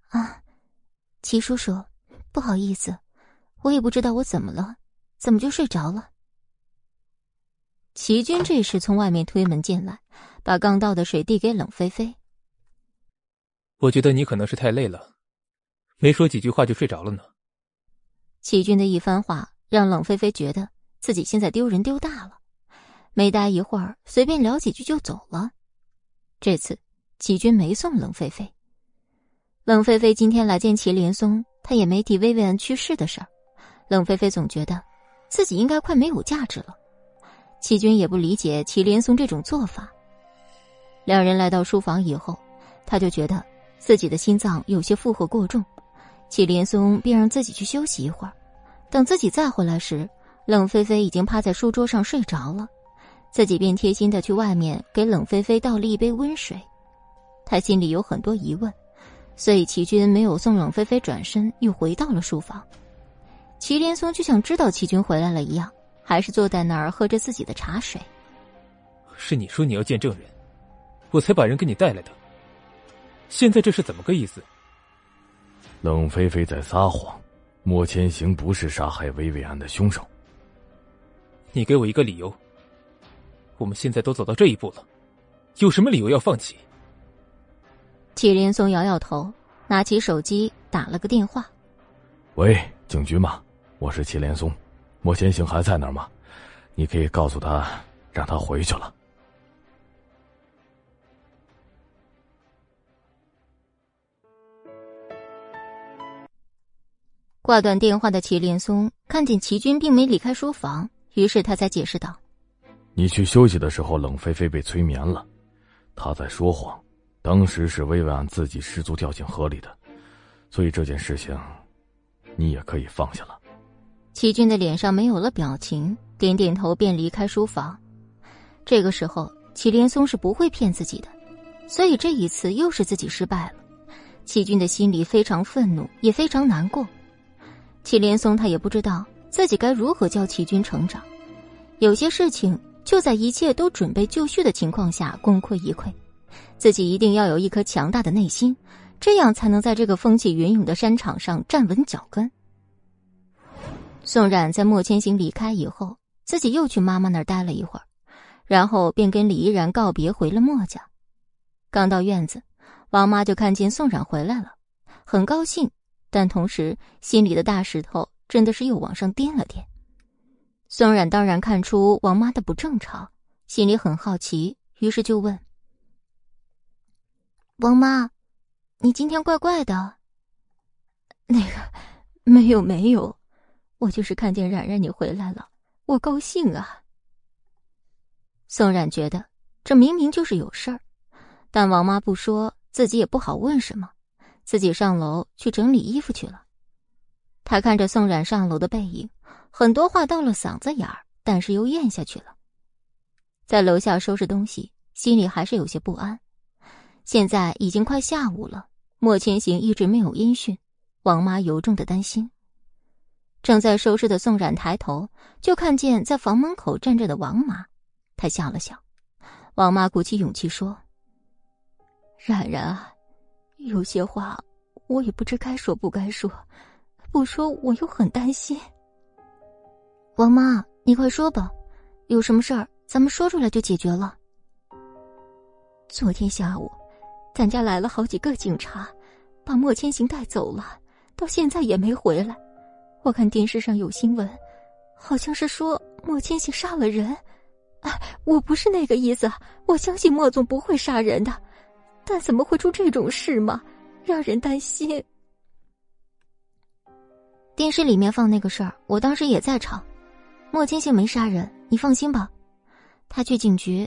啊，齐叔叔，不好意思，我也不知道我怎么了，怎么就睡着了。齐军这时从外面推门进来，把刚倒的水递给冷菲菲。我觉得你可能是太累了。没说几句话就睡着了呢。齐军的一番话让冷菲菲觉得自己现在丢人丢大了，没待一会儿，随便聊几句就走了。这次齐军没送冷菲菲。冷菲菲今天来见齐连松，他也没提薇薇安去世的事儿。冷菲菲总觉得自己应该快没有价值了。齐军也不理解齐连松这种做法。两人来到书房以后，他就觉得自己的心脏有些负荷过重。祁连松便让自己去休息一会儿，等自己再回来时，冷菲菲已经趴在书桌上睡着了，自己便贴心的去外面给冷菲菲倒了一杯温水。他心里有很多疑问，所以齐军没有送冷菲菲转身，又回到了书房。齐连松就像知道齐军回来了一样，还是坐在那儿喝着自己的茶水。是你说你要见证人，我才把人给你带来的。现在这是怎么个意思？冷菲菲在撒谎，莫千行不是杀害薇薇安的凶手。你给我一个理由。我们现在都走到这一步了，有什么理由要放弃？祁连松摇摇头，拿起手机打了个电话：“喂，警局吗？我是祁连松，莫千行还在那儿吗？你可以告诉他，让他回去了。”挂断电话的祁连松看见齐军并没离开书房，于是他才解释道：“你去休息的时候，冷菲菲被催眠了，她在说谎。当时是薇薇安自己失足掉进河里的，所以这件事情你也可以放下了。”齐军的脸上没有了表情，点点头便离开书房。这个时候，祁连松是不会骗自己的，所以这一次又是自己失败了。齐军的心里非常愤怒，也非常难过。祁连松他也不知道自己该如何教齐军成长，有些事情就在一切都准备就绪的情况下功亏一篑，自己一定要有一颗强大的内心，这样才能在这个风起云涌的山场上站稳脚跟。宋冉在莫千行离开以后，自己又去妈妈那儿待了一会儿，然后便跟李依然告别回了莫家。刚到院子，王妈就看见宋冉回来了，很高兴。但同时，心里的大石头真的是又往上颠了颠。宋冉当然看出王妈的不正常，心里很好奇，于是就问：“王妈，你今天怪怪的？”“那个，没有没有，我就是看见冉冉你回来了，我高兴啊。”宋冉觉得这明明就是有事儿，但王妈不说，自己也不好问什么。自己上楼去整理衣服去了。他看着宋冉上楼的背影，很多话到了嗓子眼儿，但是又咽下去了。在楼下收拾东西，心里还是有些不安。现在已经快下午了，莫千行一直没有音讯，王妈由衷的担心。正在收拾的宋冉抬头，就看见在房门口站着的王妈，她笑了笑。王妈鼓起勇气说：“冉冉啊，有些话我也不知该说不该说，不说我又很担心。”王妈，你快说吧，有什么事儿咱们说出来就解决了。昨天下午，咱家来了好几个警察，把莫千行带走了，到现在也没回来。我看电视上有新闻，好像是说莫千行杀了人。哎，我不是那个意思，我相信莫总不会杀人的，但怎么会出这种事嘛？让人担心。电视里面放那个事儿，我当时也在场。莫千行没杀人，你放心吧。他去警局，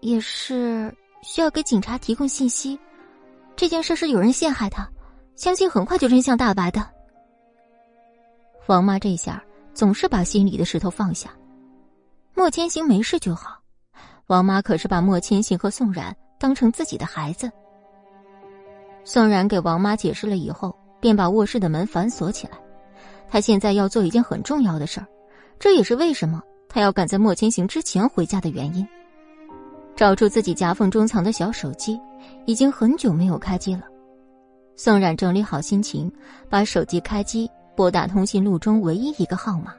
也是需要给警察提供信息。这件事是有人陷害他，相信很快就真相大白的。王妈这下总是把心里的石头放下。莫千行没事就好，王妈可是把莫千行和宋冉当成自己的孩子。宋冉给王妈解释了以后，便把卧室的门反锁起来。他现在要做一件很重要的事儿，这也是为什么他要赶在莫千行之前回家的原因。找出自己夹缝中藏的小手机，已经很久没有开机了。宋冉整理好心情，把手机开机，拨打通讯录中唯一一个号码。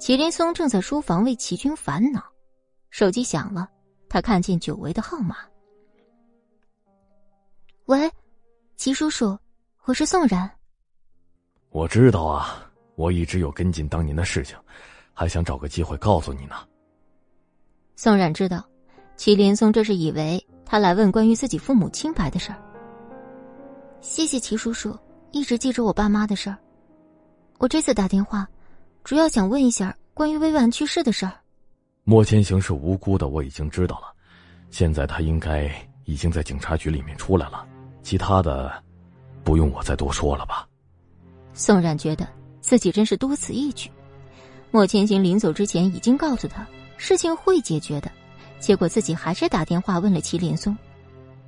祁连松正在书房为齐军烦恼，手机响了，他看见久违的号码。喂，齐叔叔，我是宋冉。我知道啊，我一直有跟进当年的事情，还想找个机会告诉你呢。宋冉知道，祁连松这是以为他来问关于自己父母清白的事儿。谢谢齐叔叔一直记着我爸妈的事儿，我这次打电话。主要想问一下关于薇婉去世的事儿。莫千行是无辜的，我已经知道了。现在他应该已经在警察局里面出来了，其他的不用我再多说了吧。宋冉觉得自己真是多此一举。莫千行临走之前已经告诉他事情会解决的，结果自己还是打电话问了祁连松，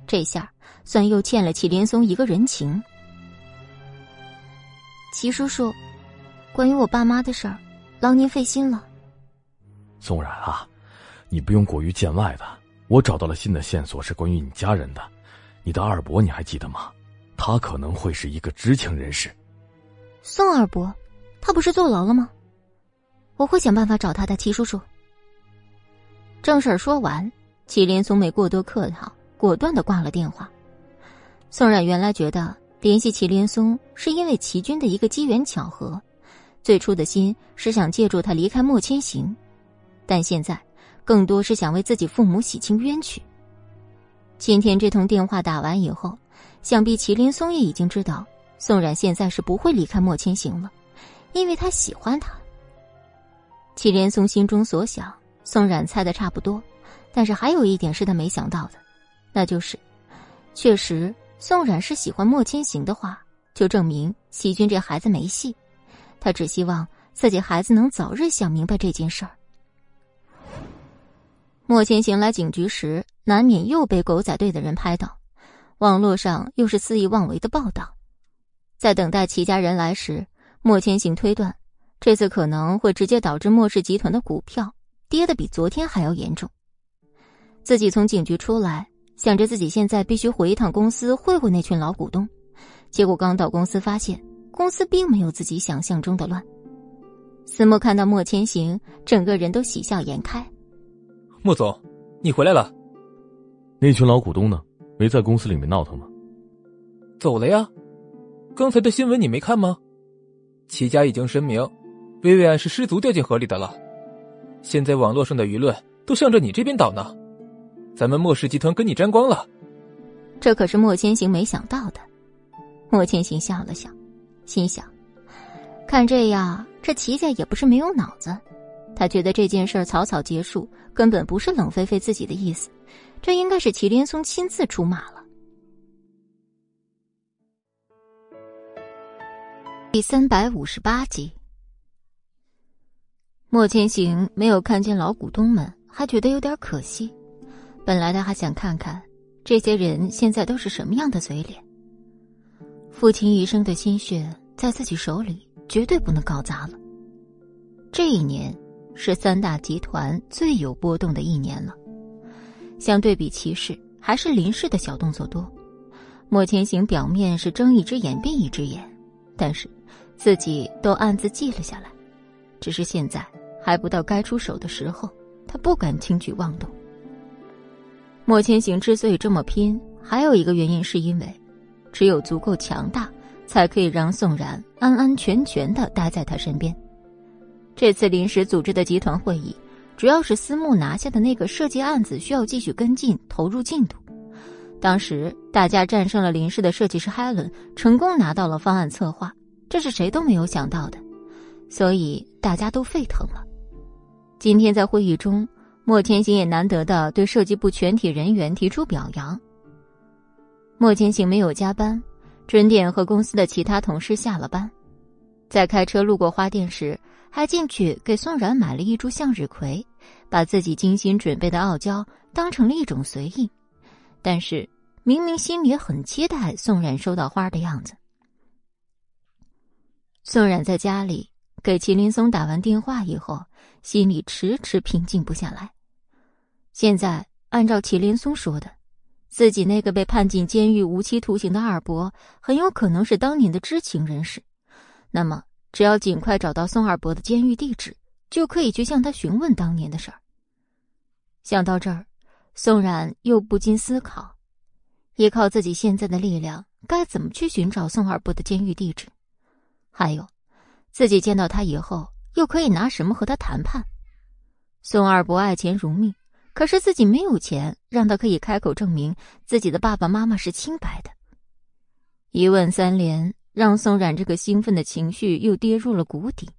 这下算又欠了祁连松一个人情。祁叔叔。关于我爸妈的事儿，劳您费心了。宋冉啊，你不用过于见外的。我找到了新的线索，是关于你家人的。你的二伯你还记得吗？他可能会是一个知情人士。宋二伯，他不是坐牢了吗？我会想办法找他的，齐叔叔。正事儿说完，祁连松没过多客套，果断的挂了电话。宋冉原来觉得联系祁连松是因为齐军的一个机缘巧合。最初的心是想借助他离开莫千行，但现在更多是想为自己父母洗清冤屈。今天这通电话打完以后，想必祁连松也已经知道宋冉现在是不会离开莫千行了，因为他喜欢他。祁连松心中所想，宋冉猜的差不多，但是还有一点是他没想到的，那就是，确实宋冉是喜欢莫千行的话，就证明齐军这孩子没戏。他只希望自己孩子能早日想明白这件事儿。莫千行来警局时，难免又被狗仔队的人拍到，网络上又是肆意妄为的报道。在等待齐家人来时，莫千行推断，这次可能会直接导致莫氏集团的股票跌得比昨天还要严重。自己从警局出来，想着自己现在必须回一趟公司会会那群老股东，结果刚到公司发现。公司并没有自己想象中的乱。思墨看到莫千行，整个人都喜笑颜开。莫总，你回来了。那群老股东呢？没在公司里面闹腾吗？走了呀。刚才的新闻你没看吗？齐家已经声明，薇薇安是失足掉进河里的了。现在网络上的舆论都向着你这边倒呢。咱们莫氏集团跟你沾光了。这可是莫千行没想到的。莫千行笑了笑。心想，看这样，这齐家也不是没有脑子。他觉得这件事草草结束，根本不是冷菲菲自己的意思，这应该是祁连松亲自出马了。第三百五十八集，莫千行没有看见老股东们，还觉得有点可惜。本来他还想看看这些人现在都是什么样的嘴脸。父亲一生的心血在自己手里，绝对不能搞砸了。这一年，是三大集团最有波动的一年了。相对比齐氏，还是林氏的小动作多。莫千行表面是睁一只眼闭一只眼，但是自己都暗自记了下来。只是现在还不到该出手的时候，他不敢轻举妄动。莫千行之所以这么拼，还有一个原因是因为，只有足够强大，才可以让宋冉安安全全的待在他身边。这次临时组织的集团会议，主要是私募拿下的那个设计案子需要继续跟进，投入进度。当时大家战胜了林氏的设计师海伦，成功拿到了方案策划，这是谁都没有想到的，所以大家都沸腾了。今天在会议中，莫千行也难得的对设计部全体人员提出表扬。莫千行没有加班，准点和公司的其他同事下了班，在开车路过花店时，还进去给宋冉买了一株向日葵，把自己精心准备的傲娇当成了一种随意。但是，明明心里很期待宋冉收到花的样子。宋冉在家里给麒麟松打完电话以后，心里迟迟平静不下来。现在按照麒麟松说的，自己那个被判进监狱无期徒刑的二伯，很有可能是当年的知情人士。那么，只要尽快找到宋二伯的监狱地址，就可以去向他询问当年的事儿。想到这儿。宋冉又不禁思考：依靠自己现在的力量，该怎么去寻找宋二伯的监狱地址？还有，自己见到他以后，又可以拿什么和他谈判？宋二伯爱钱如命，可是自己没有钱，让他可以开口证明自己的爸爸妈妈是清白的。一问三连，让宋冉这个兴奋的情绪又跌入了谷底。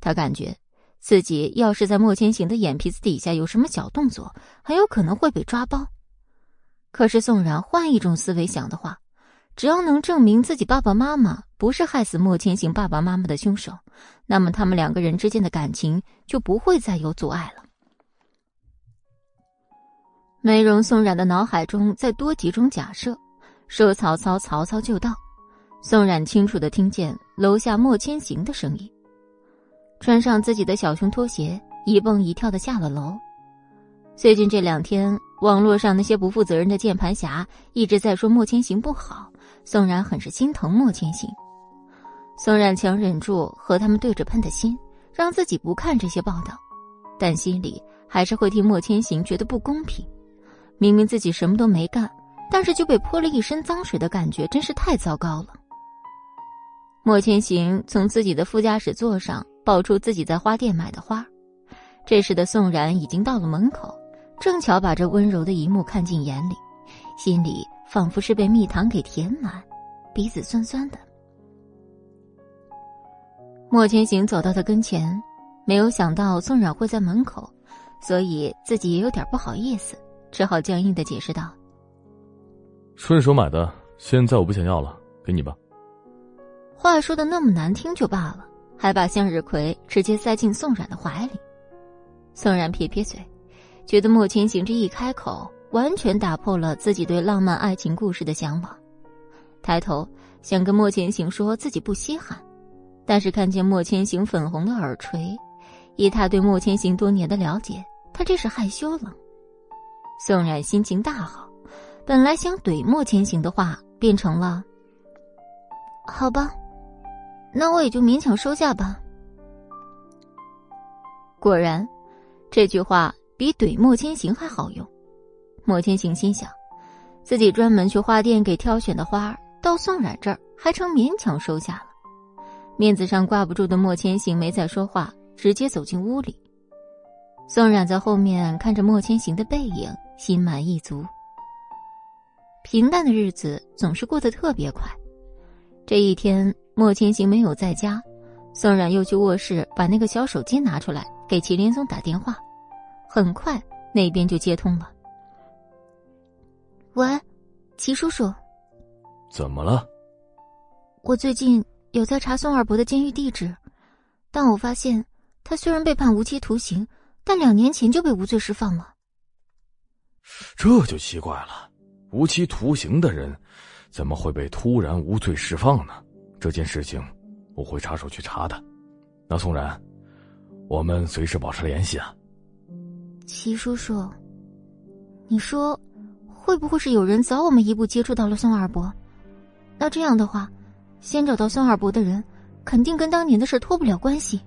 他感觉。自己要是在莫千行的眼皮子底下有什么小动作，很有可能会被抓包。可是宋冉换一种思维想的话，只要能证明自己爸爸妈妈不是害死莫千行爸爸妈妈的凶手，那么他们两个人之间的感情就不会再有阻碍了。梅荣宋冉的脑海中再多几种假设，说曹操，曹操就到。宋冉清楚的听见楼下莫千行的声音。穿上自己的小熊拖鞋，一蹦一跳的下了楼。最近这两天，网络上那些不负责任的键盘侠一直在说莫千行不好，宋冉很是心疼莫千行。宋冉强忍住和他们对着喷的心，让自己不看这些报道，但心里还是会替莫千行觉得不公平。明明自己什么都没干，但是就被泼了一身脏水的感觉，真是太糟糕了。莫千行从自己的副驾驶座上。抱出自己在花店买的花，这时的宋然已经到了门口，正巧把这温柔的一幕看进眼里，心里仿佛是被蜜糖给填满，鼻子酸酸的。莫千行走到他跟前，没有想到宋冉会在门口，所以自己也有点不好意思，只好僵硬的解释道：“顺手买的，现在我不想要了，给你吧。”话说的那么难听就罢了。还把向日葵直接塞进宋冉的怀里，宋冉撇撇嘴，觉得莫千行这一开口，完全打破了自己对浪漫爱情故事的向往。抬头想跟莫千行说自己不稀罕，但是看见莫千行粉红的耳垂，以他对莫千行多年的了解，他这是害羞了。宋冉心情大好，本来想怼莫千行的话，变成了：“好吧。”那我也就勉强收下吧。果然，这句话比怼莫千行还好用。莫千行心想，自己专门去花店给挑选的花，到宋冉这儿还成勉强收下了。面子上挂不住的莫千行没再说话，直接走进屋里。宋冉在后面看着莫千行的背影，心满意足。平淡的日子总是过得特别快，这一天。莫千行没有在家，宋冉又去卧室把那个小手机拿出来给祁连松打电话，很快那边就接通了。喂，祁叔叔，怎么了？我最近有在查宋二伯的监狱地址，但我发现他虽然被判无期徒刑，但两年前就被无罪释放了。这就奇怪了，无期徒刑的人怎么会被突然无罪释放呢？这件事情，我会插手去查的。那宋然，我们随时保持联系啊。齐叔叔，你说会不会是有人早我们一步接触到了宋二伯？那这样的话，先找到孙二伯的人，肯定跟当年的事脱不了关系。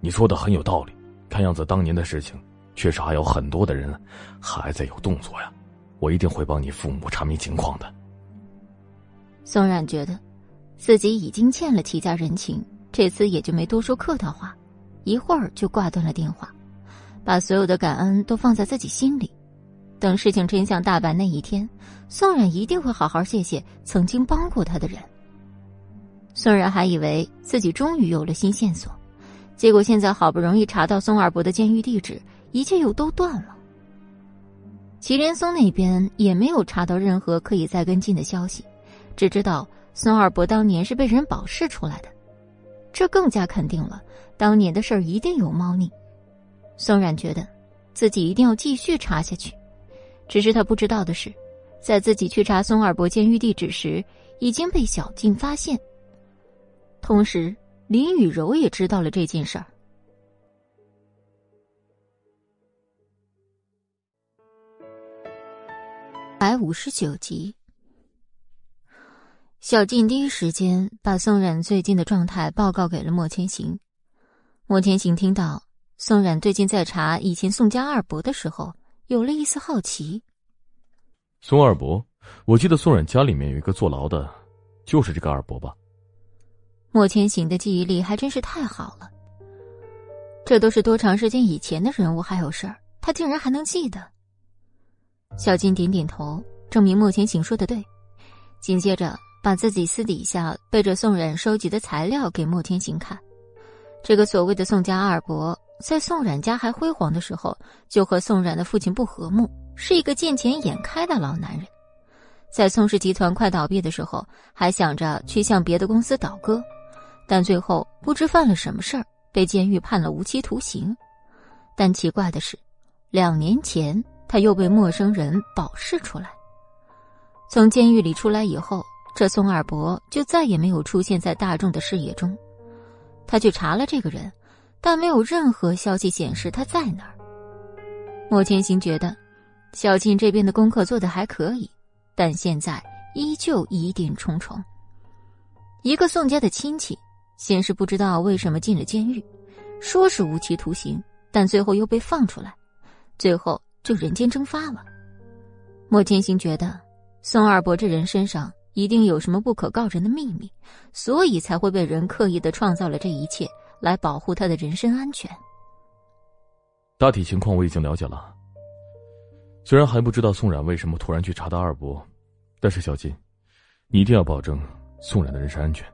你说的很有道理，看样子当年的事情，确实还有很多的人还在有动作呀。我一定会帮你父母查明情况的。宋冉觉得，自己已经欠了齐家人情，这次也就没多说客套话，一会儿就挂断了电话，把所有的感恩都放在自己心里。等事情真相大白那一天，宋冉一定会好好谢谢曾经帮过他的人。宋冉还以为自己终于有了新线索。结果现在好不容易查到宋二伯的监狱地址，一切又都断了。祁连松那边也没有查到任何可以再跟进的消息，只知道宋二伯当年是被人保释出来的，这更加肯定了当年的事儿一定有猫腻。宋冉觉得自己一定要继续查下去，只是他不知道的是，在自己去查宋二伯监狱地址时，已经被小静发现，同时。林雨柔也知道了这件事儿。百五十九集，小静第一时间把宋冉最近的状态报告给了莫千行。莫千行听到宋冉最近在查以前宋家二伯的时候，有了一丝好奇。宋二伯，我记得宋冉家里面有一个坐牢的，就是这个二伯吧？莫千行的记忆力还真是太好了，这都是多长时间以前的人物还有事儿，他竟然还能记得。小金点点头，证明莫千行说的对，紧接着把自己私底下背着宋冉收集的材料给莫千行看。这个所谓的宋家二伯，在宋冉家还辉煌的时候，就和宋冉的父亲不和睦，是一个见钱眼开的老男人。在宋氏集团快倒闭的时候，还想着去向别的公司倒戈。但最后不知犯了什么事儿，被监狱判了无期徒刑。但奇怪的是，两年前他又被陌生人保释出来。从监狱里出来以后，这宋二伯就再也没有出现在大众的视野中。他去查了这个人，但没有任何消息显示他在哪儿。莫千行觉得，小静这边的功课做得还可以，但现在依旧疑点重重。一个宋家的亲戚。先是不知道为什么进了监狱，说是无期徒刑，但最后又被放出来，最后就人间蒸发了。莫千行觉得宋二伯这人身上一定有什么不可告人的秘密，所以才会被人刻意的创造了这一切来保护他的人身安全。大体情况我已经了解了，虽然还不知道宋冉为什么突然去查到二伯，但是小金，你一定要保证宋冉的人身安全。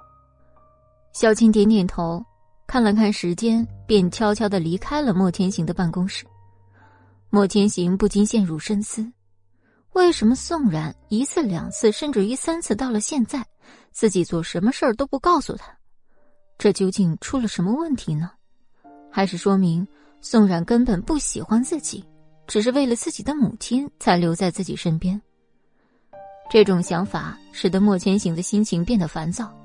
小青点点头，看了看时间，便悄悄的离开了莫千行的办公室。莫千行不禁陷入深思：为什么宋冉一次、两次，甚至于三次，到了现在，自己做什么事儿都不告诉他？这究竟出了什么问题呢？还是说明宋冉根本不喜欢自己，只是为了自己的母亲才留在自己身边？这种想法使得莫千行的心情变得烦躁。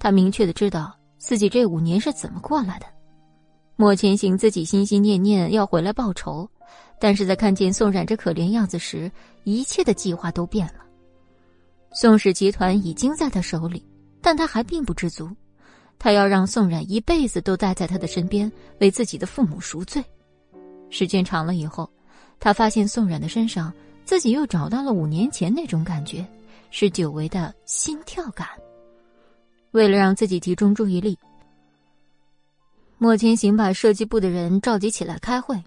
他明确的知道自己这五年是怎么过来的。莫千行自己心心念念要回来报仇，但是在看见宋冉这可怜样子时，一切的计划都变了。宋氏集团已经在他手里，但他还并不知足，他要让宋冉一辈子都待在他的身边，为自己的父母赎罪。时间长了以后，他发现宋冉的身上自己又找到了五年前那种感觉，是久违的心跳感。为了让自己集中注意力，莫千行把设计部的人召集起来开会。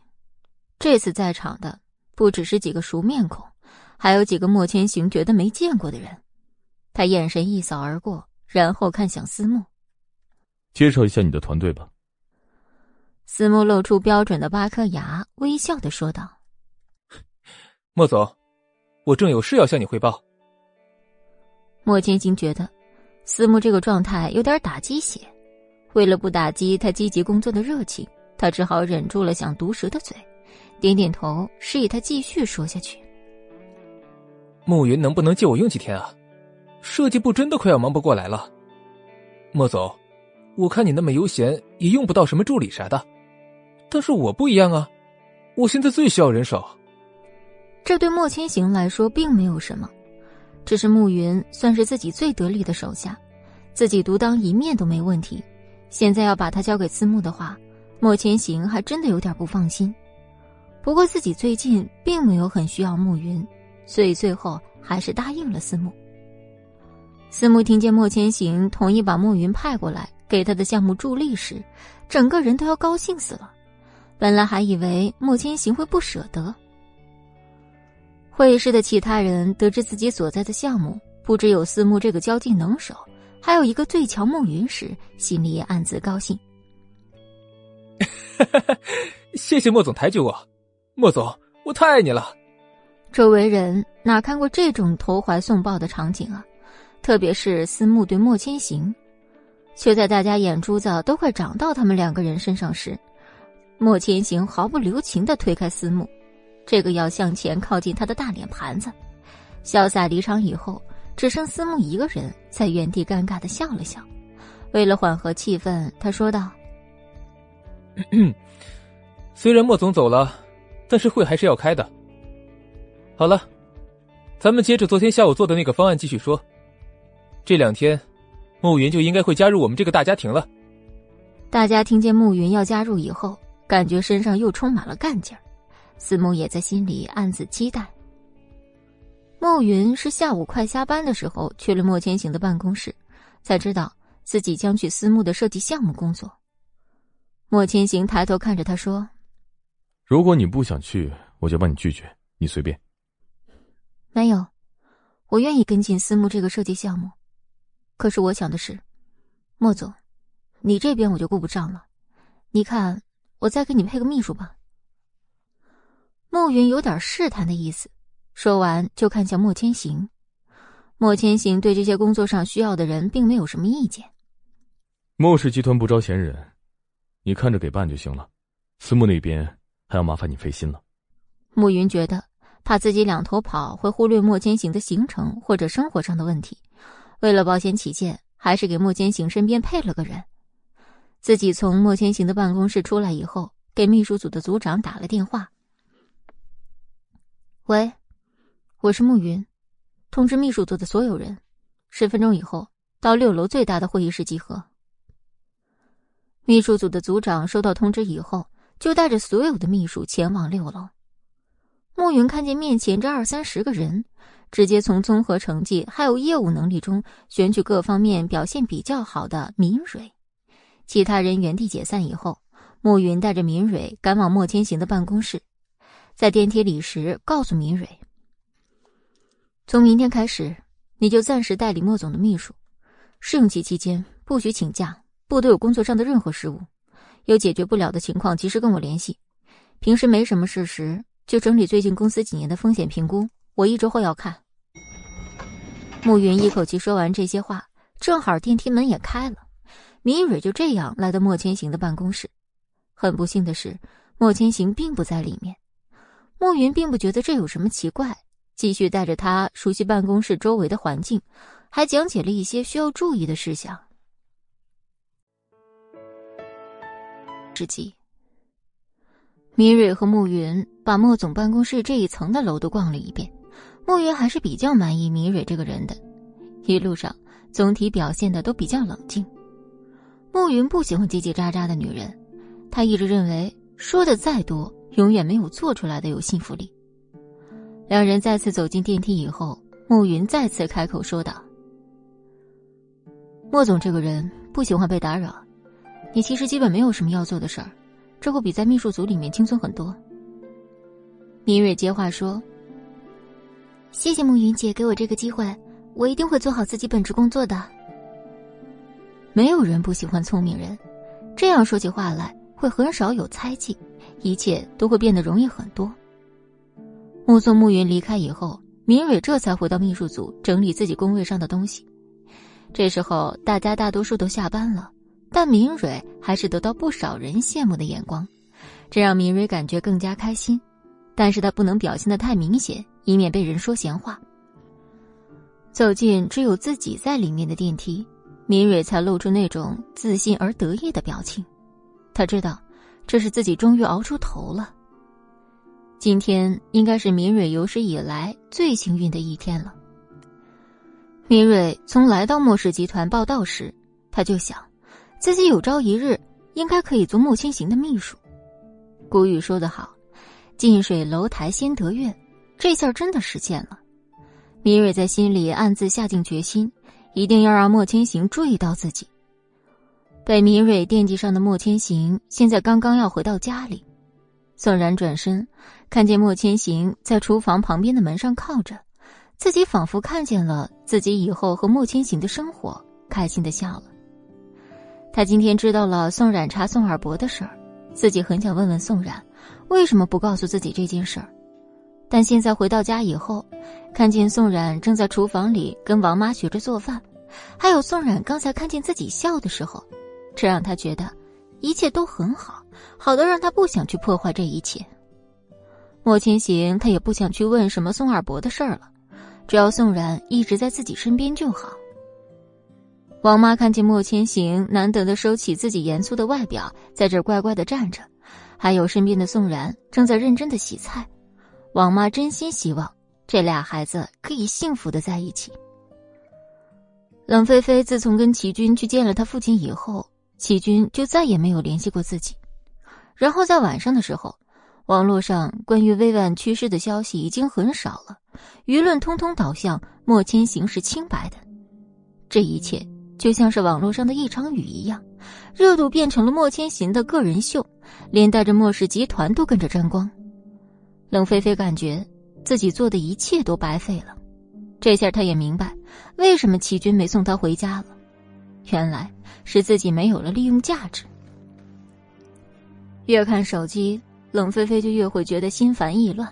这次在场的不只是几个熟面孔，还有几个莫千行觉得没见过的人。他眼神一扫而过，然后看向思慕：“介绍一下你的团队吧。”思慕露出标准的八颗牙，微笑的说道：“莫总，我正有事要向你汇报。”莫千行觉得。思慕这个状态有点打鸡血，为了不打击他积极工作的热情，他只好忍住了想毒舌的嘴，点点头示意他继续说下去。暮云能不能借我用几天啊？设计部真的快要忙不过来了。莫总，我看你那么悠闲，也用不到什么助理啥的，但是我不一样啊，我现在最需要人手。这对莫千行来说并没有什么，只是慕云算是自己最得力的手下，自己独当一面都没问题。现在要把他交给思慕的话，莫千行还真的有点不放心。不过自己最近并没有很需要慕云，所以最后还是答应了思慕。思慕听见莫千行同意把慕云派过来给他的项目助力时，整个人都要高兴死了。本来还以为莫千行会不舍得。会议室的其他人得知自己所在的项目不只有思慕这个交际能手，还有一个最强梦云时，心里也暗自高兴。谢谢莫总抬举我，莫总，我太爱你了。周围人哪看过这种投怀送抱的场景啊？特别是思慕对莫千行，却在大家眼珠子都快长到他们两个人身上时，莫千行毫不留情的推开思慕。这个要向前靠近他的大脸盘子，潇洒离场以后，只剩思慕一个人在原地尴尬的笑了笑。为了缓和气氛，他说道：“ 虽然莫总走了，但是会还是要开的。好了，咱们接着昨天下午做的那个方案继续说。这两天，慕云就应该会加入我们这个大家庭了。”大家听见慕云要加入以后，感觉身上又充满了干劲儿。思慕也在心里暗自期待。慕云是下午快下班的时候去了莫千行的办公室，才知道自己将去思慕的设计项目工作。莫千行抬头看着他说：“如果你不想去，我就帮你拒绝，你随便。”没有，我愿意跟进思慕这个设计项目。可是我想的是，莫总，你这边我就顾不上了。你看，我再给你配个秘书吧。慕云有点试探的意思，说完就看向莫千行。莫千行对这些工作上需要的人并没有什么意见。莫氏集团不招闲人，你看着给办就行了。思慕那边还要麻烦你费心了。暮云觉得怕自己两头跑会忽略莫千行的行程或者生活上的问题，为了保险起见，还是给莫千行身边配了个人。自己从莫千行的办公室出来以后，给秘书组的组长打了电话。喂，我是慕云，通知秘书组的所有人，十分钟以后到六楼最大的会议室集合。秘书组的组长收到通知以后，就带着所有的秘书前往六楼。慕云看见面前这二三十个人，直接从综合成绩还有业务能力中选取各方面表现比较好的明蕊。其他人原地解散以后，慕云带着明蕊赶往莫千行的办公室。在电梯里时，告诉明蕊：“从明天开始，你就暂时代理莫总的秘书。试用期期间不许请假，不得有工作上的任何失误。有解决不了的情况，及时跟我联系。平时没什么事时，就整理最近公司几年的风险评估。我一周后要看。”慕云一口气说完这些话，正好电梯门也开了，明蕊就这样来到莫千行的办公室。很不幸的是，莫千行并不在里面。慕云并不觉得这有什么奇怪，继续带着他熟悉办公室周围的环境，还讲解了一些需要注意的事项。之际，米蕊和慕云把莫总办公室这一层的楼都逛了一遍。慕云还是比较满意米蕊这个人的，一路上总体表现的都比较冷静。慕云不喜欢叽叽喳喳的女人，他一直认为说的再多。永远没有做出来的有信服力。两人再次走进电梯以后，慕云再次开口说道：“莫总这个人不喜欢被打扰，你其实基本没有什么要做的事儿，这会比在秘书组里面轻松很多。”明蕊接话说：“谢谢慕云姐给我这个机会，我一定会做好自己本职工作的。”没有人不喜欢聪明人，这样说起话来会很少有猜忌。一切都会变得容易很多。目送暮云离开以后，明蕊这才回到秘书组整理自己工位上的东西。这时候，大家大多数都下班了，但明蕊还是得到不少人羡慕的眼光，这让明蕊感觉更加开心。但是她不能表现的太明显，以免被人说闲话。走进只有自己在里面的电梯，明蕊才露出那种自信而得意的表情。他知道。这是自己终于熬出头了。今天应该是明蕊有史以来最幸运的一天了。明蕊从来到莫氏集团报道时，他就想，自己有朝一日应该可以做莫千行的秘书。古语说得好，“近水楼台先得月”，这下真的实现了。明蕊在心里暗自下定决心，一定要让莫千行注意到自己。被明蕊惦记上的莫千行，现在刚刚要回到家里。宋然转身，看见莫千行在厨房旁边的门上靠着，自己仿佛看见了自己以后和莫千行的生活，开心的笑了。他今天知道了宋冉查宋二伯的事儿，自己很想问问宋冉，为什么不告诉自己这件事儿。但现在回到家以后，看见宋冉正在厨房里跟王妈学着做饭，还有宋冉刚才看见自己笑的时候，这让他觉得一切都很好，好的让他不想去破坏这一切。莫千行他也不想去问什么宋二伯的事儿了，只要宋冉一直在自己身边就好。王妈看见莫千行难得的收起自己严肃的外表，在这儿乖乖的站着，还有身边的宋然正在认真的洗菜。王妈真心希望这俩孩子可以幸福的在一起。冷菲菲自从跟齐军去见了他父亲以后，齐军就再也没有联系过自己。然后在晚上的时候，网络上关于薇婉去世的消息已经很少了，舆论通通导向莫千行是清白的。这一切就像是网络上的一场雨一样，热度变成了莫千行的个人秀，连带着莫氏集团都跟着沾光。冷菲菲感觉自己做的一切都白费了，这下她也明白为什么齐军没送她回家了，原来是自己没有了利用价值。越看手机，冷菲菲就越会觉得心烦意乱。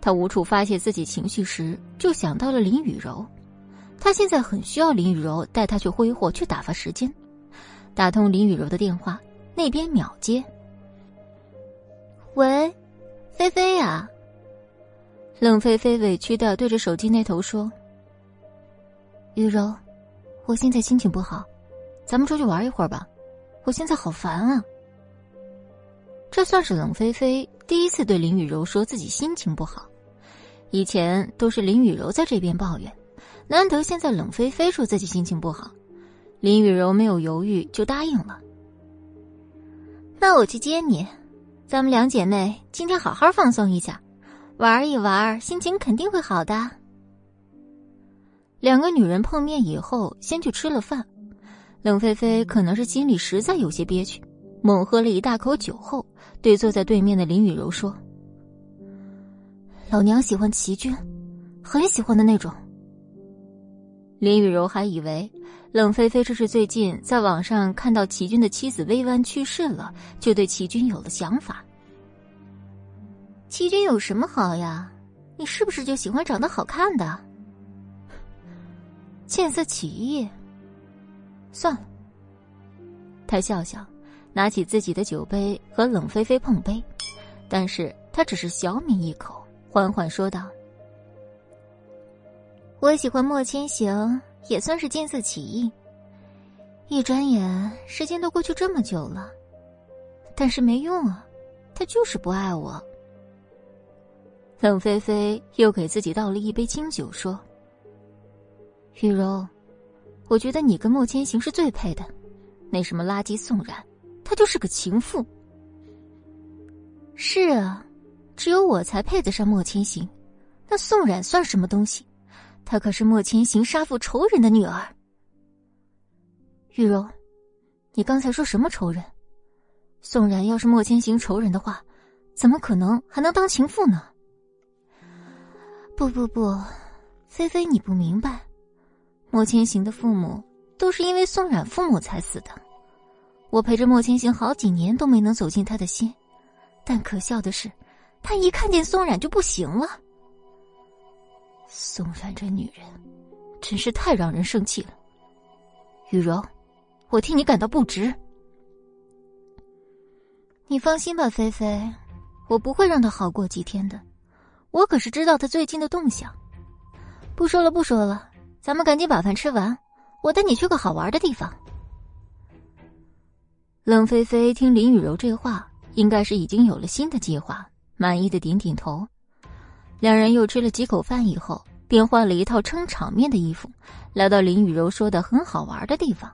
她无处发泄自己情绪时，就想到了林雨柔。她现在很需要林雨柔带她去挥霍，去打发时间。打通林雨柔的电话，那边秒接。喂。菲菲呀，冷菲菲委屈的对着手机那头说：“雨柔，我现在心情不好，咱们出去玩一会儿吧。我现在好烦啊。”这算是冷菲菲第一次对林雨柔说自己心情不好，以前都是林雨柔在这边抱怨，难得现在冷菲菲说自己心情不好，林雨柔没有犹豫就答应了。那我去接你。咱们两姐妹今天好好放松一下，玩一玩，心情肯定会好的。两个女人碰面以后，先去吃了饭。冷菲菲可能是心里实在有些憋屈，猛喝了一大口酒后，对坐在对面的林雨柔说：“老娘喜欢齐军，很喜欢的那种。”林雨柔还以为。冷菲菲这是最近在网上看到齐军的妻子薇婉去世了，就对齐军有了想法。齐军有什么好呀？你是不是就喜欢长得好看的？见色起意。算了。他笑笑，拿起自己的酒杯和冷菲菲碰杯，但是他只是小抿一口，缓缓说道：“我喜欢莫千行。”也算是见色起意。一转眼，时间都过去这么久了，但是没用啊，他就是不爱我。冷菲菲又给自己倒了一杯清酒，说：“雨柔，我觉得你跟莫千行是最配的。那什么垃圾宋冉，他就是个情妇。是啊，只有我才配得上莫千行，那宋冉算什么东西？”她可是莫千行杀父仇人的女儿。玉柔，你刚才说什么仇人？宋然要是莫千行仇人的话，怎么可能还能当情妇呢？不不不，菲菲你不明白，莫千行的父母都是因为宋冉父母才死的。我陪着莫千行好几年都没能走进他的心，但可笑的是，他一看见宋冉就不行了。宋冉这女人，真是太让人生气了。雨柔，我替你感到不值。你放心吧，菲菲，我不会让她好过几天的。我可是知道她最近的动向。不说了，不说了，咱们赶紧把饭吃完，我带你去个好玩的地方。冷菲菲听林雨柔这话，应该是已经有了新的计划，满意的点点头。两人又吃了几口饭以后，便换了一套撑场面的衣服，来到林雨柔说的很好玩的地方。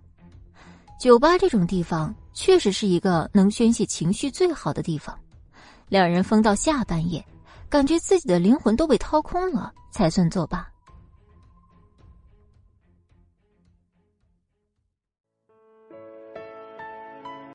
酒吧这种地方确实是一个能宣泄情绪最好的地方。两人疯到下半夜，感觉自己的灵魂都被掏空了，才算作罢。